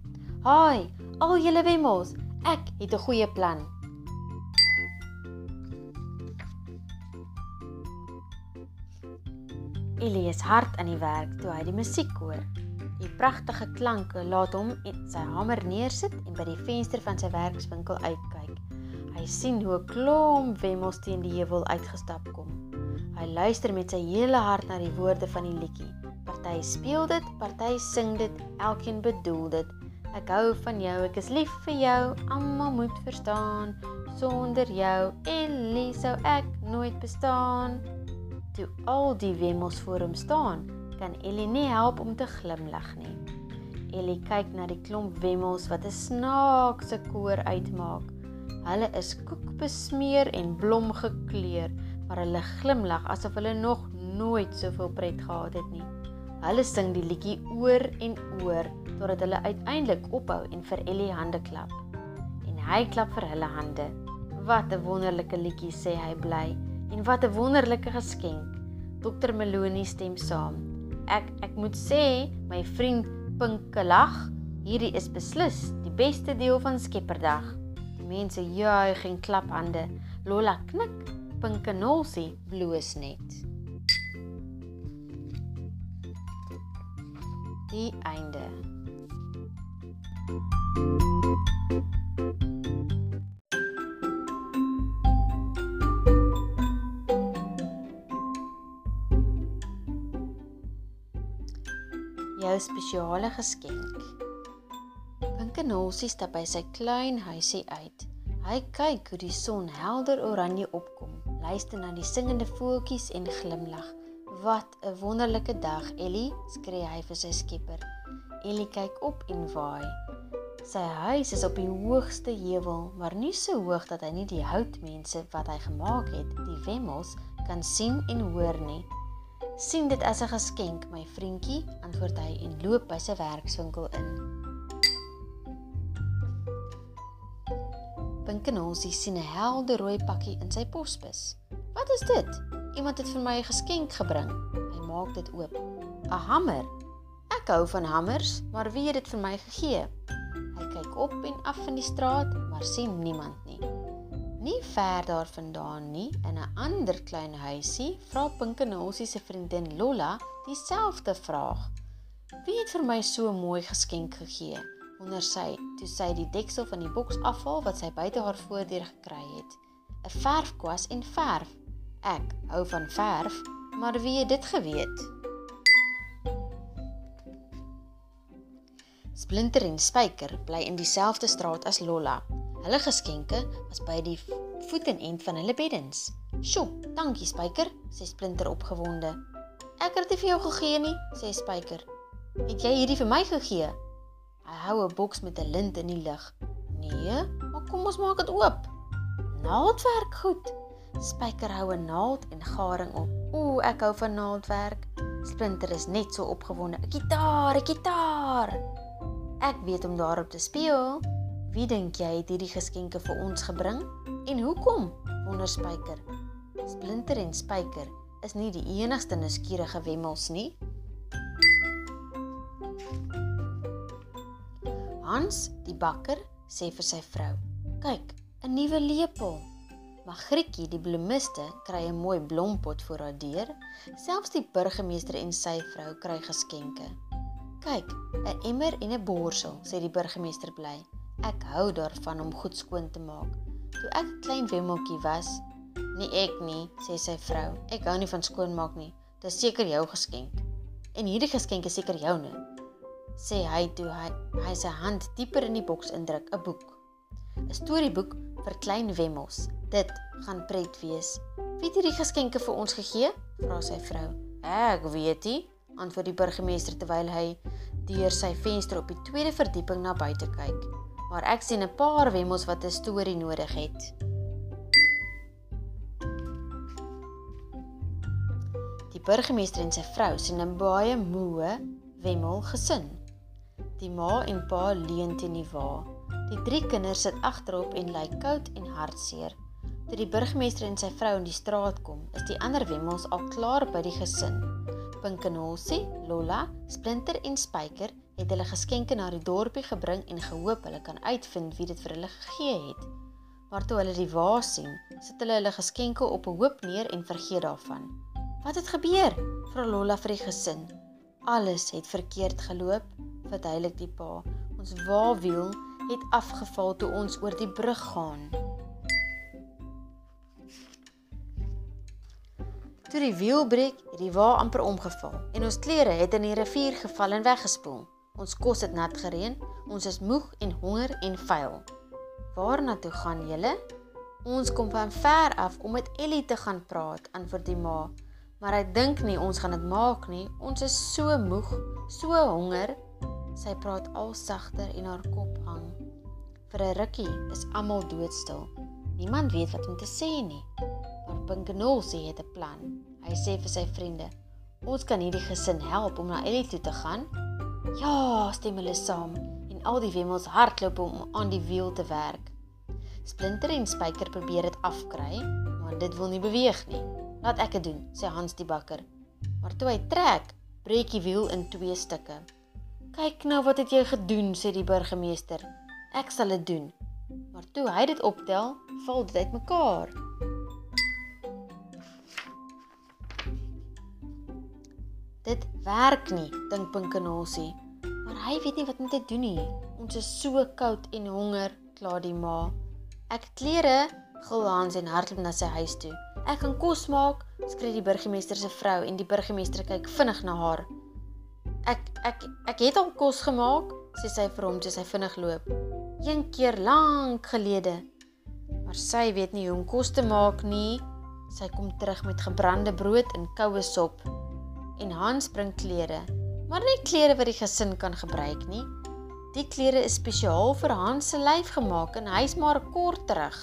"Haai, al julle wemmels, ek het 'n goeie plan." Elie is hard aan die werk toe hy die musiek hoor. Die pragtige klanke laat hom sy hamer neersit en by die venster van sy werkswinkel uitkyk. Hy sien hoe 'n klomp wemmels teen die heuwel uitgestap kom. Hy luister met sy hele hart na die woorde van die liedjie. Party speel dit, party sing dit, elkeen bedoel dit. Ek hou van jou, ek is lief vir jou, almal moet verstaan. Sonder jou, Ellie, sou ek nooit bestaan. Toe al die wemmels voor hom staan, kan Ellie nie help om te glimlag nie. Ellie kyk na die klomp wemmels wat 'n snaakse koor uitmaak. Hulle is koekbesmeer en blomgekleur, maar hulle glimlag asof hulle nog nooit soveel pret gehad het nie. Hulle sing die liedjie oor en oor totdat hulle uiteindelik ophou en vir Ellie hande klap. En hy klap vir hulle hande. Wat 'n wonderlike liedjie sê hy bly en wat 'n wonderlike geskenk. Dokter Melonie stem saam. Ek ek moet sê, my vriend Pinke lag, hierdie is beslis die beste deel van Skepperdag. Mense juig en klap hande. Lola knik, Pinkenosie bloos net. Die einde. Jou spesiale geskenk. Pinkenosie stap by sy klein huisie uit. Hy kyk hoe die son helder oranje opkom, luister na die singende voeltjies en glimlag. Wat 'n wonderlike dag, Ellie, skree hy vir sy skepper. Ellie kyk op en waai. Sy huis is op die hoogste heuwel, maar nie so hoog dat hy nie die houtmense wat hy gemaak het, die wemmels, kan sien en hoor nie. Sien dit as 'n geskenk, my vriendjie, antwoord hy en loop by sy werkswinkel in. Pinkenonsie sien 'n helder rooi pakkie in sy posbus. "Wat is dit? Iemand het vir my 'n geskenk gebring." Hy maak dit oop. "’n Hamer. Ek hou van hamers, maar wie het dit vir my gegee?" Hy kyk op en af in die straat, maar sien niemand nie. Ver daarvandaan nie, in 'n ander klein huisie, vra Pinkenonsie se vriendin Lola dieselfde vraag. "Wie het vir my so mooi geskenk gegee?" onder sy toe sy die deksel van die boks afhaal wat sy buite haar voordeur gekry het. 'n Verfkwas en verf. Ek hou van verf, maar wie het dit geweet? Splinter en Spyker bly in dieselfde straat as Lolla. Hulle geskenke was by die voet en end van hulle beddens. "Sjoe, dankie Spyker," sê Splinter opgewonde. "Ek het dit vir jou gegee nie," sê Spyker. "Het jy hierdie vir my gegee?" Hy hou 'n boks met 'n lint in die lug. Nee, maar kom ons maak dit oop. Naaldwerk goed. Spyker hou 'n naald en garing op. Ooh, ek hou van naaldwerk. Splinter is net so opgewonde. Gitaar, gitaar. Ek weet om daarop te speel. Wie dink jy het hierdie geskenke vir ons gebring? En hoekom? Wonder Spyker. Splinter en Spyker is nie die enigste nuuskierige wemmels nie. Hans, die bakker, sê vir sy vrou: "Kyk, 'n nuwe lepel." Magrietjie, die bloemiste, kry 'n mooi blompot vir haar deur. Selfs die burgemeester en sy vrou kry geskenke. "Kyk, 'n emmer en 'n borsel," sê die burgemeester bly. "Ek hou daarvan om goed skoon te maak. Toe ek 'n klein wemmeltjie was, nie ek nie," sê sy vrou. "Ek hou nie van skoonmaak nie. Dis seker jou geskenk. En hierdie geskenk is seker joune." sê hy toe hy hy sy hand dieper in die boks indruk, 'n boek. 'n Storieboek vir klein wemmels. Dit gaan pret wees. Wie het hierdie geskenke vir ons gegee? vra sy vrou. Ek weet nie, antwoord die burgemeester terwyl hy deur sy venster op die tweede verdieping na buite kyk. Maar ek sien 'n paar wemmels wat 'n storie nodig het. Die burgemeester en sy vrou sien 'n baie moe wemmel gesin. Die ma en pa leun teen die wa. Die drie kinders sit agterop en ly koud en hartseer. Toe die burgemeester en sy vrou in die straat kom, is die ander wemmels al klaar by die gesin. Pinkenolsie, Lolla, Splinter en Spyker het hulle geskenke na die dorpie gebring en gehoop hulle kan uitvind wie dit vir hulle gegee het. Maar toe hulle die wa sien, sit hulle hulle geskenke op 'n hoop neer en vergeet daarvan. "Wat het gebeur?" vra Lolla vir die gesin. "Alles het verkeerd geloop," verduidelik die pa. "Ons wa wiel het afgeval toe ons oor die brug gaan." Toe die wiel breek, het die wa amper omgeval en ons klere het in die rivier geval en weggespoel. Ons kos het nat gereën, ons is moeg en honger en vuil. Waarna toe gaan julle? Ons kom van ver af om met Ellie te gaan praat, antwoord die ma. Maar ek dink nie ons gaan dit maak nie. Ons is so moeg, so honger. Sy praat al sagter en haar kop hang. Vir 'n rukkie is almal doodstil. Niemand weet wat om te sê nie. Pinkenol sê hy het 'n plan. Hy sê vir sy vriende: "Ons kan hierdie gesin help om na Ellie toe te gaan." "Ja," stem hulle saam en al die wemmels hardloop om aan die wiel te werk. Splinter en Spyker probeer dit afkry, maar dit wil nie beweeg nie. "Laat ek dit doen," sê Hans die bakker. Maar toe hy trek, breek die wiel in twee stukke. "Kyk nou wat het jy gedoen," sê die burgemeester. "Ek sal dit doen." Maar toe hy dit optel, val dit uitmekaar. Dit werk nie, dink Pinkenosie. Maar hy weet nie wat om te doen nie. Ons is so koud en honger, kla die ma. Ek klere, gil Hans en hardloop na sy huis toe. Ek kan kos maak, skree die burgemeester se vrou en die burgemeester kyk vinnig na haar. Ek ek ek het al kos gemaak, sê sy vir hom terwyl sy vinnig loop. Een keer lank gelede. Maar sy weet nie hoe om kos te maak nie. Sy kom terug met gebrande brood en koue sop en Hans bring klere, maar nie klere wat die gesin kan gebruik nie. Die klere is spesiaal vir Hans se lyf gemaak en hy's maar kort terug.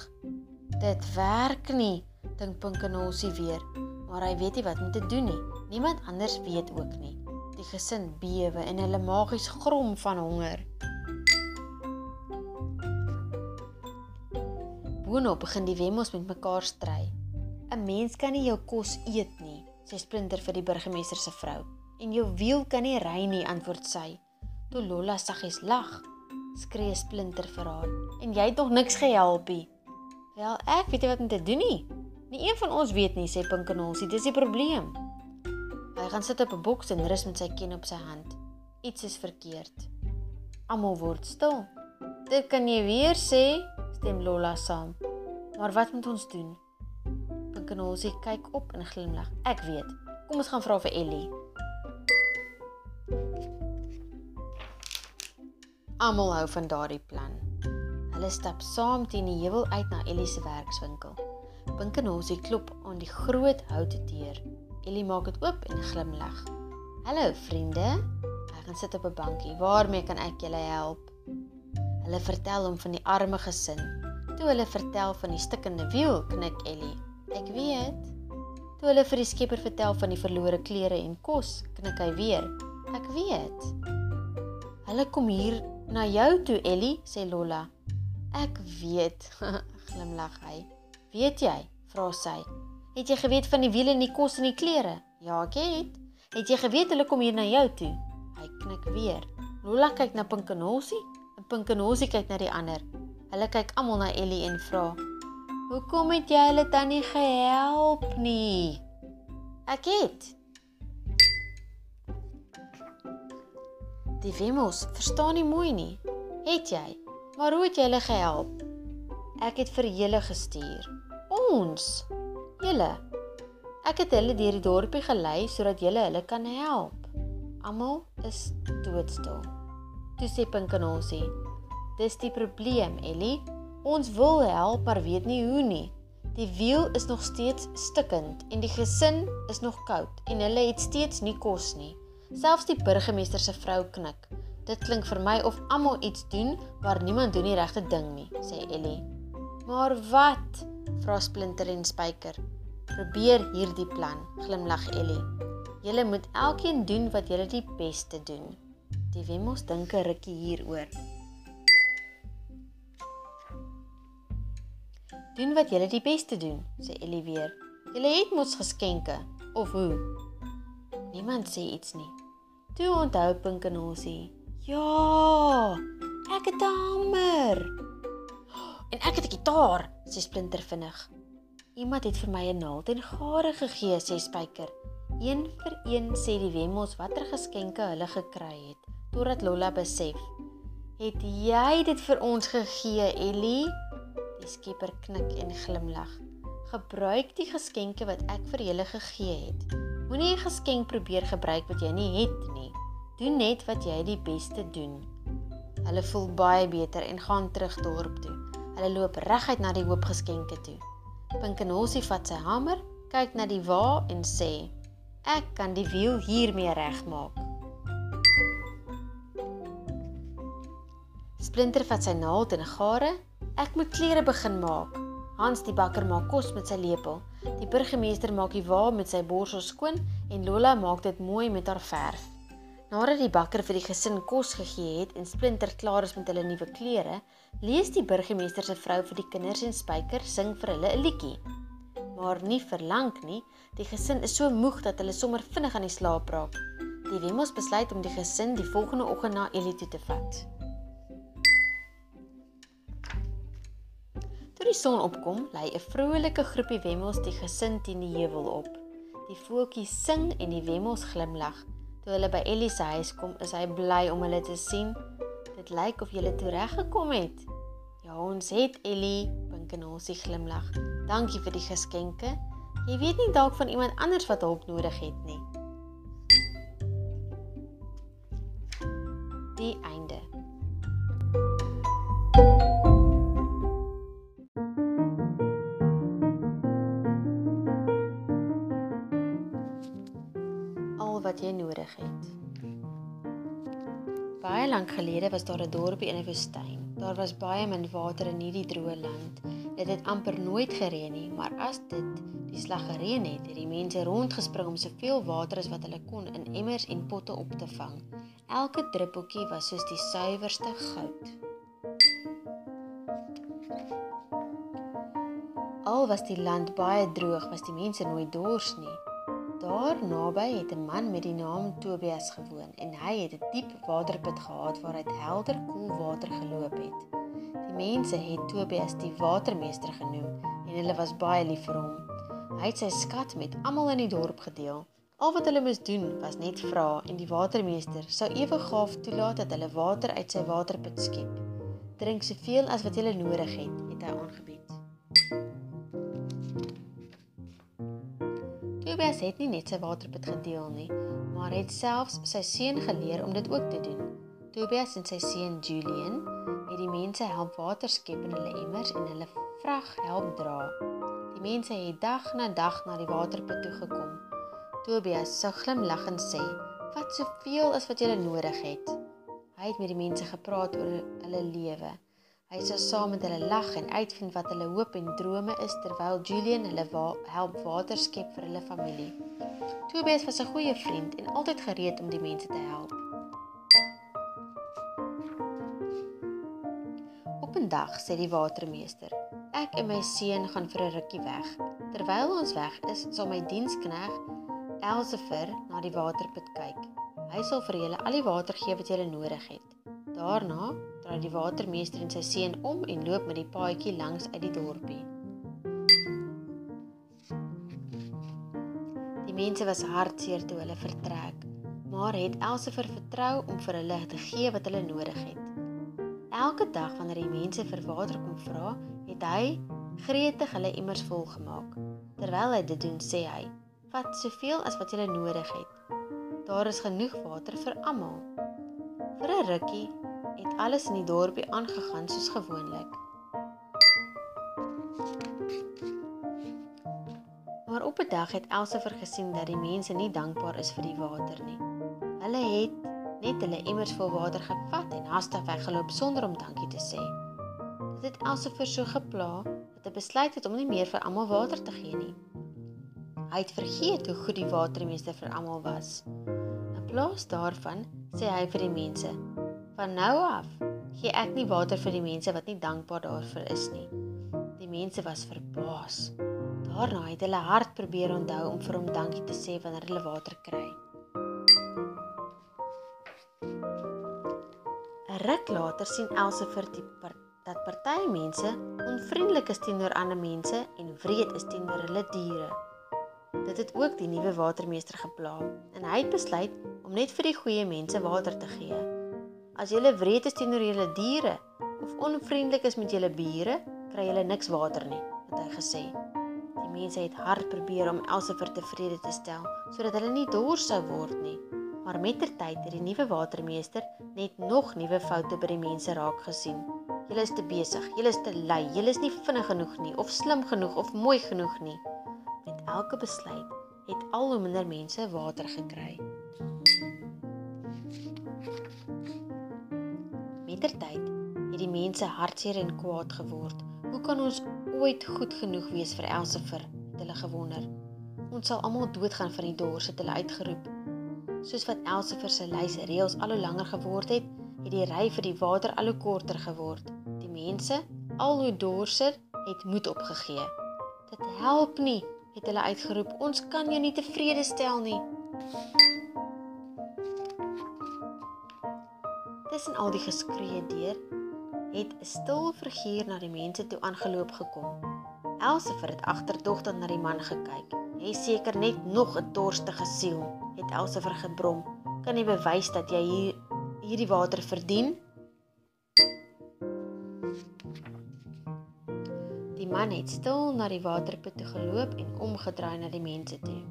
Dit werk nie, dink Pinkenosie weer, maar hy weet nie wat om te doen nie. Niemand anders weet ook nie. Die gesin bewe en hulle magies grom van honger. Boonop begin die wemmels met mekaar stry. 'n Mens kan nie jou kos eet nie, sê Splinter vir die burgemeester se vrou. En jou wiel kan nie ry nie, antwoord sy. Toe Lolla saggies lag, skree Splinter vir haar. En jy het nog niks gehelp nie. Wel, ek weet nie wat om te doen nie. Nie een van ons weet nie, sê Pinkenolsie, dis die probleem. Hy gaan sit op 'n boks en rus met sy kin op sy hand. Iets is verkeerd. Almal word stil. Dit kan jy weer sê, stem Lolla saam. Maar wat moet ons doen? Knolsie kyk op en glimlag. Ek weet. Kom ons gaan vra vir Ellie. Almal hou van daardie plan. Hulle stap saam teen die heuwel uit na Ellie se werkswinkel. Pinkenolsie klop aan die groot houte deur. Ellie maak dit oop en glimlag. "Hallo vriende." Hy gaan sit op 'n bankie. "Waarmee kan ek julle help?" Hulle vertel hom van die arme gesin. Toe hulle vertel van die stikkende wiel, knik Ellie. Ek weet. Toe hulle vir die skepper vertel van die verlore klere en kos, knik hy weer. Ek weet. Hulle kom hier na jou toe, Ellie, sê Lolla. Ek weet, <laughs> glimlag hy. Weet jy? vra sy. Het jy geweet van die wiele en die kos en die klere? Ja, ek het. Het jy geweet hulle kom hier na jou toe? Hy knik weer. Lolla kyk na Pinkenosie en Pinkenosie kyk na die ander. Hulle kyk almal na Ellie en vra: Hoekom het jy hulle dan nie gehelp nie? Ek het. Die wemmels verstaan nie mooi nie. Het jy? Maar hoe het jy hulle gehelp? Ek het vir julle gestuur. Ons. Julle. Ek het hulle deur die dorpie gelei sodat julle hulle kan help. Almal is doodstil. Toe sê Pinkenosie: "Dis die probleem, Ellie. Ons wil help, maar weet nie hoe nie. Die wiel is nog steeds stikkend en die gesin is nog koud en hulle het steeds nie kos nie. Selfs die burgemeester se vrou knik. Dit klink vir my of almal iets doen, maar niemand doen die regte ding nie, sê Ellie. Maar wat? vra Splinter en Spyker. Probeer hierdie plan, glimlag Ellie. Julle moet elkeen doen wat julle die beste doen. Die Wemmels dink 'n rukkie hieroor. Doen wat julle die beste doen, sê Ellie weer. Julle het mos geskenke of hoe? Niemand sê iets nie. Toe onthou Pink en Ossie. Ja, ek het 'n hamer. En ek het 'n gitaar, sê Splinter vinnig. Iemand het vir my 'n naald en gare gegee, sê Spyker. Een vir een sê die Wemmels watter geskenke hulle gekry het, totdat Lola besef. Het jy dit vir ons gegee, Ellie? Die skipper knik en glimlag. Gebruik die geskenke wat ek vir julle gegee het. Moenie 'n geskenk probeer gebruik wat jy nie het nie. Doen net wat jy die beste doen. Hulle voel baie beter en gaan terug dorp toe. Hulle loop reguit na die hoop geskenke toe. Pinkenosie vat sy hamer, kyk na die wa en sê: "Ek kan die wiel hiermee regmaak." Splinter vat sy naald en gare Ek moet klere begin maak. Hans die bakker maak kos met sy lepel. Die burgemeester maak die wa met sy borsel skoon en Lola maak dit mooi met haar verf. Nadat die bakker vir die gesin kos gegee het en Splinter klaar is met hulle nuwe klere, lees die burgemeester se vrou vir die kinders en Spyker sing vir hulle 'n liedjie. Maar nie vir lank nie, die gesin is so moeg dat hulle sommer vinnig aan die slaap raak. Die Wemmels besluit om die gesin die volgende oggend na Elie toe te vat. Toe die son opkom, lê 'n vrolike groepie wemmels die gesin teen die heuwel op. Die voeltjies sing en die wemmels glimlag. Toe hulle by Ellie se huis kom, is hy bly om hulle te sien. Dit lyk of julle toe reg gekom het. Ja, ons het Ellie, Pink en Ossie glimlag. Dankie vir die geskenke. Jy weet nie dalk van iemand anders wat hulp nodig het nie. Die einde. Wat jy nodig het. Baie lank gelede was daar 'n dorpie in 'n woestyn. Daar was baie min water in hierdie droë land. Dit het amper nooit gereën nie, maar as dit die slag gereën het, het die mense rondgespring om soveel water as wat hulle kon in emmers en potte op te vang. Elke druppeltjie was soos die suiwerste goud. Al was die land baie droog, was die mense nooit dors nie. Daar naby het 'n man met die naam Tobias gewoon en hy het 'n diep waterput gehad waaruit helder koel water geloop het. Die mense het Tobias die watermeester genoem en hulle was baie lief vir hom. Hy het sy skat met almal in die dorp gedeel. Al wat hulle moes doen was net vra en die watermeester sou ewe gaaf toelaat dat hulle water uit sy waterput skep. Drink soveel as wat jy nodig het, het hy aangebied. Tobias het nie net sy waterput gedeel nie, maar het selfs sy seun geleer om dit ook te doen. Tobias en sy seun Julian het die mense help water skep in hulle emmers en hulle vrag help dra. Die mense het dag na dag na die waterput toe gekom. Tobias sou glimlag en sê: "Wat soveel as wat jy nodig het." Hy het met die mense gepraat oor hulle lewe. Hy sou saam met hulle lag en uitvind wat hulle hoop en drome is terwyl Julian hulle wa help water skep vir hulle familie. Tobias was 'n goeie vriend en altyd gereed om die mense te help. Op 'n dag sê die watermeester: "Ek en my seun gaan vir 'n rukkie weg. Terwyl ons weg is, sal my dienskneg Elsevier na die waterput kyk. Hy sal vir julle al die water gee wat julle nodig het." Daarna draai die watermeester en sy seun om en loop met die paadjie langs uit die dorpie. Die mense was hartseer toe hulle vertrek, maar het Elsevier vertrou om vir hulle te gee wat hulle nodig het. Elke dag wanneer die mense vir water kom vra, het hy gretig hulle immers vol gemaak. Terwyl hy dit doen, sê hy: "Vat soveel as wat jy nodig het. Daar is genoeg water vir almal." Vir 'n rukkie het alles in die dorpie aangegaan soos gewoonlik. Maar op 'n dag het Elsa vergesien dat die mense nie dankbaar is vir die water nie. Hulle het net hulle emmers vol water gevat en haastig weggeloop sonder om dankie te sê. Dit het Elsa vir so gepla dat hy besluit het om nie meer vir almal water te gee nie. Hy het vergeet hoe goed die watermeester vir almal was. In plaas daarvan sê hy vir die mense: "Van nou af gee ek nie water vir die mense wat nie dankbaar daarvoor is nie." Die mense was verbaas. Daarna het hulle hard probeer onthou om vir hom dankie te sê wanneer hulle water kry. 'n Ruk later sien Else vir die part, dat party mense onvriendelik is teenoor ander mense en wreed is teenoor hulle diere. Dit het ook die nuwe watermeester gepla en hy het besluit om net vir die goeie mense water te gee. As jy wreed is teenoor julle diere of onvriendelik is met julle bure, kry julle niks water nie, het hy gesê. Die mense het hard probeer om Elsifer tevrede te stel sodat hulle nie dors sou word nie. Maar mettertyd het die nuwe watermeester net nog nuwe foute by die mense raak gesien. Julle is te besig, julle is te lui, julle is nie vinnig genoeg nie of slim genoeg of mooi genoeg nie. Met elke besluit het al hoe minder mense water gekry. Mettertyd het die mense hartseer en kwaad geword Hoe kan ons ooit goed genoeg wees vir Elsifer? het hulle gewonder. Ons sal almal doodgaan van die dors het hulle uitgeroep. Soos wat Elsifer se lys reëls al hoe langer geword het, het die ry vir die water al hoe korter geword. Die mense, al hoe dorser, het moed opgegee. Dit help nie, het hulle uitgeroep. Ons kan jou nie tevrede stel nie. Tussen al die geskree deur het 'n stil figuur na die mense toe aangeloop gekom. Elsifer het agterdogtig na die man gekyk. "Jy seker net nog 'n dorstige siel," het Elsifer gebrom. "Kan jy bewys dat jy hier hierdie water verdien?" Die man het stil na die waterput toe geloop en omgedraai na die mense toe.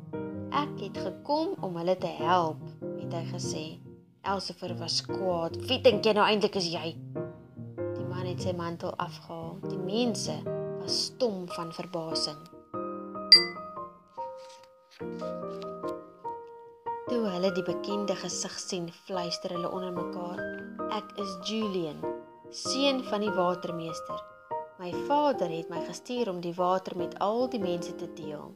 "Ek het gekom om hulle te help," het hy gesê. Elsifer was kwaad. "Wie dink jy nou eintlik is jy?" het sy mantel afgehaal. Die mense was stom van verbasing. Toe hulle die bekende gesig sien, fluister hulle onder mekaar: "Ek is Julian, seun van die watermeester. My vader het my gestuur om die water met al die mense te deel."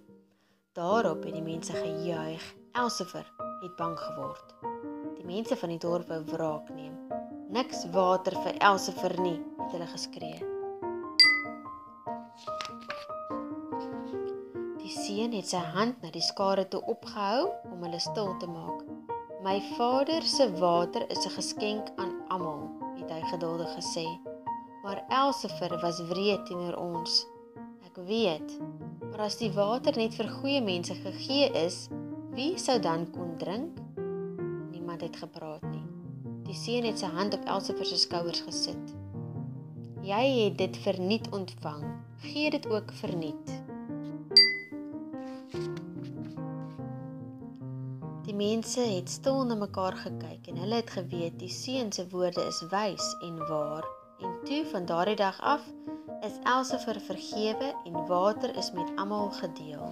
Daarop het die mense gejuig. Elsifer het bang geword. Die mense van die dorp wou wraak neem. Niks water vir Elsifer nie, het hulle geskree. Die seun het sy hand na die skare toe opgehou om hulle stil te maak. My vader se water is 'n geskenk aan almal, het hy geduldig gesê. Maar Elsifer was wreed teenoor ons. Ek weet, maar as die water net vir goeie mense gegee is, wie sou dan kon drink? Niemand het gepraat nie. Die seun het sy hand op Elsifer se skouers gesit. Jy het dit verniet ontvang. Gee dit ook verniet. Die mense het stil na mekaar gekyk en hulle het geweet die seun se woorde is wys en waar. En toe van daardie dag af is Elsifer vergewe en water is met almal gedeel.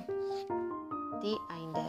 Die einde